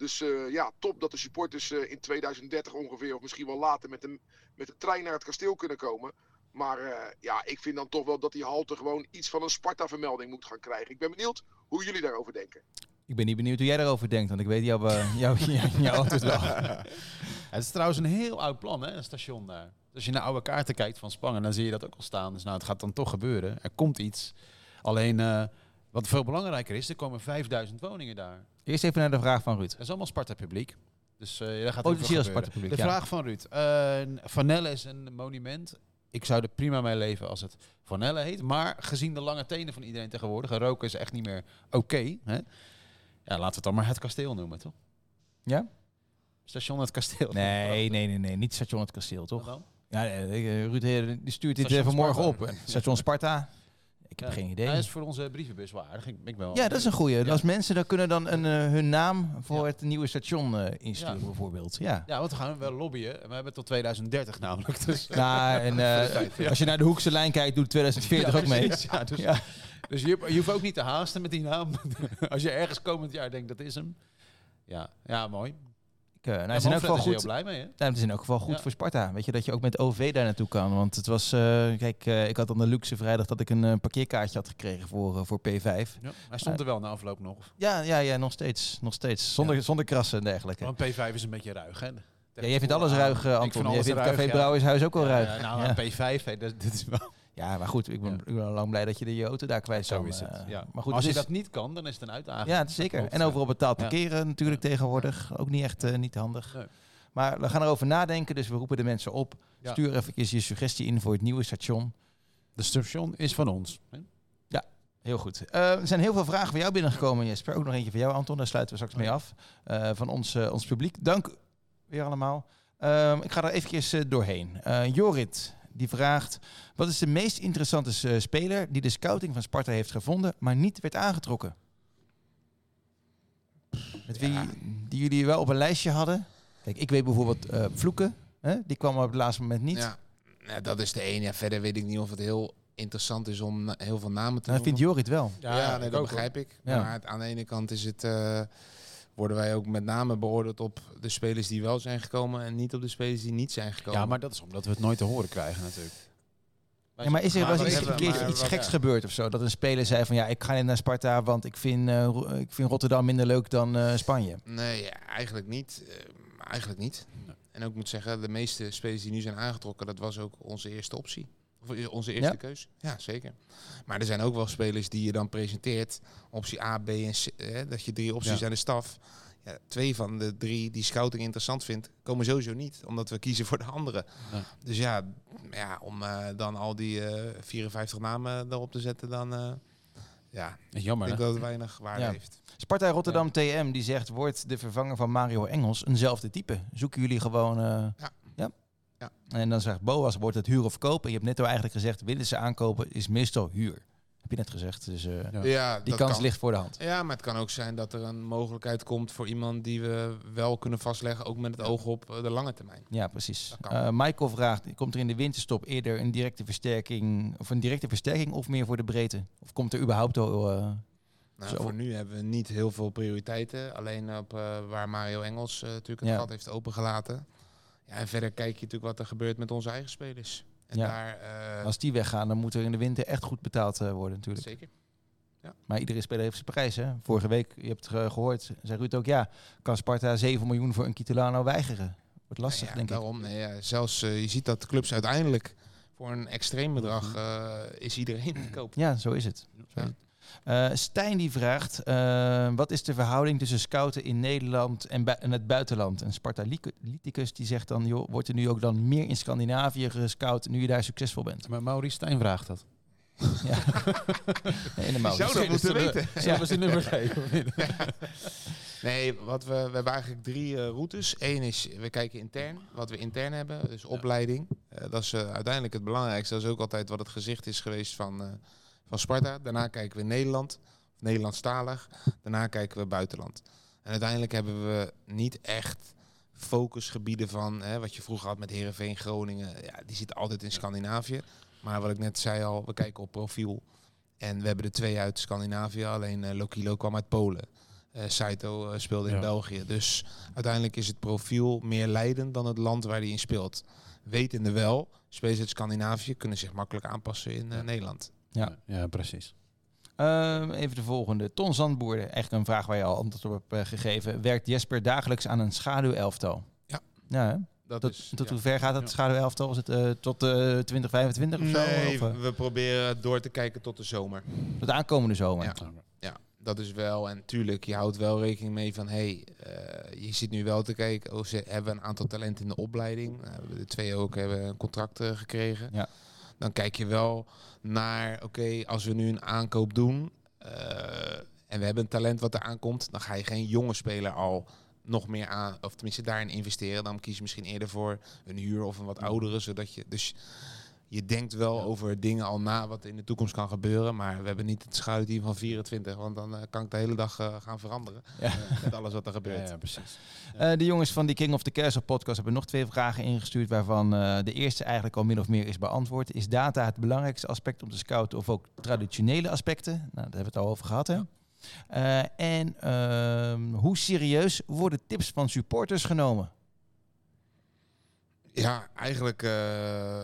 F: Dus eh, ja, top dat de supporters eh, in 2030 ongeveer, of misschien wel later, met de, met de trein naar het kasteel kunnen komen. Maar eh, ja, ik vind dan toch wel dat die halte gewoon iets van een Sparta-vermelding moet gaan krijgen. Ik ben benieuwd hoe jullie daarover denken.
B: Ik ben niet benieuwd hoe jij daarover denkt, want ik weet jouw, eh, antwoord wel.
D: Het is trouwens een heel oud plan, hè, een station daar. Als je naar oude kaarten kijkt van Spangen, dan zie je dat ook al staan. Dus nou, het gaat dan toch gebeuren. Er komt iets. Alleen, eh, wat veel belangrijker is, er komen 5000 woningen daar.
B: Eerst even naar de vraag van Ruud.
D: Dat is allemaal Sparta-publiek. Dus eh daar gaat
B: Oh, als
D: gebeuren.
B: Sparta-publiek,
D: De
B: ja.
D: vraag van Ruud. Eh Van Nelle is een monument. Ik zou er prima mee leven als het Van Nelle heet. Maar gezien de lange tenen van iedereen tegenwoordig, en roken is echt niet meer oké. hè? ja, laten we het dan maar het kasteel noemen, toch?
B: Ja?
D: Station het kasteel.
B: Nee, nee, nee, nee. Niet station het kasteel, toch? Ja, eh, Ruud eh, die stuurt dit eh, vanmorgen op. Eh, Station Sparta. Ik heb
D: Ja.
B: geen idee.
D: Hij is voor onze brievenbus wel aardig. Ik, wel
B: Ja, dat is een goeie.
D: Ja.
B: Als mensen dan kunnen dan een, eh, hun naam voor
D: Ja.
B: het nieuwe station eh, insturen, bijvoorbeeld. Ja.
D: Ja, want we gaan wel lobbyen. We hebben tot 2030 namelijk. Dus,
B: Nou, en eh, als je naar de hoekse lijn kijkt, doet 2040 ook mee.
D: Ja, dus, dus je, je hoeft ook niet te haasten met die naam. Als je ergens komend jaar denkt, dat is hem. Ja, ja mooi.
B: Ik, eh, nou,
D: Ja,
B: geval
D: is er
B: goed.
D: heel blij mee, hè?
B: Nou, het is in elk geval goed
D: Ja.
B: voor Sparta. Weet je dat je ook met OV daar naartoe kan. Want het was, eh, kijk, eh, ik had dan de luxe vrijdag dat ik een parkeerkaartje had gekregen voor, voor P5.
D: Ja. Hij stond er wel na afloop nog.
B: Ja, ja, ja, nog steeds. Nog steeds. Zonder, zonder krassen en dergelijke.
D: Want P5 is een beetje ruig, hè?
B: Ja, jij vindt alles ruig,
D: Ik
B: Anton. Jij
D: alles
B: vindt
D: ruig,
B: Café. Brouwershuis ook wel ruig.
D: ja, nou,
B: ja.
D: P5, hè, dat, dit is wel...
B: Ja, maar goed, ik ben, ik ben lang blij dat je de auto daar kwijt
D: Zo
B: kan.
D: is het.
B: eh.
D: Ja.
B: Maar goed,
D: als je dat niet kan, dan is het een uitdaging.
B: Ja, zeker. En
D: ja.
B: overal betaald
D: Ja.
B: parkeren natuurlijk tegenwoordig. Ook niet echt eh, niet handig.
D: Nee.
B: Maar we gaan erover nadenken, dus we roepen de mensen op.
D: Ja.
B: Stuur even je suggestie in voor het nieuwe station.
D: De station is van ons. hè?
B: Heel goed. Eh, er zijn heel veel vragen van jou binnengekomen, Jesper. Ook nog eentje van jou, Anton. Daar sluiten we straks mee af. Eh, van ons, eh, ons publiek. Dank weer allemaal. Ehm, ik ga er eventjes eh, doorheen. Eh, Jorit, die vraagt... Wat is de meest interessante eh, speler die de scouting van Sparta heeft gevonden, maar niet werd aangetrokken? Met wie die jullie wel op een lijstje hadden? Kijk, ik weet bijvoorbeeld eh Vloeken. Hè? Die kwam op het laatste moment niet.
C: Ja, ja, dat is de ene. Ja, verder weet ik niet of het heel interessant is om heel veel namen te
B: Nou, vindt
C: noemen.
B: Jorit wel.
C: Ja, nee, dat
D: ook,
C: begrijp ik.
B: Ja.
C: Maar aan de ene kant is het, eh, worden wij ook met name beoordeeld op de spelers die wel zijn gekomen en niet op de spelers die niet zijn gekomen.
D: Ja, maar dat is omdat we het nooit te horen krijgen natuurlijk.
B: Ja, maar is er wel eens een keertje iets geks gebeurd of zo? Dat een speler zei van ja, ik ga niet naar Sparta, want ik vind, eh, ik vind Rotterdam minder leuk dan eh, Spanje.
C: Nee, ja, eigenlijk niet. Eh, eigenlijk niet. En ook moet zeggen, de meeste spelers die nu zijn aangetrokken, dat was ook onze eerste optie. Of onze eerste
B: Ja?
C: keus. Ja, zeker. Maar er zijn ook wel spelers die je dan presenteert. Optie A, B en C. eh, dat je drie opties
D: Ja.
C: aan de staf. Ja, twee van de drie die scouting interessant vindt, komen sowieso niet. Omdat we kiezen voor de andere.
D: Nee.
C: Dus ja, ja om eh, dan al die eh 54 namen erop te zetten, dan... eh, ja, ik
D: Jammer,
C: denk
D: hè?
C: dat het weinig waarde
B: Ja.
C: heeft.
B: Sparta Rotterdam TM die zegt, wordt de vervanger van Mario Engels eenzelfde type? Zoeken jullie gewoon...
C: Ja.
B: Ja? En dan zegt Boas, wordt het huur of kopen? En je hebt net al eigenlijk gezegd, willen ze aankopen, is meestal huur. Heb je net gezegd, dus eh,
D: Ja.
B: Die
C: dat
B: kans
C: kan.
B: ligt voor de hand.
C: Ja, maar het kan ook zijn dat er een mogelijkheid komt voor iemand die we wel kunnen vastleggen, ook met het oog op eh, de lange termijn.
B: Ja, precies. Eh, Michael vraagt, komt er in de winterstop eerder een directe versterking, of een directe versterking of meer voor de breedte? Of komt er überhaupt al... eh,
C: Nou, voor nu hebben we niet heel veel prioriteiten, alleen op eh, waar Mario Engels natuurlijk het
B: Ja.
C: gat heeft opengelaten. Ja, en verder kijk je natuurlijk wat er gebeurt met onze eigen spelers. En
B: Ja.
C: daar, eh,
B: Als die weggaan, dan moet er in de winter echt goed betaald eh, worden natuurlijk.
C: zeker.
B: Maar iedere speler heeft zijn prijs. Hè? Vorige week, je hebt het eh, gehoord, zei Ruud ook, ja, kan Sparta 7 miljoen voor een Kitolano weigeren? Wordt lastig,
C: ja,
B: denk ik.
C: daarom, nee, ja, zelfs eh, je ziet dat de clubs uiteindelijk voor een extreem bedrag eh, is iedereen te koop.
B: Ja, zo is het. Zo
C: Ja.
B: is het. Eh, Stijn die vraagt, eh, wat is de verhouding tussen scouten in Nederland en, het buitenland? En Sparta Liticus die zegt dan, joh, wordt er nu ook dan meer in Scandinavië gescout nu je daar succesvol bent?
D: Maar Maurice Stijn vraagt dat.
B: Ja. Nee, mouw.
C: zou dat moeten weten.
D: Zullen we zijn nummer geven?
C: Nee, wat we, we hebben eigenlijk drie eh, routes. Eén is, we kijken intern, wat we intern hebben, dus opleiding. Dat is uiteindelijk het belangrijkste. Dat is ook altijd wat het gezicht is geweest van, van Sparta. Daarna kijken we Nederland, Nederlandstalig. Daarna kijken we buitenland. En uiteindelijk hebben we niet echt focusgebieden van, hè, wat je vroeger had met Herenveen, Groningen. Ja, die zitten altijd in Scandinavië. Maar wat ik net zei al, we kijken op profiel. En we hebben er twee uit Scandinavië, alleen eh, Lokilo kwam uit Polen. Eh Saito eh, speelde in
D: Ja.
C: België. Dus uiteindelijk is het profiel meer leidend dan het land waar hij in speelt. Wetende wel, spelers uit Scandinavië kunnen zich makkelijk aanpassen in Nederland.
B: Ja.
D: ja, precies.
B: Ehm, even de volgende. Ton Zandboerde. Echt een vraag waar je al antwoord op hebt eh, gegeven. Werkt Jesper dagelijks aan een schaduwelftal?
C: Ja.
B: Ja?
C: Dat
B: Tot,
C: is,
B: tot
C: ja.
B: hoe ver gaat het
D: Ja.
B: schaduwelftal? Is het eh, tot eh 2025 of zo?
C: Nee,
B: Of,
C: we proberen door te kijken tot de zomer.
B: tot de aankomende zomer?
C: Ja. Ja, dat is wel. En tuurlijk, je houdt wel rekening mee van... hey, eh, je zit nu wel te kijken... Oh, ze hebben een aantal talenten in de opleiding. Nou, we de twee ook hebben een contract eh, gekregen.
B: Ja.
C: Dan kijk je wel naar... Oké, als we nu een aankoop doen... eh, en we hebben een talent wat er aankomt... dan ga je geen jonge speler al nog meer aan... of tenminste daarin investeren. Dan kies je misschien eerder voor een huur of een wat oudere... zodat je... Dus je denkt wel
D: Ja.
C: over dingen al na wat in de toekomst kan gebeuren. Maar we hebben niet het schaduwteam van 24. Want dan eh, kan ik de hele dag eh, gaan veranderen.
B: Ja.
C: Met alles wat er gebeurt.
D: ja, precies.
B: Eh, de jongens van die King of the Castle podcast hebben nog twee vragen ingestuurd, waarvan eh, de eerste eigenlijk al min of meer is beantwoord. Is data het belangrijkste aspect om te scouten of ook traditionele aspecten? Nou, daar hebben we het al over gehad. Hè? Eh, en ehm, hoe serieus worden tips van supporters genomen?
C: Ja, eigenlijk eh,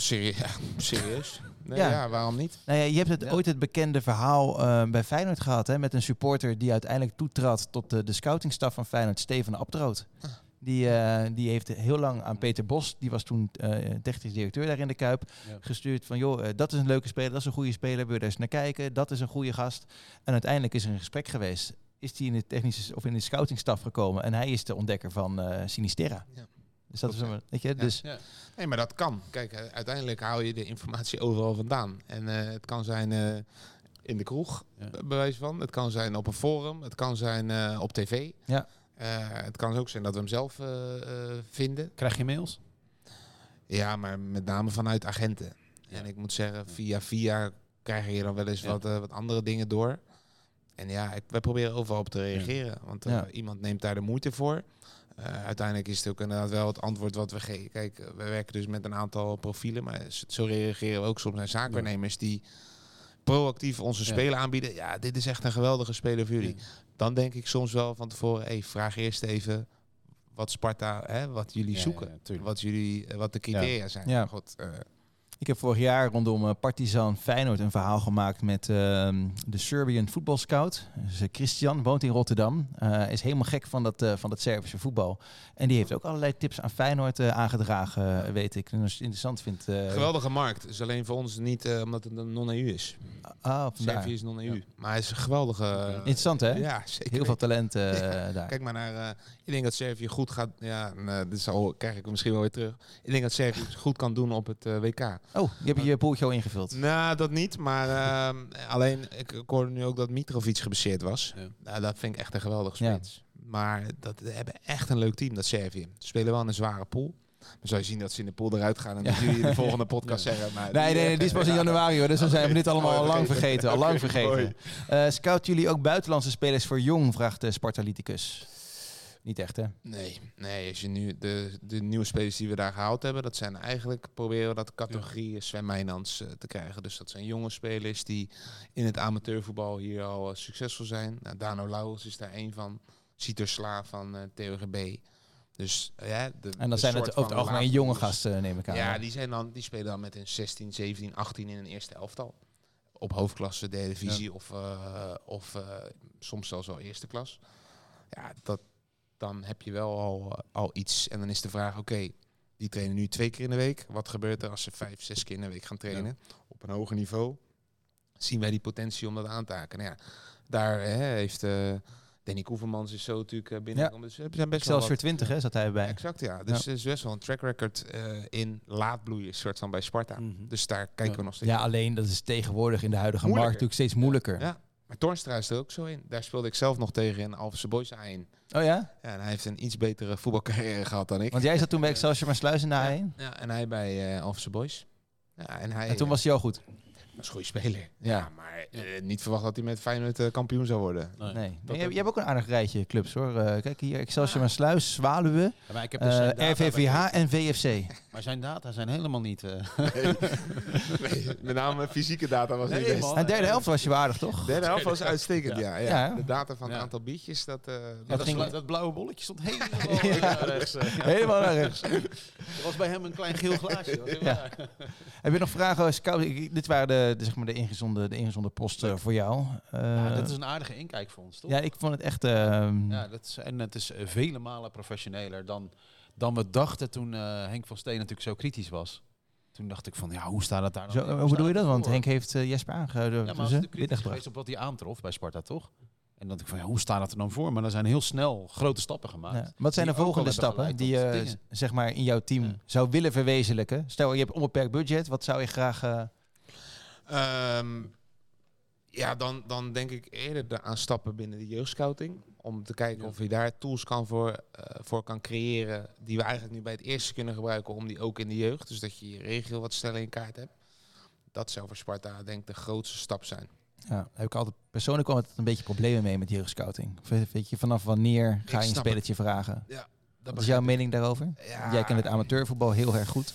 C: serie ja, serieus. Nee,
B: Ja.
C: ja. waarom niet?
B: Nou ja, je hebt het,
D: Ja.
B: ooit het bekende verhaal eh, bij Feyenoord gehad, hè, met een supporter die uiteindelijk toetrad tot de, de scoutingstaf van Feyenoord, Steven Abtroot.
C: Ah.
B: Die, eh, die heeft heel lang aan Peter Bos, die was toen eh, technisch directeur daar in de Kuip,
D: Ja.
B: gestuurd van joh, dat is een leuke speler, dat is een goede speler, wil je daar eens naar kijken, dat is een goede gast. En uiteindelijk is er een gesprek geweest. Is hij in de technische of in de scoutingstaf gekomen en hij is de ontdekker van eh Sinisterra.
C: Ja.
B: Dus dat is weet je, dus
D: Ja.
C: Nee, maar dat kan. Kijk, eh, uiteindelijk haal je de informatie overal vandaan. En eh, het kan zijn eh, in de kroeg,
D: Ja.
C: bij bewijs van. Het kan zijn op een forum. Het kan zijn eh, op tv.
B: Ja.
C: Eh, het kan ook zijn dat we hem zelf eh, eh, vinden.
D: Krijg je mails?
C: Ja, maar met name vanuit agenten.
D: Ja.
C: En ik moet zeggen, via via krijg je dan wel eens
D: Ja.
C: wat, wat andere dingen door. En ja, ik, wij proberen overal op te reageren. Want
B: Ja.
C: iemand neemt daar de moeite voor. Eh, uiteindelijk is het ook inderdaad wel het antwoord wat we geven. Kijk, eh, we werken dus met een aantal profielen. Maar zo reageren we ook soms naar zaakwaarnemers die proactief onze
D: Ja.
C: spelen aanbieden. Ja, dit is echt een geweldige speler voor jullie.
D: Ja.
C: Dan denk ik soms wel van tevoren, hey, vraag eerst even wat Sparta, hè, wat jullie
D: Ja,
C: zoeken. wat, jullie, eh, wat de criteria zijn.
B: Ja.
C: Eh,
B: Ik heb vorig jaar rondom eh, Partizan Feyenoord een verhaal gemaakt met ehm, de Serbian voetbalscout. Dus, eh, Christian woont in Rotterdam. Eh, is helemaal gek van dat, eh, van dat Servische voetbal. En die heeft ook allerlei tips aan Feyenoord aangedragen, weet ik. En als je het interessant vindt.
C: geweldige markt. Is alleen voor ons niet omdat het een non-EU is.
B: Ah, vandaar.
C: Servië is non-EU. Maar hij is een geweldige...
B: Interessant hè?
C: Ja, zeker.
B: Heel veel talent
C: Ja.
B: daar.
C: Kijk maar naar... ik denk dat Servië goed gaat... Ja, eh, dit zal, krijg ik misschien wel weer terug. Ik denk dat Servië goed kan doen op het WK.
B: Oh, je hebt je poeltje al ingevuld.
C: Nou, dat niet. Maar ehm, alleen, ik, ik hoorde nu ook dat Mitrovic geblesseerd was.
D: Ja.
C: Nou, dat vind ik echt een geweldige
B: Ja.
C: spits. Maar dat we hebben echt een leuk team, dat Servië. Ze spelen wel een zware pool. Maar zou je zien dat ze in de pool eruit gaan en dat jullie in de volgende podcast zeggen. Maar
B: Nee, nee, nee, die is pas in januari hoor. Dus dan zijn we dit allemaal al lang
C: vergeten.
B: Al lang vergeten. Eh scout jullie ook buitenlandse spelers voor jong, vraagt de Spartalyticus. Niet echt hè?
C: Nee, nee, als je nu de, de nieuwe spelers die we daar gehaald hebben, dat zijn eigenlijk proberen we dat categorie Sven Meijnans eh, te krijgen. Dus dat zijn jonge spelers die in het amateurvoetbal hier al eh, succesvol zijn. Nou, Dano Lauwers is daar één van. Sieter Sla van eh TOGB. Dus ja, de,
B: En dan
C: de
B: zijn het over het algemeen jonge gasten, neem ik aan.
C: Ja, die, zijn dan, die spelen dan met een 16, 17, 18 in een eerste elftal. Op hoofdklasse, derde divisie of, eh, of eh, soms zelfs wel eerste klas. Ja, dat, dan heb je wel al, eh, al iets. En dan is de vraag, oké, die trainen nu twee keer in de week. Wat gebeurt er als ze vijf, zes keer in de week gaan trainen? Op een hoger niveau. Zien wij die potentie om dat aan te haken? Nou ja, daar hè, heeft eh, Danny Koevermans is zo natuurlijk eh, binnengekomen. Dus zijn best wel
B: Excelsior
C: wat,
B: 20 hè, zat hij bij.
C: Exact, ja. Dus er is best wel een track record eh, in laadbloeien, soort van bij Sparta.
D: Mhm.
C: Dus daar kijken
D: Ja.
C: we nog steeds.
B: Ja, alleen dat is tegenwoordig in de huidige markt natuurlijk steeds moeilijker.
C: Ja. Maar Toornstra is er ook zo in. Daar speelde ik zelf nog tegen in Alphense Boys A1.
B: Oh ja?
C: Ja, en hij heeft een iets betere voetbalcarrière gehad dan ik.
B: Want jij zat toen bij Excelsior maar Sluis in de
C: ja,
B: A1.
C: ja, en hij bij eh Alphense Boys. Ja, en hij
B: En toen was hij al goed.
C: Een goede speler.
B: Ja.
C: Ja, maar eh, niet verwacht dat hij met Feyenoord eh, kampioen zou worden.
D: Nee.
B: Je, je hebt ook een aardig rijtje clubs hoor. Eh, kijk hier, Excelsior maar Sluis, Zwaluwe,
D: Ja, maar ik heb dus
B: eh, RVVH en VFC.
D: Maar zijn data zijn helemaal niet... eh,
C: Nee, met name fysieke data was
D: Nee,
C: niet best.
B: En derde helft was je waardig toch?
C: De derde helft was uitstekend, ja. ja.
B: Ja.
C: De data van het
D: Ja.
C: aantal biertjes, dat... eh, dat
D: dat,
B: ging-
D: dat blauwe bolletje stond helemaal naar rechts. Ja.
B: Helemaal naar rechts.
D: Er was bij hem een klein geel glaasje.
B: Heb je nog vragen? Dit waren de, de, zeg maar de ingezonde, de ingezonde posten voor jou. Eh,
D: Ja, dat is een aardige inkijk voor ons, toch?
B: ja, ik vond het echt... ehm,
D: Ja, dat is, en het is eh, vele malen professioneler dan, dan we dachten toen eh, Henk van Steen natuurlijk zo kritisch was. Toen dacht ik van, ja, hoe staat het daar
B: zo, hoe
D: staat
B: bedoel je dat? Want? Henk heeft eh, Jesper aangehouden.
D: Ja, maar
B: dus, hè,
D: de kritisch geweest op wat hij aantrof bij Sparta, toch? En dan dacht ik van, ja, hoe staat het er dan voor? Maar er zijn heel snel grote stappen gemaakt.
B: Ja. Wat zijn de volgende stappen die je zeg maar in jouw team
D: Ja.
B: zou willen verwezenlijken? Stel, je hebt onbeperkt budget. Wat zou je graag... eh,
C: Ehm, ja, dan, dan denk ik eerder de- aan stappen binnen de jeugdscouting. Om te kijken
D: Ja.
C: of je daar tools kan voor, eh, voor kan creëren. Die we eigenlijk nu bij het eerste kunnen gebruiken. Om die ook in de jeugd. Dus dat je je regio wat sneller in kaart hebt. Dat zou voor Sparta denk ik de grootste stap zijn.
B: ja, daar heb ik altijd persoonlijk kwam altijd een beetje problemen mee met jeugdscouting. Weet je, vanaf wanneer ga je een spelletje vragen?
C: Dat
B: Wat is jouw mening daarover?
C: Ja,
B: Jij kent het amateurvoetbal heel erg goed.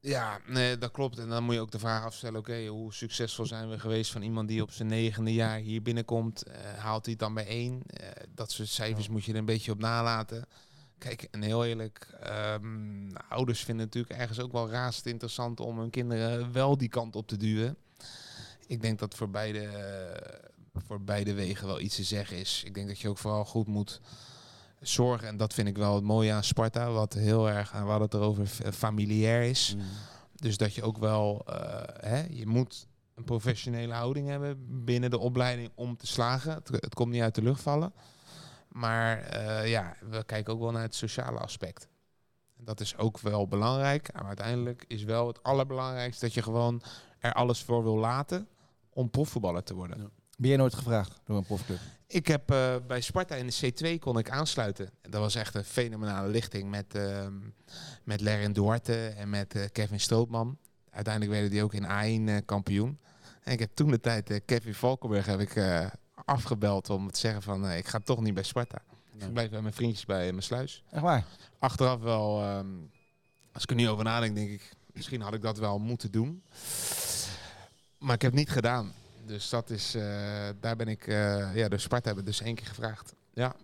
C: Ja, nee, dat klopt. En dan moet je ook de vraag afstellen: oké, hoe succesvol zijn we geweest van iemand die op zijn negende jaar hier binnenkomt? Eh, haalt hij het dan bij één? Eh, dat soort cijfers moet je er een beetje op nalaten. Kijk, en heel eerlijk, ehm, ouders vinden het natuurlijk ergens ook wel razend interessant om hun kinderen wel die kant op te duwen. Ik denk dat voor beide, voor beide wegen wel iets te zeggen is. Ik denk dat je ook vooral goed moet zorgen. En dat vind ik wel het mooie aan Sparta. Wat heel erg, en we hadden het erover, familiair is.
D: Mm.
C: Dus dat je ook wel, eh, hè, je moet een professionele houding hebben binnen de opleiding om te slagen. Het, het komt niet uit de lucht vallen. Maar eh, ja, we kijken ook wel naar het sociale aspect. En dat is ook wel belangrijk. Maar uiteindelijk is wel het allerbelangrijkste dat je gewoon er alles voor wil laten om profvoetballer te worden.
D: Ja.
B: Ben jij nooit gevraagd door een profclub?
C: Ik heb eh, bij Sparta in de C2 kon ik aansluiten. En Dat was echt een fenomenale lichting met, ehm met Lerin Duarte en met eh, Kevin Strootman. Uiteindelijk werden die ook in A1 eh, kampioen. En ik heb toen de tijd Kevin Valkenburg heb ik, afgebeld om te zeggen van ik ga toch niet bij Sparta. Ik blijf bij mijn vriendjes bij mijn sluis.
B: Echt waar?
C: Achteraf wel, ehm, als ik er nu over nadenk, denk ik, misschien had ik dat wel moeten doen. Maar ik heb het niet gedaan. Dus dat is, eh, daar ben ik, eh, ja, de Sparta hebben dus één keer gevraagd. Ja,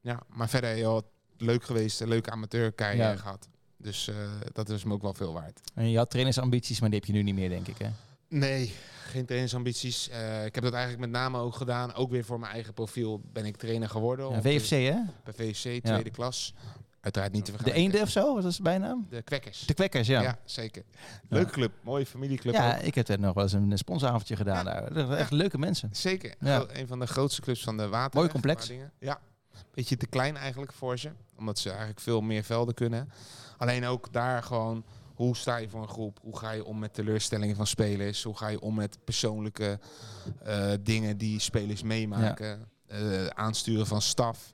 C: ja. maar verder joh, leuk geweest, een leuke amateurcarrière
B: Ja.
C: gehad. Dus eh, dat is me ook wel veel waard.
B: En je had trainersambities, maar die heb je nu niet meer, denk ik. Hè?
C: Nee, geen trainingsambities. Eh, ik heb dat eigenlijk met name ook gedaan. Ook weer voor mijn eigen profiel ben ik trainer geworden.
B: Ja, VFC, hè?
C: Bij VFC, tweede klas. Uiteraard niet te
B: De
C: vergelijken.
B: Eende of zo, wat is de bijnaam?
C: De Kwekkers.
B: De Kwekkers, ja.
C: Ja,
B: Ja,
C: zeker. Leuke club, mooie familieclub. ook.
B: ik heb er nog wel eens een sponsoravondje gedaan daar. Dat Echt leuke mensen.
C: Zeker.
B: Ja.
C: Een van de grootste clubs van de water.
B: Mooi complex.
C: Ja. Beetje te klein eigenlijk voor ze. Omdat ze eigenlijk veel meer velden kunnen. Alleen ook daar gewoon... Hoe sta je voor een groep? Hoe ga je om met teleurstellingen van spelers? Hoe ga je om met persoonlijke eh, dingen die spelers meemaken? Eh, aansturen van staf.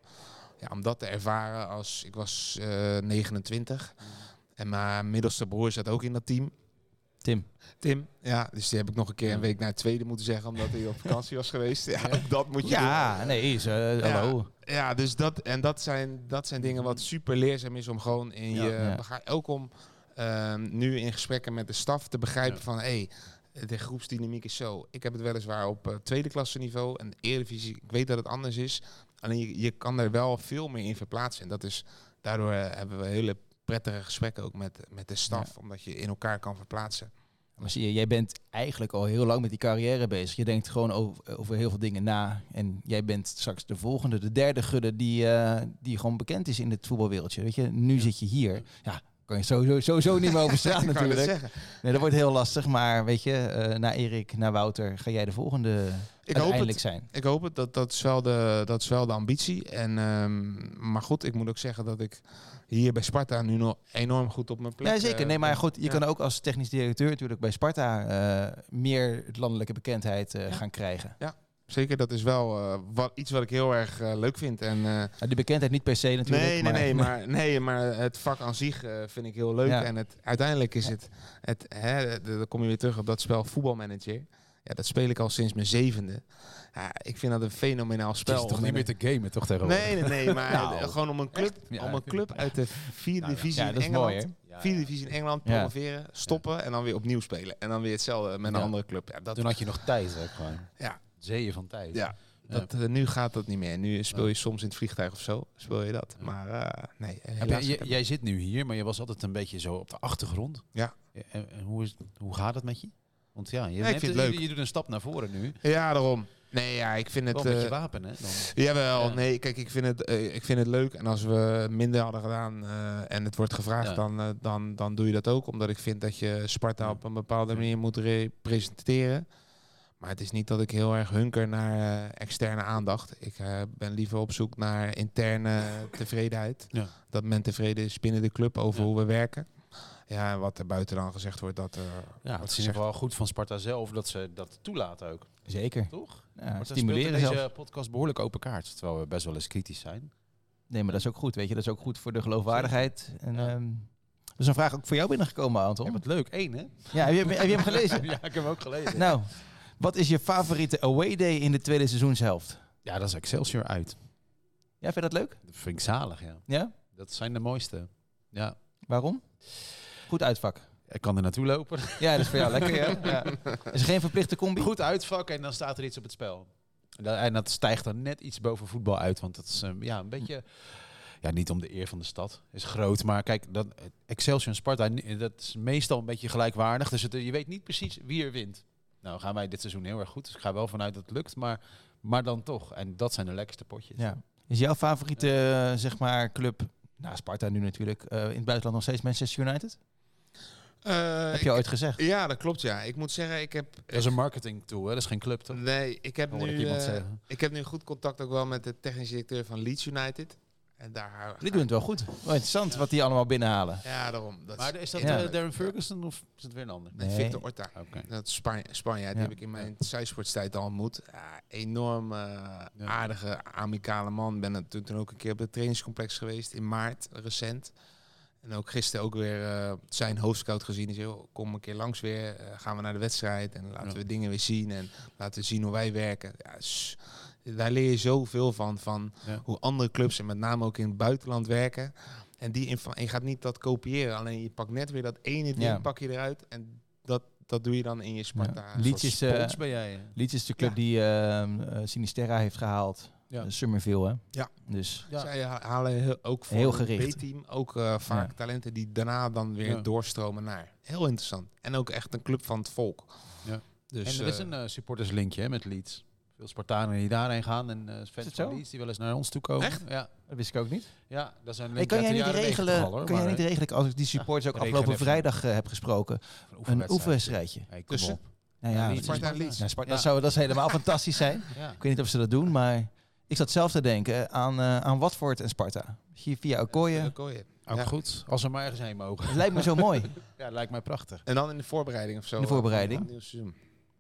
C: Ja, om dat te ervaren als... Ik was eh 29. En mijn middelste broer zat ook in dat team.
B: Tim.
C: Tim, ja, dus die heb ik nog een keer een week naar het tweede moeten zeggen, omdat hij op vakantie was geweest. Ja, dat moet je
B: Ja, nee, is, eh,
C: Ja.
B: hallo.
C: Ja, dus dat, en dat zijn, dat zijn dingen wat super leerzaam is om gewoon in
D: Ja.
C: je, bega- ook om ehm, nu in gesprekken met de staf te begrijpen van, hé, hey, de groepsdynamiek is zo. Ik heb het weliswaar op eh, tweede klasse niveau en Eredivisie, ik weet dat het anders is. Alleen je, je kan er wel veel meer in verplaatsen. En dat is, daardoor eh, hebben we hele prettige gesprekken ook met, met de staf, omdat je in elkaar kan verplaatsen.
B: Maar zie je, jij bent eigenlijk al heel lang met die carrière bezig. Je denkt gewoon over, over heel veel dingen na. En jij bent straks de volgende, de derde gudde die, eh, die gewoon bekend is in het voetbalwereldje. Weet je, nu zit je hier. Ja, kan je sowieso, sowieso niet meer over straat natuurlijk.
C: zeggen.
B: Nee, dat wordt heel lastig. Maar weet je, eh na Erik, na Wouter, ga jij de volgende
C: hoop
B: uiteindelijk
C: het.
B: zijn.
C: Ik hoop het, dat, dat, is wel de, dat is wel de ambitie. En, ehm, maar goed, ik moet ook zeggen dat ik hier bij Sparta nu nog enorm goed op mijn plek
B: Ja, zeker.
C: eh,
B: Nee, maar
C: ben.
B: goed, je
C: Ja.
B: kan ook als technisch directeur natuurlijk bij Sparta eh, meer landelijke bekendheid eh,
C: Ja.
B: gaan krijgen.
C: Ja. zeker. Dat is wel eh, wat, iets wat ik heel erg eh, leuk vind. En, eh,
B: die bekendheid niet per se natuurlijk.
C: nee, nee, nee, maar, nee, maar het vak aan zich eh, vind ik heel leuk.
B: Ja.
C: En het, uiteindelijk is het, het hè, dan kom je weer terug op dat spel voetbalmanager. Ja, dat speel ik al sinds mijn zevende. Ja, ik vind dat een fenomenaal
D: Het
C: spel.
D: is toch niet meer te gamen, toch tegenwoordig?
C: Nee, nee, nee, maar
D: Nou,
C: eh, gewoon om een club,
D: Ja,
C: om een club uit de vierde
D: Nou
C: divisie
B: Ja,
C: in
B: dat is
C: Engeland,
B: mooi,
C: vierde divisie in Engeland promoveren, stoppen en dan weer opnieuw spelen en dan weer hetzelfde met een andere club. Ja, dat,
D: Toen had je nog tijd, hè, gewoon.
C: Ja.
D: Zeeën van tijd.
C: ja, dat, eh, nu gaat dat niet meer. Nu speel je soms in het vliegtuig of zo, speel je dat. Maar eh, nee, helaas.
D: je- jij zit nu hier, maar je was altijd een beetje zo op de achtergrond.
C: Ja.
D: En, en hoe, is, hoe gaat het met je? Want ja, je, neemt je-
C: leuk.
D: Je, doet een stap naar voren nu.
C: Ja, daarom. Nee, ja, ik vind het...
D: Wel met je
C: eh,
D: wapen, hè? Dan.
C: Jawel,
D: Ja.
C: nee, kijk, ik vind, het, eh, ik vind het leuk. En als we minder hadden gedaan eh, en het wordt gevraagd,
D: Ja.
C: dan, dan, dan doe je dat ook. Omdat ik vind dat je Sparta op een bepaalde manier moet representeren. Maar het is niet dat ik heel erg hunker naar externe aandacht. Ik ben liever op zoek naar interne tevredenheid. Dat men tevreden is binnen de club over hoe we werken. Ja, en wat er buiten dan gezegd wordt, dat... eh,
D: Ja, het is in
C: gezegd.
D: ieder geval goed van Sparta zelf dat ze dat toelaten ook.
B: Zeker.
D: Toch?
B: Ja,
D: Maar
B: stimuleren
D: deze
B: zelf.
D: podcast behoorlijk open kaart. Terwijl we best wel eens kritisch zijn.
B: Nee, maar dat is ook goed, weet je. Dat is ook goed voor de geloofwaardigheid. En,
D: Ja.
B: ehm, er is een vraag ook voor jou binnengekomen,
D: Ja,
B: Anton.
D: wat leuk. Eén, hè?
B: Ja, heb je, heb je hem gelezen?
D: ja, ik heb hem ook gelezen.
B: Nou, wat is je favoriete away day in de tweede seizoenshelft?
D: Ja, dat is Excelsior uit.
B: Ja, vind je dat leuk?
D: Dat vind ik zalig, ja.
B: Ja?
D: Dat zijn de mooiste. Ja,
B: Waarom? Goed uitvak.
D: ik kan er naartoe lopen.
B: Ja, dat is voor jou lekker, ja. ja. Is er geen verplichte combi?
D: Goed uitvak en dan staat er iets op het spel. En dat, en dat stijgt dan net iets boven voetbal uit. Want dat is eh, ja, een beetje... Ja, niet om de eer van de stad. Is groot. Maar kijk, dat, Excelsior en Sparta, dat is meestal een beetje gelijkwaardig. Dus het, je weet niet precies wie er wint. Nou gaan wij dit seizoen heel erg goed. Dus ik ga wel vanuit dat het lukt. Maar, maar dan toch. En dat zijn de lekkerste potjes.
B: Ja. Is jouw favoriete, eh, zeg maar, club, nou Sparta nu natuurlijk, eh, in het buitenland nog steeds Manchester United?
C: Eh,
B: Heb je ooit gezegd?
C: Ja, dat klopt, ja. Ik moet zeggen, ik heb...
D: Dat is een marketing tool, hè? Dat is geen club, toch?
C: Nee, ik heb, nu,
D: ik
C: eh,
D: zeggen.
C: ik heb nu goed contact ook wel met de technische directeur van Leeds United. En daar...
B: Die doen het wel goed. Wel interessant wat die allemaal binnenhalen.
C: Ja, daarom. Dat
D: Maar is dat
B: Ja.
D: eh, Darren Ferguson of is het weer een ander?
C: Nee,
B: Nee.
C: Victor Orta.
D: Oké.
C: Dat is Spanje, Spanjaard. Die
B: Ja.
C: heb ik in mijn zijsportstijd al ontmoet. Ja, enorm aardige, amicale man. Ben natuurlijk toen ook een keer op het trainingscomplex geweest in maart, recent. En ook gisteren ook weer eh, zijn hoofdscout gezien. Die zei, "Joh, kom een keer langs weer. eh, gaan we naar de wedstrijd en laten
D: Ja.
C: we dingen weer zien. En laten we zien hoe wij werken. Ja, daar leer je zoveel van. Van
D: Ja.
C: hoe andere clubs en met name ook in het buitenland werken. En die en je gaat niet dat kopiëren. Alleen je pakt net weer dat ene ding pak je eruit. En dat, dat doe je dan in je Sparta.
B: Liedjes,
D: Spons ben jij.
B: is de club die ehm, eh, Sinisterra heeft gehaald.
D: Ja.
B: Summerville, hè?
C: Ja.
B: Dus
D: Ja.
C: Zij ha- halen heel, ook voor
B: Heel
C: het
B: gericht.
C: B-team ook eh, vaak
B: Ja.
C: talenten die daarna dan weer
D: Ja.
C: doorstromen naar. Heel interessant. En ook echt een club van het volk.
D: Ja.
C: Dus,
D: en er is
C: eh,
D: een eh, supporterslinkje hè, met Leeds. Veel Spartanen die daarheen gaan en eh fans van
B: zo?
D: Leeds die wel eens naar ons toe komen.
C: Echt?
D: Ja,
B: dat wist ik ook niet.
D: ja dat zijn
B: Hey, kan jij niet regelen, kan jij niet
D: regelen
B: als ik die supporters ook afgelopen vrijdag heb gesproken, een oefenwedstrijdje?
D: Hey, kom
C: Tussen?
D: op.
B: Nou ja,
C: Leeds,
B: dat-
C: Sparta Leeds.
B: Ja, Sparta-
D: Ja.
B: Dat, zou, dat zou helemaal fantastisch zijn.
D: Ja.
B: Ik weet niet of ze dat doen, maar ik zat zelf te denken aan, eh aan Watford en Sparta. Via, via Okoye.
D: Ook
C: Ja.
D: goed, als we maar ergens heen mogen.
B: Het lijkt me zo mooi.
D: Ja, lijkt mij prachtig.
C: En dan in de voorbereiding of zo.
B: In de voorbereiding?
C: van het nieuwe seizoen.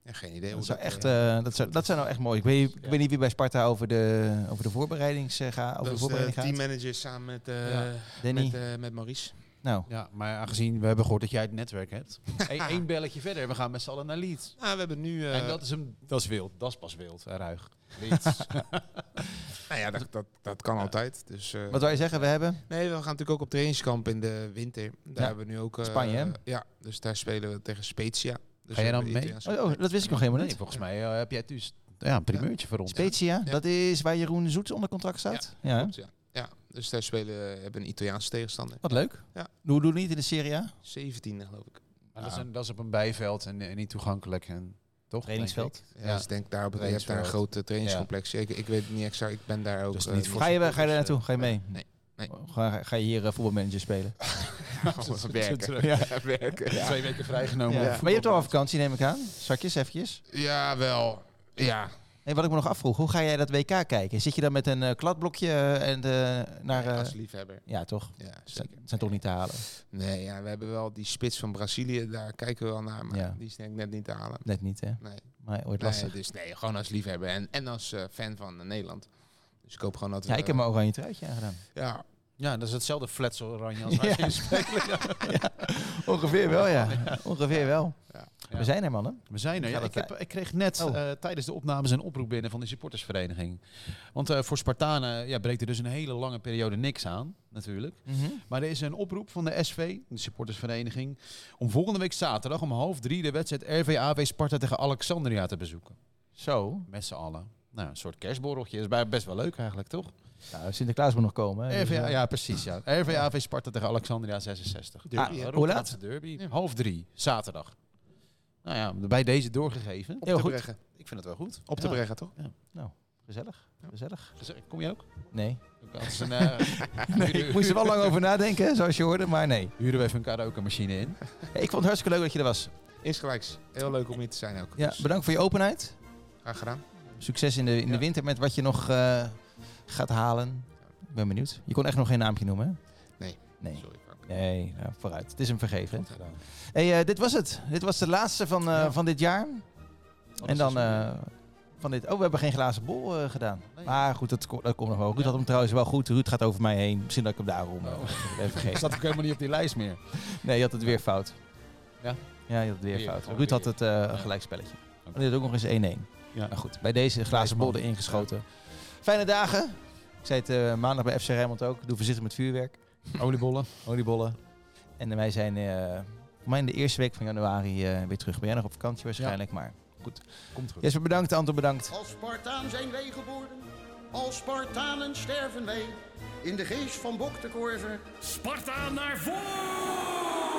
C: Ja, geen idee.
B: Dat zou,
C: dat,
B: echt,
C: eh,
B: eh, dat, zou, dat zou nou echt mooi. Ik weet, ik weet niet wie bij Sparta over de, over de voorbereidings, eh, gaat. Over
C: dat
B: de
C: is
B: voorbereiding
C: de
B: gaat.
C: teammanager samen met, eh,
D: Ja.
B: Danny.
C: met, eh, met Maurice.
B: Nou,
D: Ja, maar aangezien we hebben gehoord dat jij het netwerk hebt. Eén één belletje verder, we gaan met z'n allen naar Leeds.
C: Ah, we hebben nu... eh,
D: en dat is, een, dat is wild, dat is pas wild ruig. Leeds.
C: nou ja, dat, dat, dat kan altijd. Dus, eh,
B: wat wou je zeggen? We hebben?
C: Nee, we gaan natuurlijk ook op trainingskamp in de winter. Daar
B: Ja.
C: hebben we nu ook... eh,
B: Spanje, hè?
C: Ja, dus daar spelen we tegen Spezia. Dus
D: Ga jij dan mee?
B: Oh, oh, dat wist ik nog helemaal
D: nee,
B: niet.
D: volgens mij heb jij dus ja, een primeurtje voor ons.
B: Spezia,
C: Ja.
B: dat is waar Jeroen Zoets onder contract staat? Ja.
C: Klopt, ja. Ja, dus daar spelen we hebben een Italiaanse tegenstander.
B: Wat leuk.
C: Ja.
B: Hoe doen we niet in de Serie A?
C: 17 geloof ik.
D: Maar dat, is een, dat is op een bijveld en, eh, niet toegankelijk. En, toch?
B: Trainingsveld.
D: denk ik.
C: Ja, dus ik denk daar op het, je hebt daar een grote trainingscomplex. Ik, ik weet het niet exact, ik ben daar ook...
D: Dus
C: eh,
D: niet voor
B: Ga je, ga je daar naartoe?
D: eh,
B: Ga je mee?
C: Nee, nee.
B: Ga, ga je hier eh, voetbalmanager spelen?
C: werken.
B: Ja.
C: werken. Ja.
D: Twee weken vrijgenomen.
B: Ja. Maar je hebt al wel vakantie, neem ik aan. Zakjes, eventjes.
C: ja, wel. Ja,
B: Hey, wat ik me nog afvroeg, hoe ga jij dat WK kijken? Zit je dan met een eh, kladblokje eh, en de, naar...
C: Nee,
B: eh,
C: als liefhebber.
B: ja, toch?
C: Ja,
B: Zijn,
C: zeker.
B: zijn toch niet te halen?
C: Nee, ja, we hebben wel die spits van Brazilië, daar kijken we wel naar, maar
B: Ja.
C: die is denk ik net niet te halen.
B: Net niet, hè?
C: Nee,
B: Maar ooit
C: nee
B: lastig.
C: dus nee, gewoon als liefhebber en, en als eh, fan van Nederland. Dus ik hoop gewoon dat
B: Ja, ik heb mijn oranje truitje aangedaan.
C: Ja,
D: Ja, dat is hetzelfde fletsel oranje als wij
B: Ja. Ongeveer wel, ja. Ongeveer wel.
C: Ja.
B: We zijn er, mannen.
D: We zijn er. Ja, ik, heb, ik kreeg net
B: Oh.
D: eh, tijdens de opnames een oproep binnen van de supportersvereniging. Want eh, voor Spartanen ja, breekt er dus een hele lange periode niks aan, natuurlijk. Maar er is een oproep van de SV, de supportersvereniging, om volgende week zaterdag om half drie de wedstrijd RVAV Sparta tegen Alexandria te bezoeken.
B: Zo.
D: Met z'n allen. Nou, een soort kerstborreltje. Dat is bij- best wel leuk eigenlijk, toch?
B: Nou, Sinterklaas moet nog komen. Hè? Dus,
D: RVA,
B: eh,
D: ja, precies. Ja. RVAV Sparta tegen Alexandria 66.
B: Ah,
D: Ja,
B: hoe
D: Rotterdamse
B: laat?
D: derby. Half drie, zaterdag. Nou ja, bij deze doorgegeven.
C: op
B: Heel
C: te
B: goed.
C: breggen.
D: Ik vind het wel goed.
C: Op te
D: Ja.
C: breggen, toch?
B: Gezellig. Gezellig.
D: Gezellig. Kom je ook?
B: Nee.
D: Is een, eh,
B: nee. Ik moest er wel lang over nadenken, zoals je hoorde, maar nee.
D: Huren we even een karaoke machine in.
B: Hey, ik vond het hartstikke leuk dat je er was.
C: Is gelijks. Heel leuk om hier te zijn ook.
B: Ja,
C: Dus,
B: bedankt voor je openheid.
C: graag gedaan.
B: Succes in de, in de
D: Ja.
B: winter met wat je nog eh, gaat halen. Ik ben benieuwd. Je kon echt nog geen naampje noemen, hè?
C: Nee.
B: Nee.
C: Sorry.
B: Nee, nou, vooruit. Het is hem vergeven. Hey, eh, dit was het. Dit was de laatste van, eh, van dit jaar. en dan eh, van dit... Oh, we hebben geen glazen bol gedaan.
D: Nee.
B: Maar goed, dat, dat komt nog wel. Ruud
D: Ja.
B: had hem trouwens wel goed. Ruud gaat over mij heen. Misschien dat ik hem daarom
D: Oh.
B: even
D: Ik zat ook helemaal niet op die lijst meer.
B: Nee, je had het weer fout.
D: Ja?
B: Ja, je had het weer
D: Weer,
B: fout. Ruud had het
D: Ja.
B: een gelijkspelletje.
D: Oké.
B: En dit ook nog eens 1-1.
D: Ja.
B: Maar goed, bij deze glazen bol
D: man.
B: erin geschoten. Fijne dagen. Ik zei het maandag bij FC Rijnmond ook. Doe voorzichtig met vuurwerk.
D: Oliebollen.
B: Oliebollen. En wij zijn eh, voor mij in de eerste week van januari eh, weer terug. Ben jij nog op vakantie waarschijnlijk, maar goed.
D: Komt goed.
B: Jesper bedankt, Anton bedankt.
G: Als Spartaan zijn wij geboren, als Spartanen sterven wij. In de geest van Bok de Korver
A: Sparta naar voren!